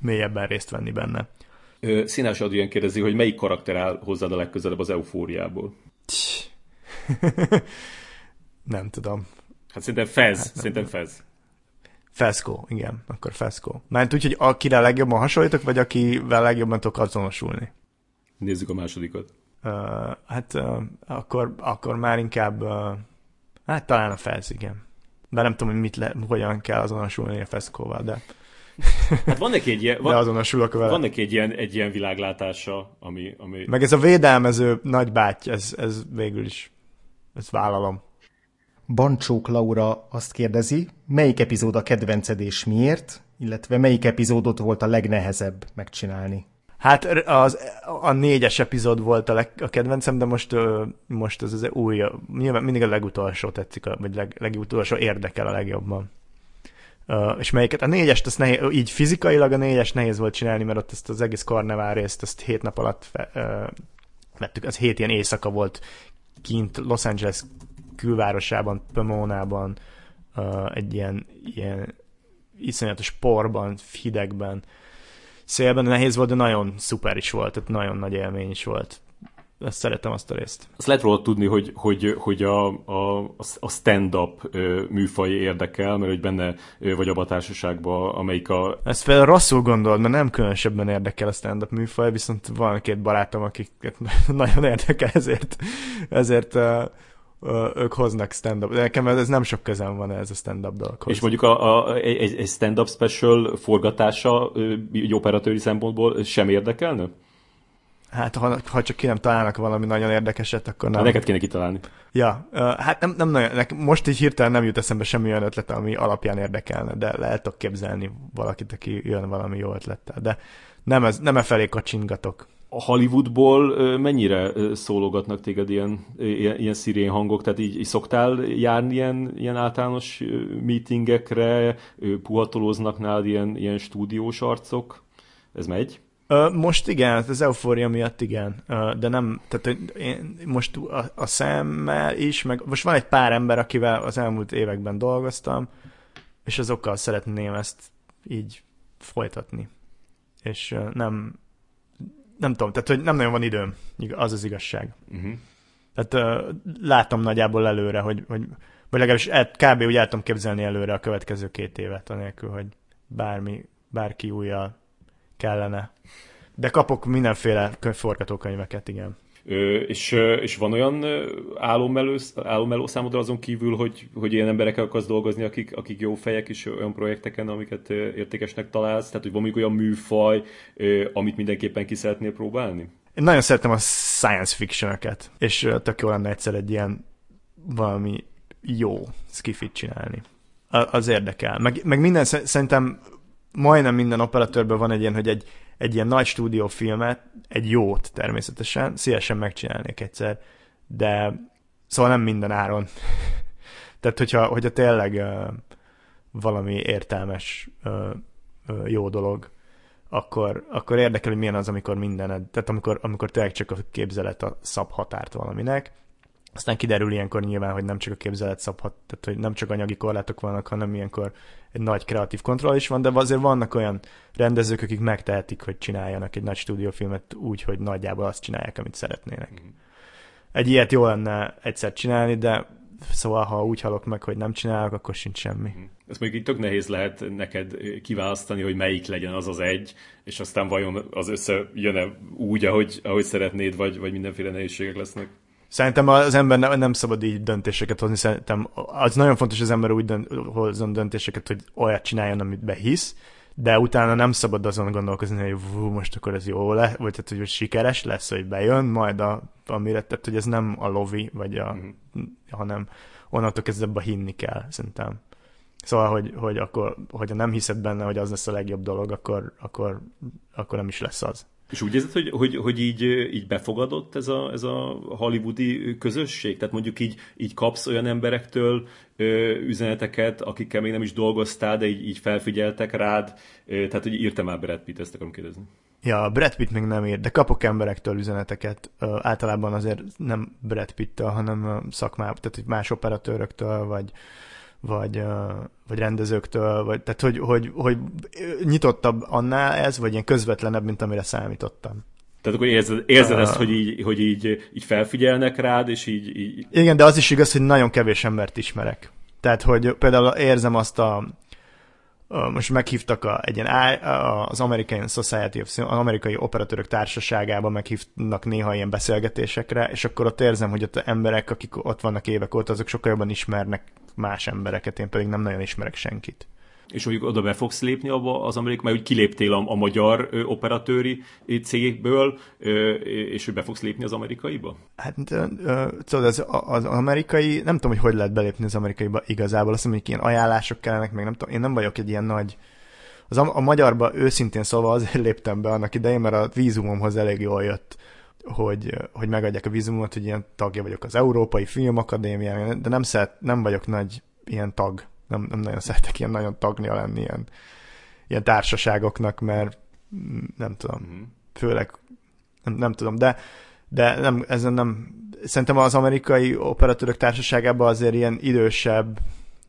mélyebben részt venni benne. Színás Adrián kérdezi, hogy melyik karakter áll hozzád a legközelebb az eufóriából? nem tudom. Hát szerintem Fez, hát szerintem Fez. Feszkó, igen, akkor Feszkó. Mert úgy, hogy akire legjobban hasonlítok, vagy akivel legjobban tudok azonosulni? Nézzük a másodikat. Uh, hát uh, akkor, akkor már inkább, uh, hát talán a Fez, igen. De nem tudom, hogy mit le, hogyan kell azonosulni a Feszkóval, de... Hát van neki egy ilyen, van, de azonosulok vele. Van neki egy ilyen, egy ilyen világlátása, ami, ami... Meg ez a védelmező nagybáty, ez, ez végül is, ezt vállalom. Bancsók Laura azt kérdezi, melyik epizód a kedvenced és miért, illetve melyik epizódot volt a legnehezebb megcsinálni? Hát az, a négyes epizód volt a, leg, a kedvencem, de most, most ez az új, nyilván mindig a legutolsó tetszik, vagy leg, legutolsó érdekel a legjobban. Uh, és melyiket? A négyest, azt nehéz, így fizikailag a négyes nehéz volt csinálni, mert ott ezt az egész karnevál részt, ezt hét nap alatt fe, uh, vettük, az hét ilyen éjszaka volt kint Los Angeles külvárosában, Pomona-ban, uh, egy ilyen, ilyen iszonyatos porban, hidegben, szélben nehéz volt, de nagyon szuper is volt, tehát nagyon nagy élmény is volt. Ezt szeretem azt a részt. Azt lehet róla tudni, hogy, hogy, hogy a, a, a stand-up műfaj érdekel, mert hogy benne vagy abban a társaságban, amelyik a... Ezt fel rosszul gondolod, mert nem különösebben érdekel a stand-up műfaj, viszont van két barátom, akiket nagyon érdekel, ezért, ezért ők hoznak stand-up. De nekem ez nem sok közem van ez a stand-up dolghoz. És mondjuk a, a, egy, egy stand-up special forgatása egy operatőri szempontból sem érdekelne? Hát ha, ha csak ki nem találnak valami nagyon érdekeset, akkor nem. Ha neked kéne kitalálni. Ja, hát nem, nem nagyon, nekem most így hirtelen nem jut eszembe semmi olyan ötlet, ami alapján érdekelne, de lehet tudok képzelni valakit, aki jön valami jó ötlettel, de nem, ez, nem e felé kacsingatok a Hollywoodból mennyire szólogatnak téged ilyen, ilyen, ilyen szirén hangok? Tehát így, így szoktál járni ilyen, ilyen általános meetingekre, puhatolóznak nálad ilyen, ilyen stúdiós arcok? Ez megy? Most igen, hát az eufória miatt igen, de nem, tehát én most a, a szemmel is, meg most van egy pár ember, akivel az elmúlt években dolgoztam, és azokkal szeretném ezt így folytatni. És nem, nem tudom, tehát hogy nem nagyon van időm, az az igazság. Uh-huh. Tehát uh, látom nagyjából előre, hogy, hogy vagy legalábbis el, kb. úgy el tudom képzelni előre a következő két évet, anélkül, hogy bármi, bárki újjal kellene. De kapok mindenféle forgatókönyveket, igen. És, és van olyan álommelő, álommelő számodra azon kívül, hogy, hogy ilyen emberekkel akarsz dolgozni, akik, akik jó fejek és olyan projekteken, amiket értékesnek találsz? Tehát, hogy van mondjuk olyan műfaj, amit mindenképpen ki szeretnél próbálni? Én nagyon szeretem a science fiction-öket, és tök jó lenne egyszer egy ilyen valami jó skifit csinálni. Az érdekel. Meg, meg minden, szerintem majdnem minden operatőrben van egy ilyen, hogy egy, egy ilyen nagy stúdiófilmet, egy jót természetesen, szívesen megcsinálnék egyszer, de szóval nem minden áron. Tehát, hogyha, hogyha tényleg uh, valami értelmes, uh, uh, jó dolog, akkor, akkor érdekel, hogy milyen az, amikor mindened, tehát amikor, amikor tényleg csak a képzelet a szab határt valaminek, aztán kiderül ilyenkor nyilván, hogy nem csak a képzelet szabhat, tehát hogy nem csak anyagi korlátok vannak, hanem ilyenkor egy nagy kreatív kontroll is van, de azért vannak olyan rendezők, akik megtehetik, hogy csináljanak egy nagy stúdiófilmet úgy, hogy nagyjából azt csinálják, amit szeretnének. Mm. Egy ilyet jó lenne egyszer csinálni, de szóval ha úgy halok meg, hogy nem csinálok, akkor sincs semmi. Mm. Ezt mondjuk így tök nehéz lehet neked kiválasztani, hogy melyik legyen az az egy, és aztán vajon az összejön-e úgy, ahogy, ahogy szeretnéd, vagy, vagy mindenféle nehézségek lesznek. Szerintem az ember nem, nem szabad így döntéseket hozni, szerintem az nagyon fontos, hogy az ember úgy dönt, hozzon döntéseket, hogy olyat csináljon, amit behisz, de utána nem szabad azon gondolkozni, hogy vú, most akkor ez jó lesz, vagy tehát, hogy sikeres lesz, hogy bejön, majd a, amire, tehát, hogy ez nem a lovi, vagy a, mm. hanem onnantól kezdve ebbe hinni kell, szerintem. Szóval, hogy, hogy akkor, hogyha nem hiszed benne, hogy az lesz a legjobb dolog, akkor, akkor, akkor nem is lesz az. És úgy érzed, hogy, hogy, hogy így, így befogadott ez a, ez a hollywoodi közösség? Tehát mondjuk így, így kapsz olyan emberektől ö, üzeneteket, akikkel még nem is dolgoztál, de így, így felfigyeltek rád, ö, tehát hogy írtam már Brad Pitt, ezt akarom kérdezni. Ja, Brad Pitt még nem ír, de kapok emberektől üzeneteket. Ö, általában azért nem Brad Pitt-től, hanem szakmában, tehát más operatőröktől, vagy vagy, vagy rendezőktől, vagy, tehát hogy, hogy, hogy nyitottabb annál ez, vagy ilyen közvetlenebb, mint amire számítottam. Tehát akkor érzed, érzed uh, ezt, hogy, így, hogy így, így felfigyelnek rád, és így, így... Igen, de az is igaz, hogy nagyon kevés embert ismerek. Tehát, hogy például érzem azt a, most meghívtak a, egy ilyen az American Society of az amerikai operatőrök társaságában meghívnak néha ilyen beszélgetésekre, és akkor ott érzem, hogy ott emberek, akik ott vannak évek óta, azok sokkal jobban ismernek más embereket, én pedig nem nagyon ismerek senkit. És mondjuk oda be fogsz lépni abba az amerikai, mert úgy kiléptél a, a magyar ö, operatőri cégekből, ö, és hogy be fogsz lépni az amerikaiba? Hát tudod, az, az amerikai, nem tudom, hogy hogy lehet belépni az amerikaiba igazából, azt mondom, hogy ilyen ajánlások kellenek, meg nem tudom, én nem vagyok egy ilyen nagy az a, a magyarba őszintén szólva azért léptem be annak idején, mert a vízumomhoz elég jól jött hogy, hogy megadják a vízumot, hogy ilyen tagja vagyok az Európai Filmakadémián, de nem, szeret, nem vagyok nagy ilyen tag, nem, nem nagyon szeretek ilyen nagyon tagnia lenni ilyen, ilyen társaságoknak, mert nem tudom, mm-hmm. főleg nem, nem tudom, de, de nem, ezen nem, szerintem az amerikai operatőrök társaságában azért ilyen idősebb,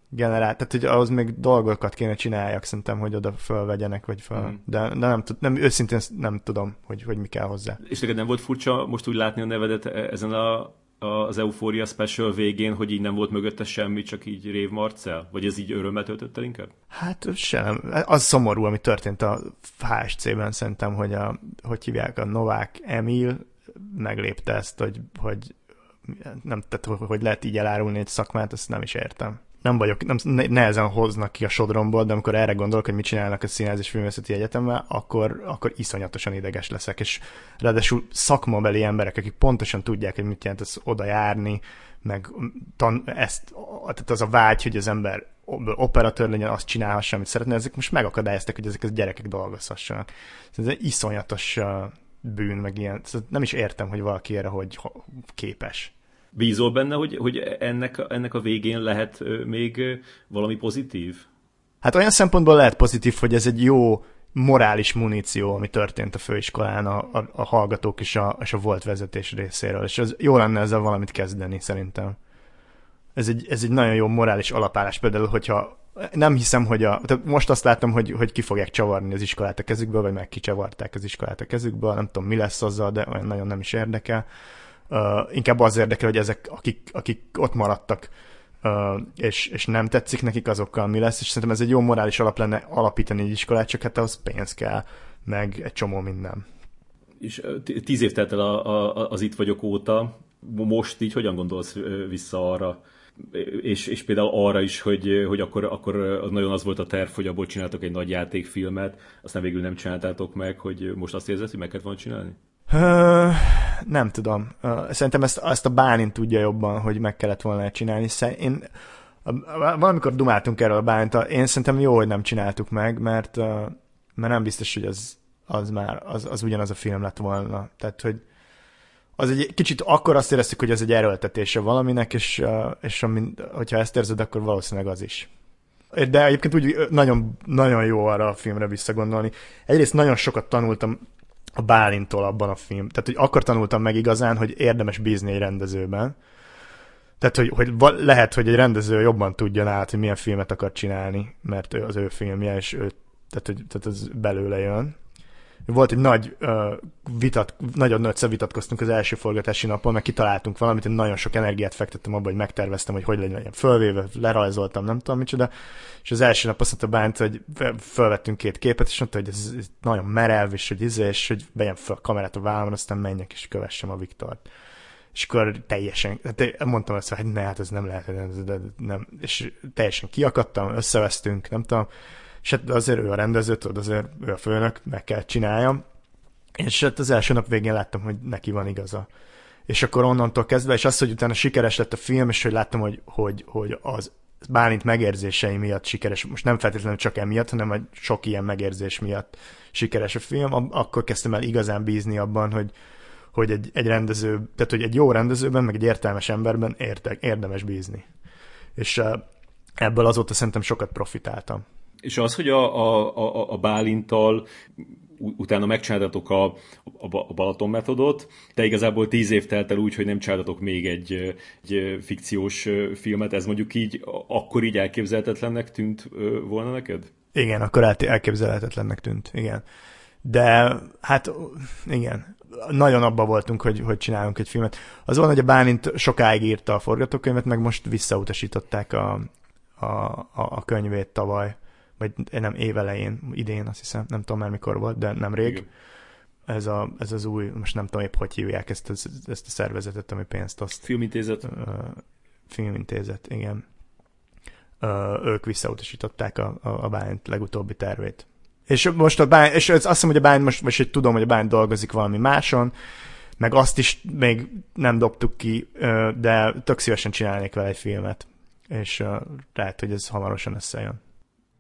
generált, tehát hogy ahhoz még dolgokat kéne csináljak, szerintem, hogy oda fölvegyenek, vagy föl. Mm. De, de nem, nem, őszintén nem tudom, hogy, hogy mi kell hozzá. És neked nem volt furcsa most úgy látni a nevedet e- ezen a, az Euphoria Special végén, hogy így nem volt mögötte semmi, csak így Rév Marcel? Vagy ez így örömmel töltött el inkább? Hát sem. Az szomorú, ami történt a HSC-ben szerintem, hogy a, hogy hívják a Novák Emil meglépte ezt, hogy, hogy nem, tehát, hogy lehet így elárulni egy szakmát, ezt nem is értem nem vagyok, nem, nehezen hoznak ki a sodromból, de amikor erre gondolok, hogy mit csinálnak a Színház és Filmészeti Egyetemben, akkor, akkor iszonyatosan ideges leszek, és ráadásul szakmabeli emberek, akik pontosan tudják, hogy mit jelent ez oda járni, meg tan, ezt, tehát az a vágy, hogy az ember operatőr legyen, azt csinálhassa, amit szeretne, ezek most megakadályozták, hogy ezek a gyerekek dolgozhassanak. Ez egy iszonyatos bűn, meg ilyen. Nem is értem, hogy valaki erre hogy képes. Bízol benne, hogy, hogy ennek, ennek a végén lehet még valami pozitív? Hát olyan szempontból lehet pozitív, hogy ez egy jó morális muníció, ami történt a főiskolán a, a, a hallgatók és a, és a volt vezetés részéről, és az jó lenne ezzel valamit kezdeni szerintem. Ez egy, ez egy nagyon jó morális alapállás, például, hogyha nem hiszem, hogy a... Most azt látom, hogy, hogy ki fogják csavarni az iskolát a kezükből, vagy meg kicsavarták az iskolát a kezükből, nem tudom, mi lesz azzal, de olyan nagyon nem is érdekel. Inkább az érdekel, hogy ezek, akik, akik ott maradtak, uh, és, és nem tetszik nekik, azokkal mi lesz, és szerintem ez egy jó morális alap lenne alapítani egy iskolát, csak hát ahhoz pénz kell, meg egy csomó minden. És tíz év telt el a, a, az itt vagyok óta, most így hogyan gondolsz vissza arra, és, és például arra is, hogy, hogy akkor, akkor nagyon az volt a terv, hogy abból csináltok egy nagy játékfilmet, aztán végül nem csináltátok meg, hogy most azt érzed, hogy meg kellett volna csinálni? Nem tudom. Uh, szerintem ezt, ezt a Bálint tudja jobban, hogy meg kellett volna csinálni. Én, valamikor dumáltunk erről a Bálint, én szerintem jó, hogy nem csináltuk meg, mert, mert nem biztos, hogy az, az már az, az ugyanaz a film lett volna. Tehát, hogy az egy kicsit akkor azt éreztük, hogy ez egy erőltetése valaminek, és, és amin, hogyha ezt érzed, akkor valószínűleg az is. De egyébként úgy nagyon, nagyon jó arra a filmre visszagondolni. Egyrészt nagyon sokat tanultam a Bálintól abban a film. Tehát, hogy akkor tanultam meg igazán, hogy érdemes bízni egy rendezőben. Tehát, hogy, hogy lehet, hogy egy rendező jobban tudja át, hogy milyen filmet akar csinálni, mert ő az ő filmje, és ő, tehát, hogy, tehát az belőle jön volt egy nagy uh, vitat, nagyon nagy vitatkoztunk az első forgatási napon, meg kitaláltunk valamit, én nagyon sok energiát fektettem abba, hogy megterveztem, hogy hogy legyen fölvéve, lerajzoltam, nem tudom micsoda, és az első nap azt mondta Bánt, hogy fölvettünk két képet, és mondta, hogy ez, ez nagyon merev, és hogy izé, és hogy vegyem fel a kamerát a vállamon, aztán menjek és kövessem a Viktort. És akkor teljesen, hát mondtam azt, hogy ne, hát ez nem lehet, de nem, és teljesen kiakadtam, összevesztünk, nem tudom, és hát azért ő a rendező, tudod, azért ő a főnök, meg kell csináljam. És hát az első nap végén láttam, hogy neki van igaza. És akkor onnantól kezdve, és az, hogy utána sikeres lett a film, és hogy láttam, hogy, hogy, hogy az Bálint megérzései miatt sikeres, most nem feltétlenül csak emiatt, hanem a sok ilyen megérzés miatt sikeres a film, akkor kezdtem el igazán bízni abban, hogy, hogy egy, egy rendező, tehát hogy egy jó rendezőben, meg egy értelmes emberben érte, érdemes bízni. És ebből azóta szerintem sokat profitáltam. És az, hogy a, a, a, a Bálintal utána megcsináltatok a, a Balaton metodot, de igazából tíz év telt el úgy, hogy nem csináltatok még egy, egy fikciós filmet, ez mondjuk így, akkor így elképzelhetetlennek tűnt volna neked? Igen, akkor elképzelhetetlennek tűnt, igen. De hát igen, nagyon abba voltunk, hogy, hogy csinálunk egy filmet. Az van, hogy a Bálint sokáig írta a forgatókönyvet, meg most visszautasították a, a, a, a könyvét tavaly vagy nem évelején, idén azt hiszem, nem tudom már mikor volt, de nem rég. Ez, a, ez az új, most nem tudom épp hogy hívják ezt, ezt a szervezetet, ami pénzt azt. Filmintézet? Uh, filmintézet, igen. Uh, ők visszautasították a, a, a Bányt legutóbbi tervét. És most a Bány, és azt hiszem, hogy a Bány most, most tudom, hogy a Bány dolgozik valami máson, meg azt is még nem dobtuk ki, de tök szívesen csinálnék vele egy filmet, és lehet, hogy ez hamarosan összejön.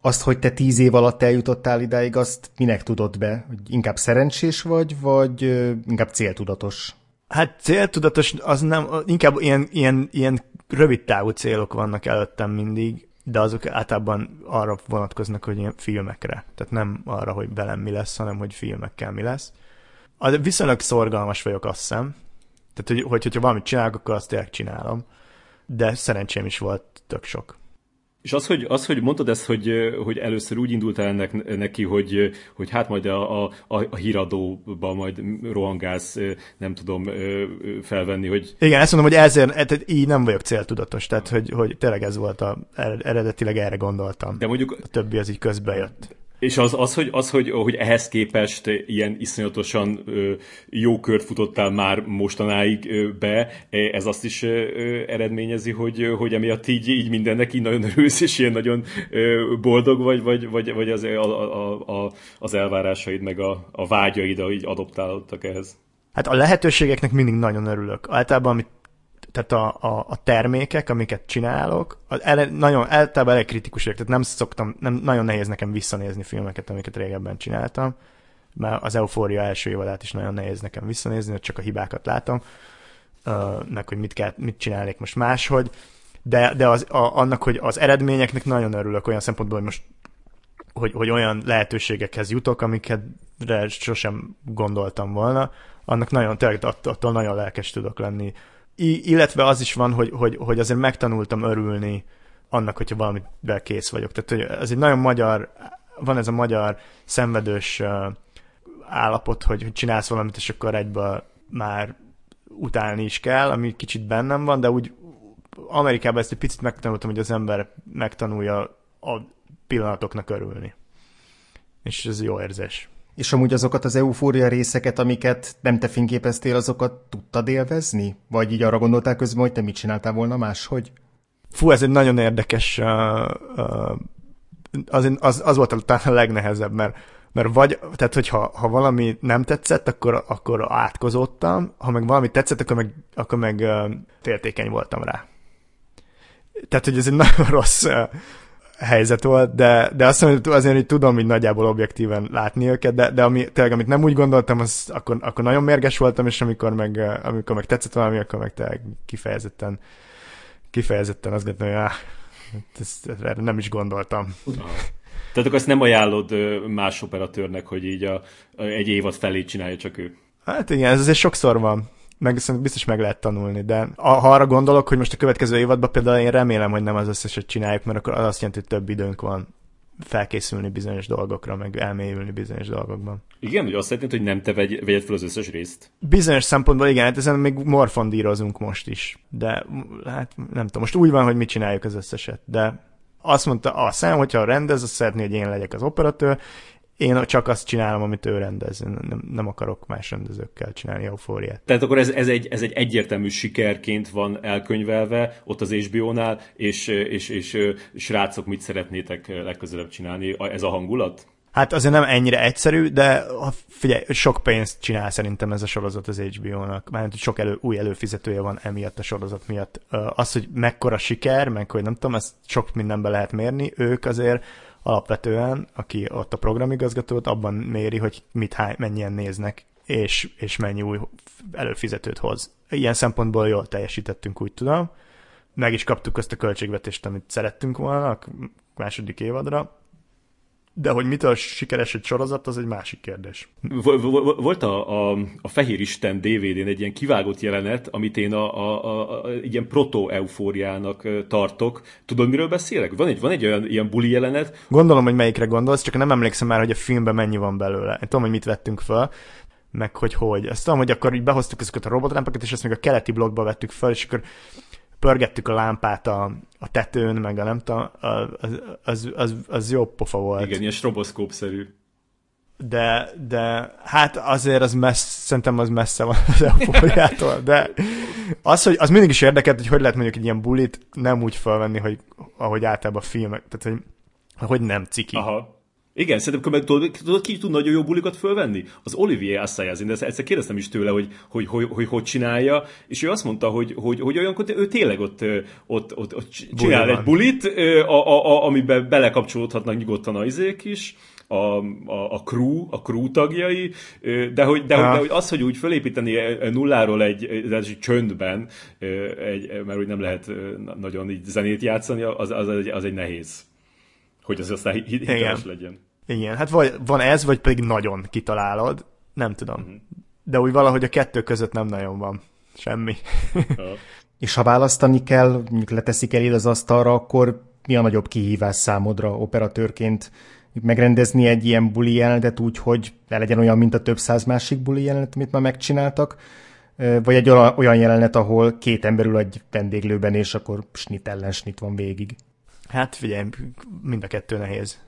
Azt, hogy te tíz év alatt eljutottál idáig, azt minek tudod be? Hogy inkább szerencsés vagy, vagy inkább céltudatos? Hát céltudatos, az nem, inkább ilyen, ilyen, ilyen rövid távú célok vannak előttem mindig, de azok általában arra vonatkoznak, hogy ilyen filmekre. Tehát nem arra, hogy velem mi lesz, hanem hogy filmekkel mi lesz. Viszonylag szorgalmas vagyok, azt hiszem. Tehát, hogy, hogy hogyha valamit csinálok, akkor azt tényleg csinálom. De szerencsém is volt tök sok. És az, hogy, az, hogy mondtad ezt, hogy, hogy először úgy indult el ennek, neki, hogy, hogy hát majd a, a, a híradóba majd rohangálsz, nem tudom felvenni, hogy... Igen, ezt mondom, hogy ezért, tehát így nem vagyok céltudatos, tehát hogy, hogy tényleg ez volt a, eredetileg erre gondoltam. De mondjuk... A többi az így közbe jött. És az, az, hogy, az hogy, hogy ehhez képest ilyen iszonyatosan jó kört futottál már mostanáig be, ez azt is eredményezi, hogy, hogy emiatt így, így mindennek így nagyon örülsz, és ilyen nagyon boldog vagy, vagy, vagy, vagy az, a, a, az elvárásaid, meg a, a vágyaid, így adoptálódtak ehhez? Hát a lehetőségeknek mindig nagyon örülök. Általában, amit tehát a, a, a termékek, amiket csinálok, ele, nagyon, általában elég kritikus vagyok, tehát nem szoktam, nem, nagyon nehéz nekem visszanézni filmeket, amiket régebben csináltam, mert az Euphoria első évadát is nagyon nehéz nekem visszanézni, hogy csak a hibákat látom, uh, meg hogy mit, kell, mit csinálnék most máshogy, de, de az, a, annak, hogy az eredményeknek nagyon örülök olyan szempontból, hogy most hogy, hogy olyan lehetőségekhez jutok, amiket sosem gondoltam volna, annak nagyon, tényleg attól nagyon lelkes tudok lenni illetve az is van, hogy, hogy, hogy azért megtanultam örülni annak, hogyha valamivel kész vagyok. Tehát hogy ez egy nagyon magyar, van ez a magyar szenvedős állapot, hogy, hogy csinálsz valamit, és akkor egyből már utálni is kell, ami kicsit bennem van, de úgy Amerikában ezt egy picit megtanultam, hogy az ember megtanulja a pillanatoknak örülni. És ez jó érzés. És amúgy azokat az eufória részeket, amiket nem te fényképeztél, azokat tudtad élvezni? Vagy így arra gondoltál közben, hogy te mit csináltál volna máshogy? Fú, ez egy nagyon érdekes, uh, uh, az, az, az volt talán a legnehezebb, mert, mert vagy, tehát hogyha ha valami nem tetszett, akkor, akkor átkozottam, ha meg valami tetszett, akkor meg, akkor meg uh, féltékeny voltam rá. Tehát, hogy ez egy nagyon rossz uh, helyzet volt, de, de azt mondom, hogy azért hogy tudom hogy nagyjából objektíven látni őket, de, de ami, tényleg, amit nem úgy gondoltam, az, akkor, akkor nagyon mérges voltam, és amikor meg, amikor meg tetszett valami, akkor meg tényleg kifejezetten, kifejezetten azt gondolom, hogy áh, ezt, ezt, nem is gondoltam. Tehát akkor ezt nem ajánlod más operatőrnek, hogy így a, egy évad felé csinálja csak ő? Hát igen, ez azért sokszor van meg biztos meg lehet tanulni, de ha arra gondolok, hogy most a következő évadban például én remélem, hogy nem az összeset csináljuk, mert akkor az azt jelenti, hogy több időnk van felkészülni bizonyos dolgokra, meg elmélyülni bizonyos dolgokban. Igen, hogy azt jelenti, hogy nem te vegy, vegyed fel az összes részt? Bizonyos szempontból igen, hát ezen még morfondírozunk most is, de hát nem tudom, most úgy van, hogy mit csináljuk az összeset, de azt mondta a szem, hogyha rendez, azt szeretné, hogy én legyek az operatőr, én csak azt csinálom, amit ő rendez. Nem, nem akarok más rendezőkkel csinálni eufóriát. Tehát akkor ez, ez, egy, ez egy egyértelmű sikerként van elkönyvelve ott az HBO-nál, és, és, és, és srácok, mit szeretnétek legközelebb csinálni? Ez a hangulat? Hát azért nem ennyire egyszerű, de figyelj, sok pénzt csinál szerintem ez a sorozat az HBO-nak. Mert sok elő, új előfizetője van emiatt a sorozat miatt. Az, hogy mekkora siker, meg hogy nem tudom, ezt sok mindenbe lehet mérni, ők azért alapvetően, aki ott a programigazgatót, abban méri, hogy mit, hány, mennyien néznek, és, és mennyi új előfizetőt hoz. Ilyen szempontból jól teljesítettünk, úgy tudom. Meg is kaptuk azt a költségvetést, amit szerettünk volna a második évadra de hogy mitől sikeres egy sorozat, az egy másik kérdés. Volt a, a, a Fehér Isten DVD-n egy ilyen kivágott jelenet, amit én a, a, a, a ilyen proto-eufóriának tartok. Tudod, miről beszélek? Van egy, van egy olyan ilyen buli jelenet. Gondolom, hogy melyikre gondolsz, csak nem emlékszem már, hogy a filmben mennyi van belőle. Én tudom, hogy mit vettünk fel, meg hogy hogy. Ezt tudom, hogy akkor így behoztuk ezeket a robotlámpakat, és ezt még a keleti blogba vettük fel, és akkor pörgettük a lámpát a, a tetőn, meg a nem tudom, az, az, az, az jó pofa volt. Igen, ilyen stroboszkópszerű. De, de hát azért az messze, szerintem az messze van az eufóriától, de az, hogy az mindig is érdekelt, hogy hogy lehet mondjuk egy ilyen bulit nem úgy felvenni, hogy ahogy általában a filmek, tehát hogy, hogy nem ciki. Aha. Igen, szerintem tudod, tudod, ki tud nagyon jó bulikat fölvenni? Az Olivier Assayas, de egyszer kérdeztem is tőle, hogy hogy, hogy, hogy, hogy csinálja, és ő azt mondta, hogy, hogy, hogy olyankor ő tényleg ott, ott, ott, ott csinál Buli egy bulit, a, a, a, amiben belekapcsolódhatnak nyugodtan a izék is, a, a, a crew, a crew tagjai, de hogy, de, hogy, de hogy az, hogy úgy fölépíteni nulláról egy, egy csöndben, egy, mert úgy nem lehet nagyon így zenét játszani, az, az, egy, az egy nehéz. Hogy az aztán hiteles legyen. Igen, hát vagy van ez, vagy pedig nagyon kitalálod, nem tudom. Uh-huh. De úgy valahogy a kettő között nem nagyon van semmi. És ha választani kell, mondjuk leteszik eléd az asztalra, akkor mi a nagyobb kihívás számodra operatőrként? Megrendezni egy ilyen buli jelenetet úgy, hogy ne legyen olyan, mint a több száz másik buli jelenet, amit már megcsináltak, vagy egy olyan jelenet, ahol két ember ül egy vendéglőben, és akkor snit ellen snit van végig. Hát figyelj, mind a kettő nehéz.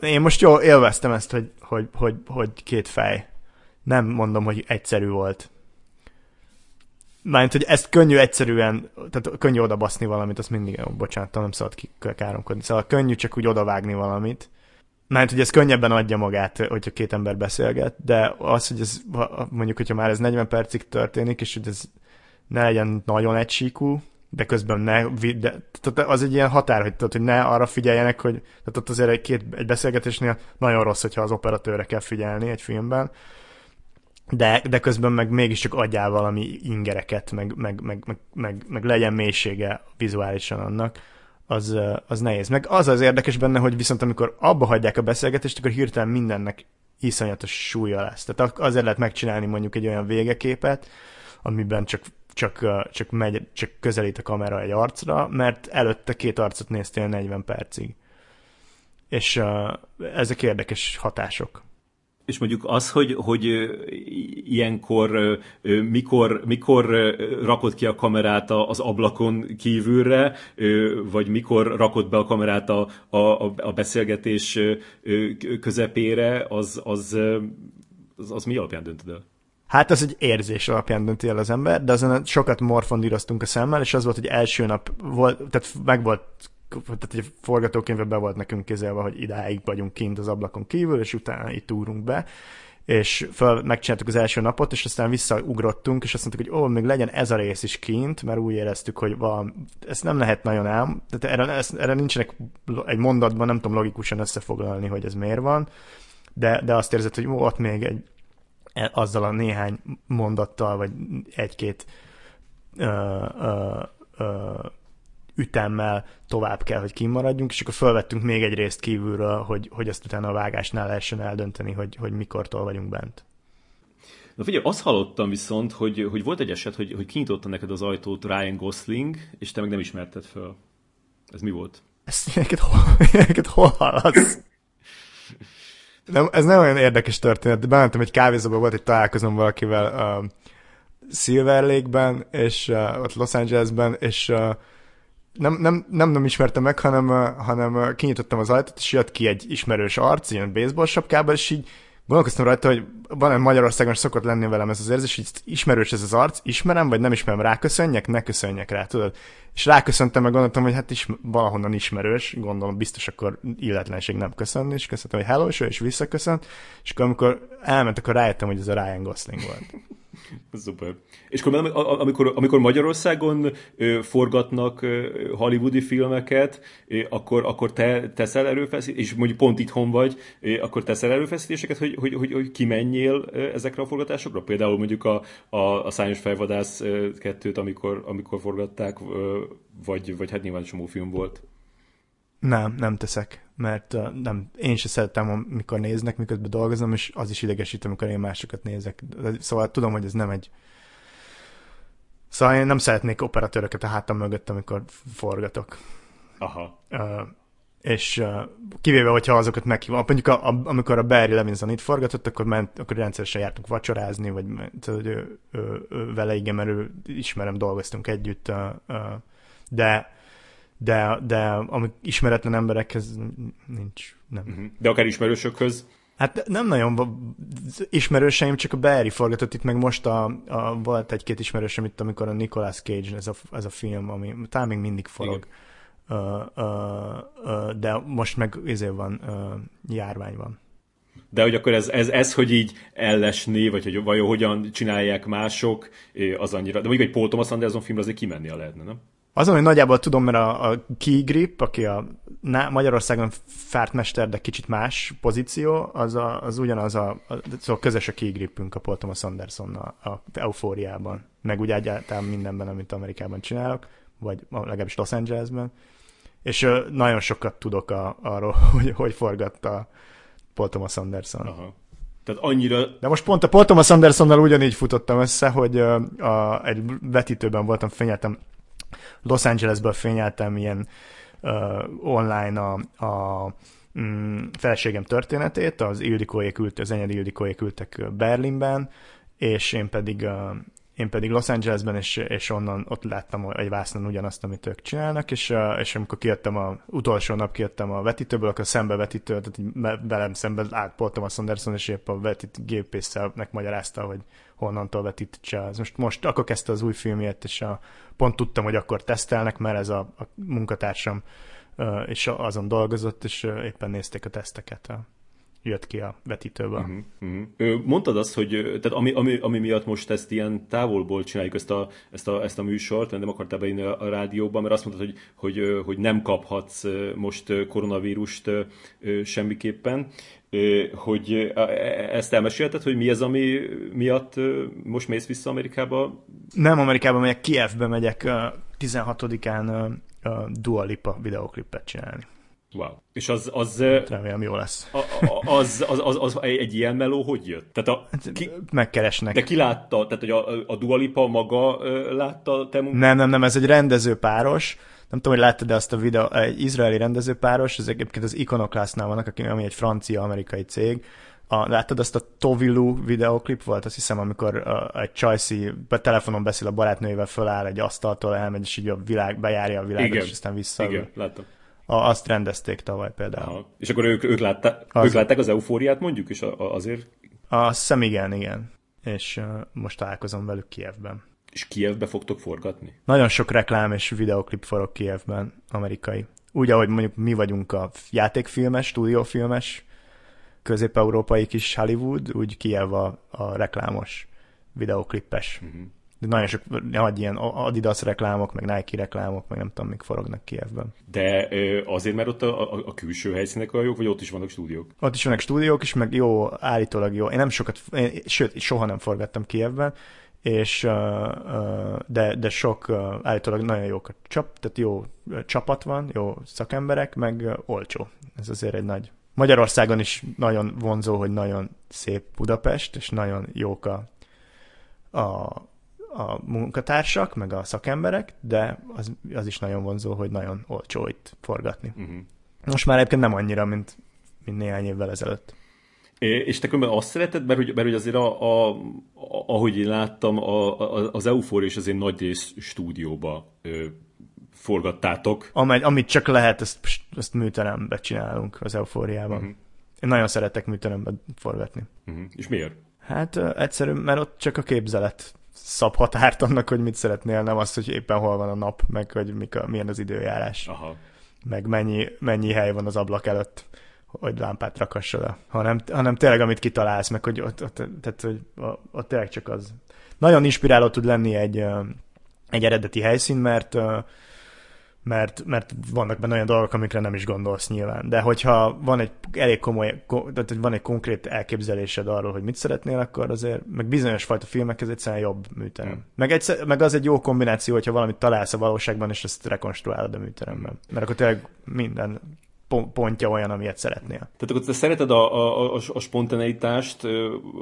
Én most jól élveztem ezt, hogy, hogy, hogy, hogy két fej. Nem mondom, hogy egyszerű volt. Mármint, hogy ezt könnyű egyszerűen, tehát könnyű odabaszni valamit, azt mindig, oh, bocsánat, nem szabad káromkodni. Szóval könnyű csak úgy odavágni valamit. Mert hogy ez könnyebben adja magát, hogyha két ember beszélget, de az, hogy ez mondjuk, hogyha már ez 40 percig történik, és hogy ez ne legyen nagyon egysíkú, de közben ne, de, tehát az egy ilyen határ, hogy, tehát, hogy ne arra figyeljenek, hogy tehát ott azért egy, két, egy beszélgetésnél nagyon rossz, hogyha az operatőre kell figyelni egy filmben, de, de közben meg mégiscsak adjál valami ingereket, meg, meg, meg, meg, meg, meg legyen mélysége vizuálisan annak, az, az nehéz. Meg az az érdekes benne, hogy viszont amikor abba hagyják a beszélgetést, akkor hirtelen mindennek iszonyatos súlya lesz. Tehát azért lehet megcsinálni mondjuk egy olyan végeképet, amiben csak csak, csak, megy, csak közelít a kamera egy arcra, mert előtte két arcot néztél 40 percig. És uh, ezek érdekes hatások. És mondjuk az, hogy, hogy ilyenkor mikor, mikor rakod ki a kamerát az ablakon kívülre, vagy mikor rakod be a kamerát a, a, a beszélgetés közepére, az, az, az, az mi alapján döntöd el? Hát ez egy érzés alapján dönti el az ember, de azon sokat morfondíroztunk a szemmel, és az volt, hogy első nap volt, tehát meg volt tehát egy forgatókönyvbe be volt nekünk kezelve, hogy idáig vagyunk kint az ablakon kívül, és utána itt úrunk be, és fel, megcsináltuk az első napot, és aztán visszaugrottunk, és azt mondtuk, hogy ó, még legyen ez a rész is kint, mert úgy éreztük, hogy valami, ezt nem lehet nagyon ám, tehát erre, ezt, erre nincsenek egy mondatban, nem tudom logikusan összefoglalni, hogy ez miért van, de, de azt érzed, hogy ó, ott még egy, azzal a néhány mondattal, vagy egy-két ö, ö, ö, ütemmel tovább kell, hogy kimaradjunk, és akkor felvettünk még egy részt kívülről, hogy, hogy azt utána a vágásnál lehessen eldönteni, hogy, hogy mikortól vagyunk bent. Na figyelj, azt hallottam viszont, hogy, hogy volt egy eset, hogy, hogy kinyitotta neked az ajtót Ryan Gosling, és te meg nem ismerted föl. Ez mi volt? Ezt neked hol, neked hol hallasz? Nem, ez nem olyan érdekes történet, de bementem egy kávézóba, volt egy találkozom valakivel uh, Silver Lake-ben, és uh, ott Los Angelesben, és uh, nem, nem, nem, nem ismertem meg, hanem, uh, hanem uh, kinyitottam az ajtót, és jött ki egy ismerős arc, ilyen baseball sapkában, és így gondolkoztam rajta, hogy van Magyarországon szokott lenni velem ez az érzés, hogy ismerős ez az arc, ismerem, vagy nem ismerem, ráköszönjek, ne köszönjek rá, tudod? És ráköszöntem, meg gondoltam, hogy hát is, valahonnan ismerős, gondolom biztos akkor illetlenség nem köszönni, és köszöntem, hogy hello, és visszaköszönt, és akkor amikor elment, akkor rájöttem, hogy ez a Ryan Gosling volt. Szuper. És akkor, amikor, amikor Magyarországon forgatnak hollywoodi filmeket, akkor, akkor te teszel erőfeszítéseket, és mondjuk pont itthon vagy, akkor teszel erőfeszítéseket, hogy, hogy, hogy, hogy kimenjél ezekre a forgatásokra? Például mondjuk a, a, a Szányos Fejvadász kettőt, amikor, amikor forgatták, vagy, vagy hát nyilván csomó film volt. Nem, nem teszek, mert uh, nem, én se szeretem, amikor néznek, miközben dolgozom, és az is idegesít, amikor én másokat nézek. Szóval tudom, hogy ez nem egy... Szóval én nem szeretnék operatőröket a hátam mögött, amikor forgatok. Aha. Uh, és uh, kivéve, hogyha azokat meghívom. Mondjuk a, a, amikor a Barry Levinson itt forgatott, akkor, ment, akkor rendszeresen jártunk vacsorázni, vagy tudod, ő, ő, ő, vele igen, mert ő ismerem, dolgoztunk együtt, uh, uh, de de, de ami ismeretlen emberekhez nincs. Nem. Uh-huh. De akár ismerősökhöz? Hát nem nagyon ismerőseim, csak a Barry forgatott itt, meg most a, a volt egy-két ismerősöm itt, amikor a Nicolas Cage, ez a, ez a film, ami talán még mindig forog. Uh, uh, uh, de most meg izé van, uh, járvány van. De hogy akkor ez, ez, ez hogy így ellesni, vagy hogy vajon hogyan csinálják mások, az annyira... De mondjuk egy Paul Thomas Anderson filmre azért kimenni a lehetne, nem? Azon, hogy nagyjából tudom, mert a, a Key Grip, aki a Magyarországon fártmester, de kicsit más pozíció, az, a, az ugyanaz a, a szóval közös a Key Gripünk a Paul Thomas Anderson a, a eufóriában, meg úgy egyáltalán mindenben, amit Amerikában csinálok, vagy legalábbis Los Angelesben. És uh, nagyon sokat tudok a, arról, hogy hogy forgatta Paul Thomas Anderson. Aha. Tehát annyira... De most pont a Paul Thomas Andersonnal ugyanígy futottam össze, hogy uh, a, egy vetítőben voltam, fenyeltem Los Angelesből fényeltem ilyen uh, online a, a mm, feleségem történetét, az Ildikóék ült, az enyedi Ildikóék ültek Berlinben, és én pedig uh, én pedig Los Angelesben, és, és onnan ott láttam egy vásznon ugyanazt, amit ők csinálnak, és, és amikor kijöttem a utolsó nap kijöttem a vetítőből, akkor szembe vetítő, tehát velem szembe átpoltam a Sanderson, és épp a vetít gépésszel megmagyarázta, hogy honnantól vetítse. Most, most akkor kezdte az új filmjét, és a, pont tudtam, hogy akkor tesztelnek, mert ez a, a munkatársam és azon dolgozott, és éppen nézték a teszteket jött ki a vetítőből. Uh-huh, uh-huh. Mondtad azt, hogy tehát ami, ami, ami miatt most ezt ilyen távolból csináljuk ezt a, ezt a, ezt a műsort, nem akartál bejönni a, a rádióban, mert azt mondtad, hogy, hogy, hogy nem kaphatsz most koronavírust semmiképpen, hogy e, ezt elmesélted, hogy mi az, ami miatt most mész vissza Amerikába? Nem Amerikába megyek, Kievbe megyek 16-án Dua Lipa videoklipet csinálni. Wow. És az... az Remélem jó lesz. A, az, az, az, az, egy, ilyen meló hogy jött? Tehát a, ki, Megkeresnek. De ki látta? Tehát, hogy a, a Dua Lipa maga látta te munkát? Nem, nem, nem, ez egy rendezőpáros. Nem tudom, hogy láttad, de azt a videó, egy izraeli rendezőpáros, ez egyébként az Iconoclastnál vannak, ami egy francia-amerikai cég, a, láttad azt a Tovilu videoklip volt, azt hiszem, amikor uh, egy Csajci telefonon beszél a barátnőjével, föláll egy asztaltól, elmegy, és így a világ, bejárja a világot, Igen. és aztán vissza. Igen, láttam. A, azt rendezték tavaly például. Aha. És akkor ők, ők, látta, az... ők látták az eufóriát mondjuk, és azért? Azt hiszem igen, igen. És uh, most találkozom velük Kievben. És Kievbe fogtok forgatni? Nagyon sok reklám és videoklip forog Kievben, amerikai. Úgy, ahogy mondjuk mi vagyunk a játékfilmes, stúdiófilmes, közép-európai kis Hollywood, úgy Kiev a, a reklámos, videoklippes. Uh-huh de nagyon sok nagy ilyen Adidas reklámok, meg Nike reklámok, meg nem tudom, mik forognak Kievben. De azért, mert ott a, a, a külső helyszínek a jók, vagy ott is vannak stúdiók? Ott is vannak stúdiók is, meg jó, állítólag jó. Én nem sokat, én, sőt, soha nem forgattam Kievben, és de, de sok állítólag nagyon jók a csap, tehát jó csapat van, jó szakemberek, meg olcsó. Ez azért egy nagy Magyarországon is nagyon vonzó, hogy nagyon szép Budapest, és nagyon jók a, a a munkatársak, meg a szakemberek, de az, az is nagyon vonzó, hogy nagyon olcsó itt forgatni. Uh-huh. Most már egyébként nem annyira, mint, mint néhány évvel ezelőtt. És te különben azt szereted, mert hogy, mert hogy azért a, a, a, ahogy én láttam, a, a, az Euphoria és azért nagy rész stúdióba ö, forgattátok. Amely, amit csak lehet, ezt, ezt műterembe csinálunk az Eufóriában. Uh-huh. Én nagyon szeretek műteremben forgatni. Uh-huh. És miért? Hát egyszerű, mert ott csak a képzelet szab határt annak, hogy mit szeretnél, nem az, hogy éppen hol van a nap, meg hogy mik a, milyen az időjárás. Aha. Meg mennyi, mennyi hely van az ablak előtt, hogy lámpát rakass oda. Hanem, hanem tényleg, amit kitalálsz, meg hogy ott, ott, tehát, hogy ott tényleg csak az. Nagyon inspiráló tud lenni egy, egy eredeti helyszín, mert mert, mert vannak benne olyan dolgok, amikre nem is gondolsz nyilván. De hogyha van egy elég komoly, tehát van egy konkrét elképzelésed arról, hogy mit szeretnél, akkor azért, meg bizonyos fajta filmek ez egyszerűen jobb műterem. Mm. Meg, egyszer, meg az egy jó kombináció, hogyha valamit találsz a valóságban, és ezt rekonstruálod a műteremben. Mert akkor tényleg minden pontja olyan, amilyet szeretnél. Tehát akkor te szereted a, a, a, a spontaneitást,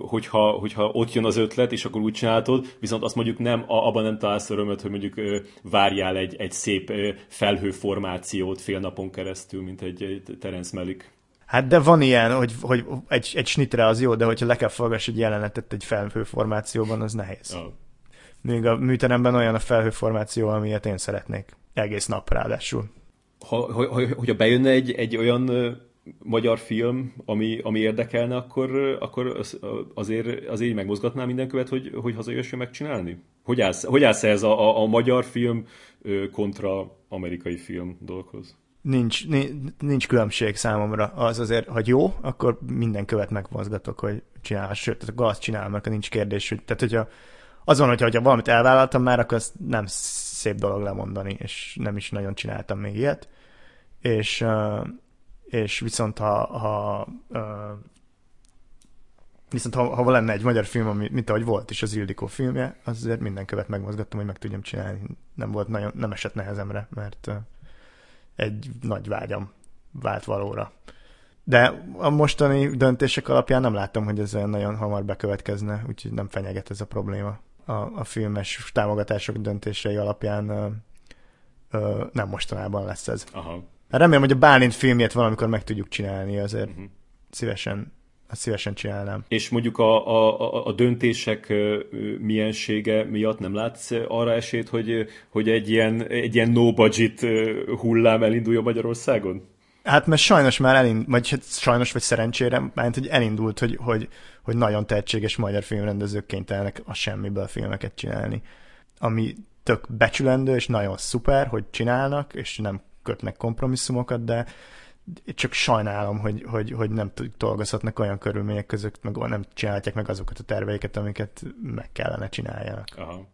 hogyha, hogyha ott jön az ötlet, és akkor úgy csinálod, viszont azt mondjuk nem, abban nem találsz örömöt, hogy mondjuk várjál egy, egy szép felhőformációt fél napon keresztül, mint egy, egy Terence Malick. Hát de van ilyen, hogy, hogy egy, egy snitre az jó, de hogyha le kell forgass egy jelenetet egy felhőformációban, az nehéz. Oh. Még a műteremben olyan a felhőformáció, amilyet én szeretnék. Egész nap ráadásul ha, ha, hogyha bejönne egy, egy olyan magyar film, ami, ami érdekelne, akkor, akkor az, azért, azért így megmozgatná minden követ, hogy, hogy hazajöjjön megcsinálni? Hogy állsz, hogy állsz ez a, a, a magyar film kontra amerikai film dolghoz? Nincs, nincs különbség számomra. Az azért, hogy jó, akkor minden követ megmozgatok, hogy csinálhass. Sőt, akkor azt csinálom, mert nincs kérdés. Hogy, tehát, hogyha azon, hogyha, hogyha valamit elvállaltam már, akkor azt nem szép dolog lemondani, és nem is nagyon csináltam még ilyet és, és viszont ha, ha viszont ha, ha lenne egy magyar film, ami, mint ahogy volt is az Ildikó filmje, azért minden követ megmozgattam, hogy meg tudjam csinálni. Nem volt nagyon, nem esett nehezemre, mert egy nagy vágyam vált valóra. De a mostani döntések alapján nem láttam, hogy ez olyan nagyon hamar bekövetkezne, úgyhogy nem fenyeget ez a probléma. A, a filmes támogatások döntései alapján ö, ö, nem mostanában lesz ez. Aha. Hát remélem, hogy a Bálint filmjét valamikor meg tudjuk csinálni, azért uh-huh. szívesen azt szívesen csinálnám. És mondjuk a, a, a döntések miensége miatt nem látsz arra esélyt, hogy, hogy egy ilyen, egy ilyen no-budget hullám elindulja Magyarországon? Hát mert sajnos már elindult, vagy hát sajnos vagy szerencsére, mert hogy elindult, hogy, hogy, hogy nagyon tehetséges magyar filmrendezők kénytelenek a semmiből filmeket csinálni. Ami tök becsülendő, és nagyon szuper, hogy csinálnak, és nem kötnek kompromisszumokat, de csak sajnálom, hogy, hogy, hogy nem dolgozhatnak olyan körülmények között, meg nem csinálják meg azokat a terveiket, amiket meg kellene csináljanak. Aha.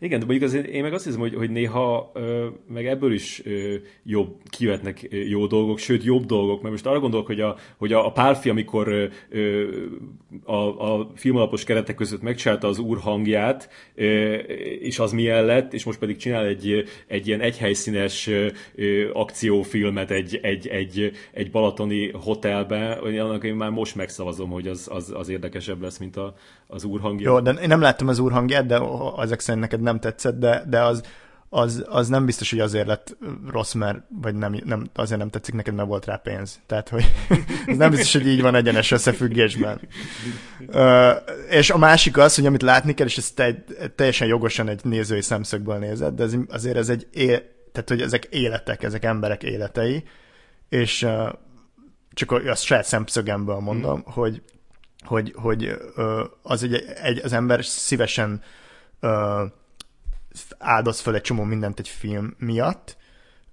Igen, de mondjuk azért én meg azt hiszem, hogy, hogy néha ö, meg ebből is ö, jobb, kivetnek jó dolgok, sőt jobb dolgok, mert most arra gondolok, hogy a, hogy a, a párfi, amikor ö, a, a filmalapos keretek között megcsinálta az úr hangját, ö, és az milyen lett, és most pedig csinál egy, egy ilyen egyhelyszínes ö, akciófilmet egy, egy, egy, egy balatoni hotelben, annak én már most megszavazom, hogy az, az, az érdekesebb lesz, mint a, az úr hangja. Jó, de én nem láttam az úr hangját, de ezek szerint neked nem tetszett, de, de az, az, az nem biztos, hogy azért lett rossz, mert vagy nem, nem, azért nem tetszik neked, mert volt rá pénz. Tehát, hogy ez nem biztos, hogy így van egyenes összefüggésben. uh, és a másik az, hogy amit látni kell, és ez te, teljesen jogosan egy nézői szemszögből nézed, de ez, azért ez egy, é, tehát, hogy ezek életek, ezek emberek életei, és uh, csak a, a saját szemszögemből mondom, mm. hogy hogy, hogy uh, az egy, egy, az ember szívesen uh, áldoz föl egy csomó mindent egy film miatt.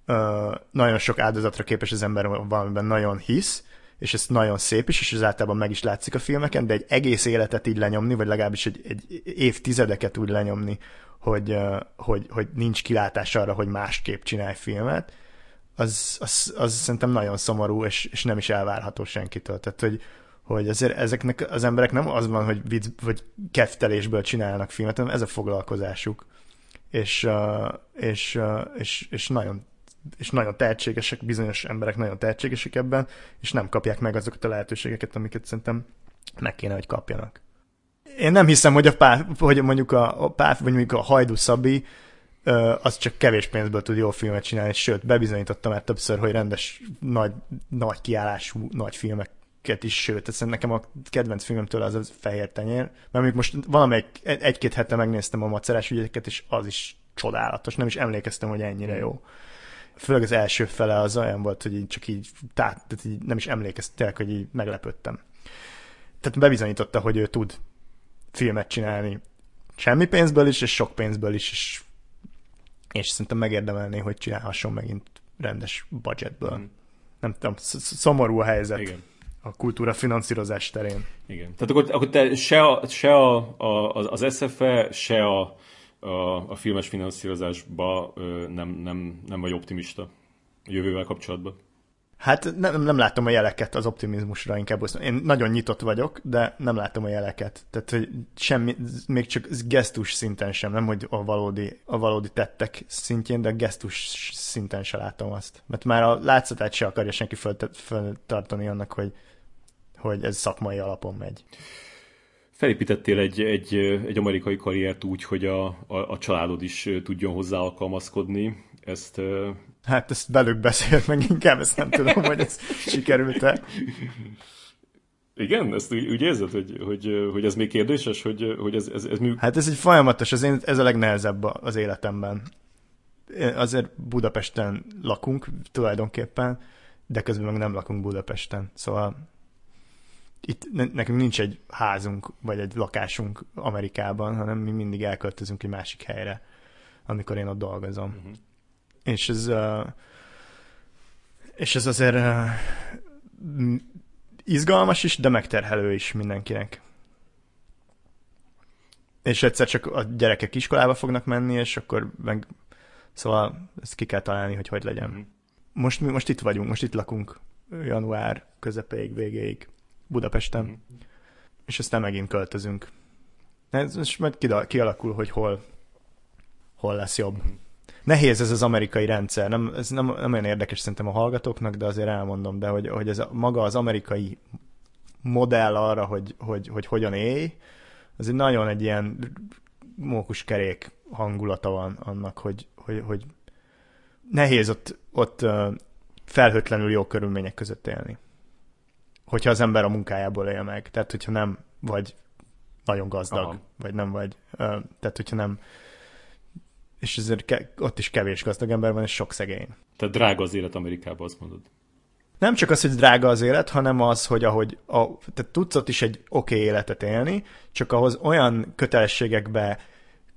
Uh, nagyon sok áldozatra képes az ember valamiben nagyon hisz, és ez nagyon szép is, és ez általában meg is látszik a filmeken, de egy egész életet így lenyomni, vagy legalábbis egy, egy évtizedeket úgy lenyomni, hogy, hogy, hogy nincs kilátás arra, hogy másképp csinálj filmet, az, az, az szerintem nagyon szomorú, és, és nem is elvárható senkitől. Tehát, hogy, hogy azért ezeknek az emberek nem az van, hogy, vicc, vagy keftelésből csinálnak filmet, hanem ez a foglalkozásuk. És, és, és, és, nagyon, és nagyon tehetségesek, bizonyos emberek nagyon tehetségesek ebben, és nem kapják meg azokat a lehetőségeket, amiket szerintem meg kéne, hogy kapjanak. Én nem hiszem, hogy, a pár, hogy mondjuk a, a pár, vagy mondjuk a Hajdu Szabi, az csak kevés pénzből tud jó filmet csinálni, sőt, bebizonyította már többször, hogy rendes, nagy, nagy kiállású, nagy filmek is, sőt, ez nekem a kedvenc filmemtől az a Fehér Tenyér, mert mondjuk most valamelyik egy-két hete megnéztem a macerás ügyeket, és az is csodálatos, nem is emlékeztem, hogy ennyire jó. főleg az első fele az olyan volt, hogy így csak így, tehát, tehát így nem is emlékeztem, hogy így meglepődtem. Tehát bebizonyította, hogy ő tud filmet csinálni semmi pénzből is, és sok pénzből is, és, és szerintem megérdemelné, hogy csinálhasson megint rendes budgetből. Mm. Nem tudom, szomorú a helyzet. Igen a kultúra finanszírozás terén. Igen. Tehát akkor, akkor te se, a, se a, a, az SFE, se a, a, a filmes finanszírozásba nem, nem, nem vagy optimista a jövővel kapcsolatban? Hát nem, nem látom a jeleket az optimizmusra, inkább azt Én nagyon nyitott vagyok, de nem látom a jeleket. Tehát, hogy semmi, még csak gesztus szinten sem, nem hogy a valódi, a valódi tettek szintjén, de gesztus szinten sem látom azt. Mert már a látszatát se akarja senki föltartani annak, hogy, hogy ez szakmai alapon megy. Felépítettél egy, egy, egy amerikai karriert úgy, hogy a, a, a családod is tudjon hozzá alkalmazkodni. Ezt Hát ezt velük beszélt meg inkább, ezt nem tudom, hogy ez sikerült-e. Igen? Ezt úgy, úgy érzed, hogy, hogy, hogy ez még kérdéses, hogy, hogy ez, ez, ez mű... Hát ez egy folyamatos, az én, ez a legnehezebb az életemben. Azért Budapesten lakunk tulajdonképpen, de közben meg nem lakunk Budapesten. Szóval itt nekünk nincs egy házunk, vagy egy lakásunk Amerikában, hanem mi mindig elköltözünk egy másik helyre, amikor én ott dolgozom. Uh-huh és ez, és ez azért izgalmas is, de megterhelő is mindenkinek. És egyszer csak a gyerekek iskolába fognak menni, és akkor meg szóval ezt ki kell találni, hogy hogy legyen. Mm-hmm. Most, mi most itt vagyunk, most itt lakunk január közepéig, végéig Budapesten, mm-hmm. és aztán megint költözünk. Ez most majd kialakul, hogy hol, hol lesz jobb. Mm-hmm. Nehéz ez az amerikai rendszer, nem, ez nem, nem olyan érdekes szerintem a hallgatóknak, de azért elmondom, de hogy, hogy ez a, maga az amerikai modell arra, hogy, hogy, hogy hogyan élj, az egy nagyon egy ilyen mókuskerék hangulata van annak, hogy, hogy, hogy nehéz ott, ott felhőtlenül jó körülmények között élni. Hogyha az ember a munkájából él meg. Tehát, hogyha nem vagy nagyon gazdag, Aha. vagy nem vagy, tehát, hogyha nem és ezért ke- ott is kevés gazdag ember van, és sok szegény. Tehát drága az élet Amerikában, azt mondod. Nem csak az, hogy drága az élet, hanem az, hogy ahogy a, tehát tudsz ott is egy oké okay életet élni, csak ahhoz olyan kötelességekbe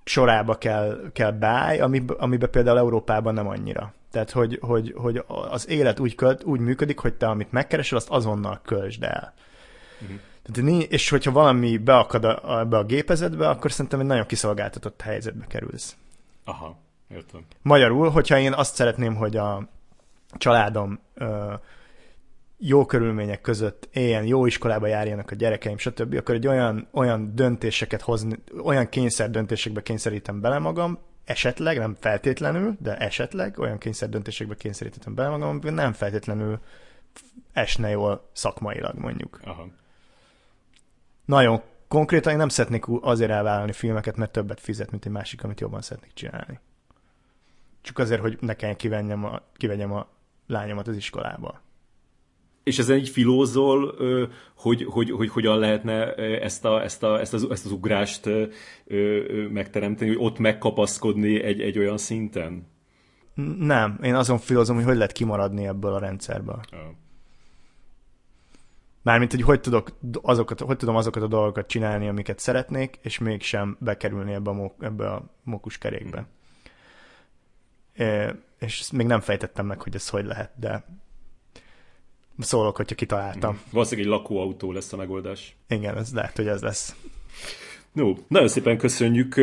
sorába kell, kell beállj, amiben amibe például Európában nem annyira. Tehát, hogy, hogy, hogy az élet úgy, költ, úgy működik, hogy te amit megkeresel, azt azonnal költsd el. Uh-huh. Tehát, és hogyha valami beakad a, ebbe a gépezetbe, akkor szerintem egy nagyon kiszolgáltatott helyzetbe kerülsz. Aha, értem. Magyarul, hogyha én azt szeretném, hogy a családom ö, jó körülmények között éljen, jó iskolába járjanak a gyerekeim, stb., akkor egy olyan, olyan döntéseket hozni, olyan kényszer döntésekbe kényszerítem bele magam, esetleg, nem feltétlenül, de esetleg olyan kényszer döntésekbe kényszerítettem bele magam, hogy nem feltétlenül esne jól szakmailag, mondjuk. Aha. Nagyon konkrétan én nem szeretnék azért elvállalni filmeket, mert többet fizet, mint egy másik, amit jobban szeretnék csinálni. Csak azért, hogy ne kelljen kivegyem a, kivegyem a lányomat az iskolába. És ezen így filózol, hogy, hogy, hogy hogyan lehetne ezt, a, ezt, a, ezt, az, ezt az ugrást megteremteni, hogy ott megkapaszkodni egy, egy olyan szinten? Nem, én azon filózom, hogy hogy lehet kimaradni ebből a rendszerből. Oh. Mármint, hogy hogy, tudok azokat, hogy tudom azokat a dolgokat csinálni, amiket szeretnék, és mégsem bekerülni ebbe a, ebbe a mókuskerékbe. É, és még nem fejtettem meg, hogy ez hogy lehet, de szólok, hogyha kitaláltam. Mm. Valószínűleg egy lakóautó lesz a megoldás. Igen, ez lehet, hogy ez lesz. No, nagyon szépen köszönjük,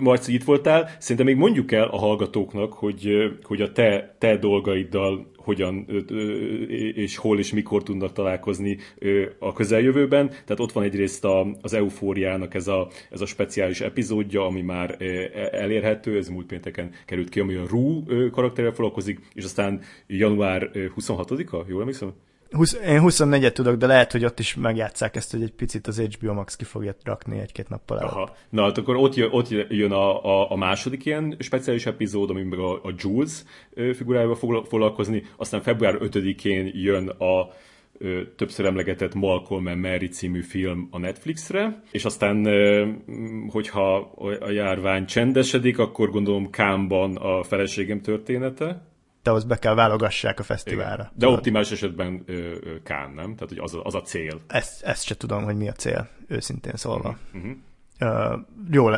Marci, itt voltál. Szerintem még mondjuk el a hallgatóknak, hogy, hogy a te, te dolgaiddal hogyan és hol és mikor tudnak találkozni a közeljövőben. Tehát ott van egyrészt a, az Eufóriának ez a, ez a speciális epizódja, ami már elérhető, ez múlt pénteken került ki, ami a Rú karakterrel foglalkozik, és aztán január 26-a, jól emlékszem? 20, én 24-et tudok, de lehet, hogy ott is megjátszák ezt, hogy egy picit az HBO Max ki fogja rakni egy-két nappal előtt. Aha. Na, hát akkor ott jön, ott jön a, a, a második ilyen speciális epizód, ami meg a, a Jules figurájával fog foglalkozni, aztán február 5-én jön a többször emlegetett Malcolm and Mary című film a Netflixre, és aztán, hogyha a járvány csendesedik, akkor gondolom Kámban a feleségem története, de ahhoz be kell válogassák a fesztiválra. Igen. De optimális esetben ö, ö, Kán, nem? Tehát, hogy az a, az a cél. Ezt, ezt se tudom, hogy mi a cél, őszintén szólva. Uh-huh. Uh, jó,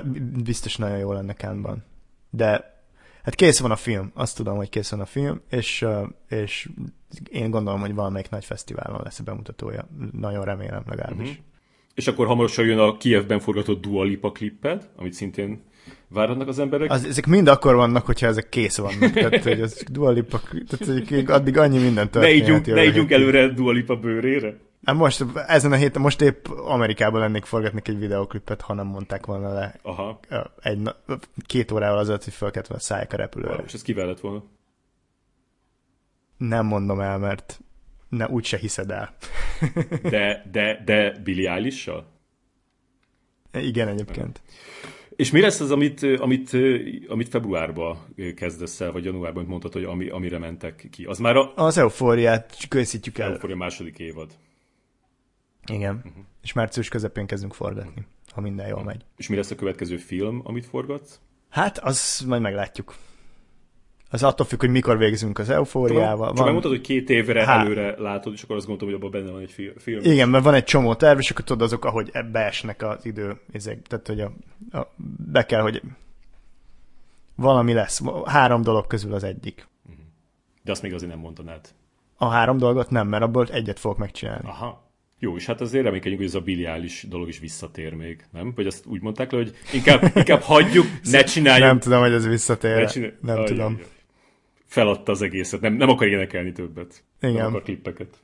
biztos nagyon jó lenne Kánban. De hát kész van a film, azt tudom, hogy kész van a film, és, uh, és én gondolom, hogy valamelyik nagy fesztiválon lesz a bemutatója. Nagyon remélem legalábbis. Uh-huh. És akkor hamarosan jön a Kievben forgatott Dua Lipa klipped, amit szintén várnak az emberek. Az, ezek mind akkor vannak, hogyha ezek kész vannak. tehát, hogy az Dua Lipa, tehát, hogy addig annyi minden történt. Ne ígyunk, ne ígyunk előre Dua Lipa bőrére. Hát most, ezen a héten, most épp Amerikában lennék forgatni egy videoklipet, ha nem mondták volna le Aha. egy, két órával azért, hogy fel kellett volna szállják a repülőre. és ez kivel lett volna? Nem mondom el, mert ne, úgyse hiszed el. de, de, de Billy eilish Igen, egyébként. És mi lesz az, amit, amit, amit februárban kezdesz el, vagy januárban, amit mondtad, hogy ami, amire mentek ki? Az már a... Az eufóriát készítjük el. Eufória második évad. Igen. Uh-huh. És március közepén kezdünk forgatni, ha minden jól megy. És mi lesz a következő film, amit forgatsz? Hát, az majd meglátjuk. Az attól függ, hogy mikor végzünk az eufóriával. Csak van... megmondtad, hogy két évre Há... előre látod, és akkor azt gondoltam, hogy abban benne van egy film. Igen, mert van egy csomó terv, és akkor tudod azok, ahogy beesnek az idő. Ezek, tehát, hogy a, a, be kell, hogy valami lesz. Három dolog közül az egyik. De azt még azért nem mondanád. A három dolgot nem, mert abból egyet fogok megcsinálni. Aha. Jó, és hát azért reménykedjünk, hogy ez a biliális dolog is visszatér még, nem? Vagy azt úgy mondták le, hogy inkább, inkább hagyjuk, ne csináljuk. Nem tudom, hogy ez visszatér. Ne csinál... Nem Ajj, tudom. Jaj, jaj feladta az egészet, nem, nem akar énekelni többet. Igen. Nem akar klippeket.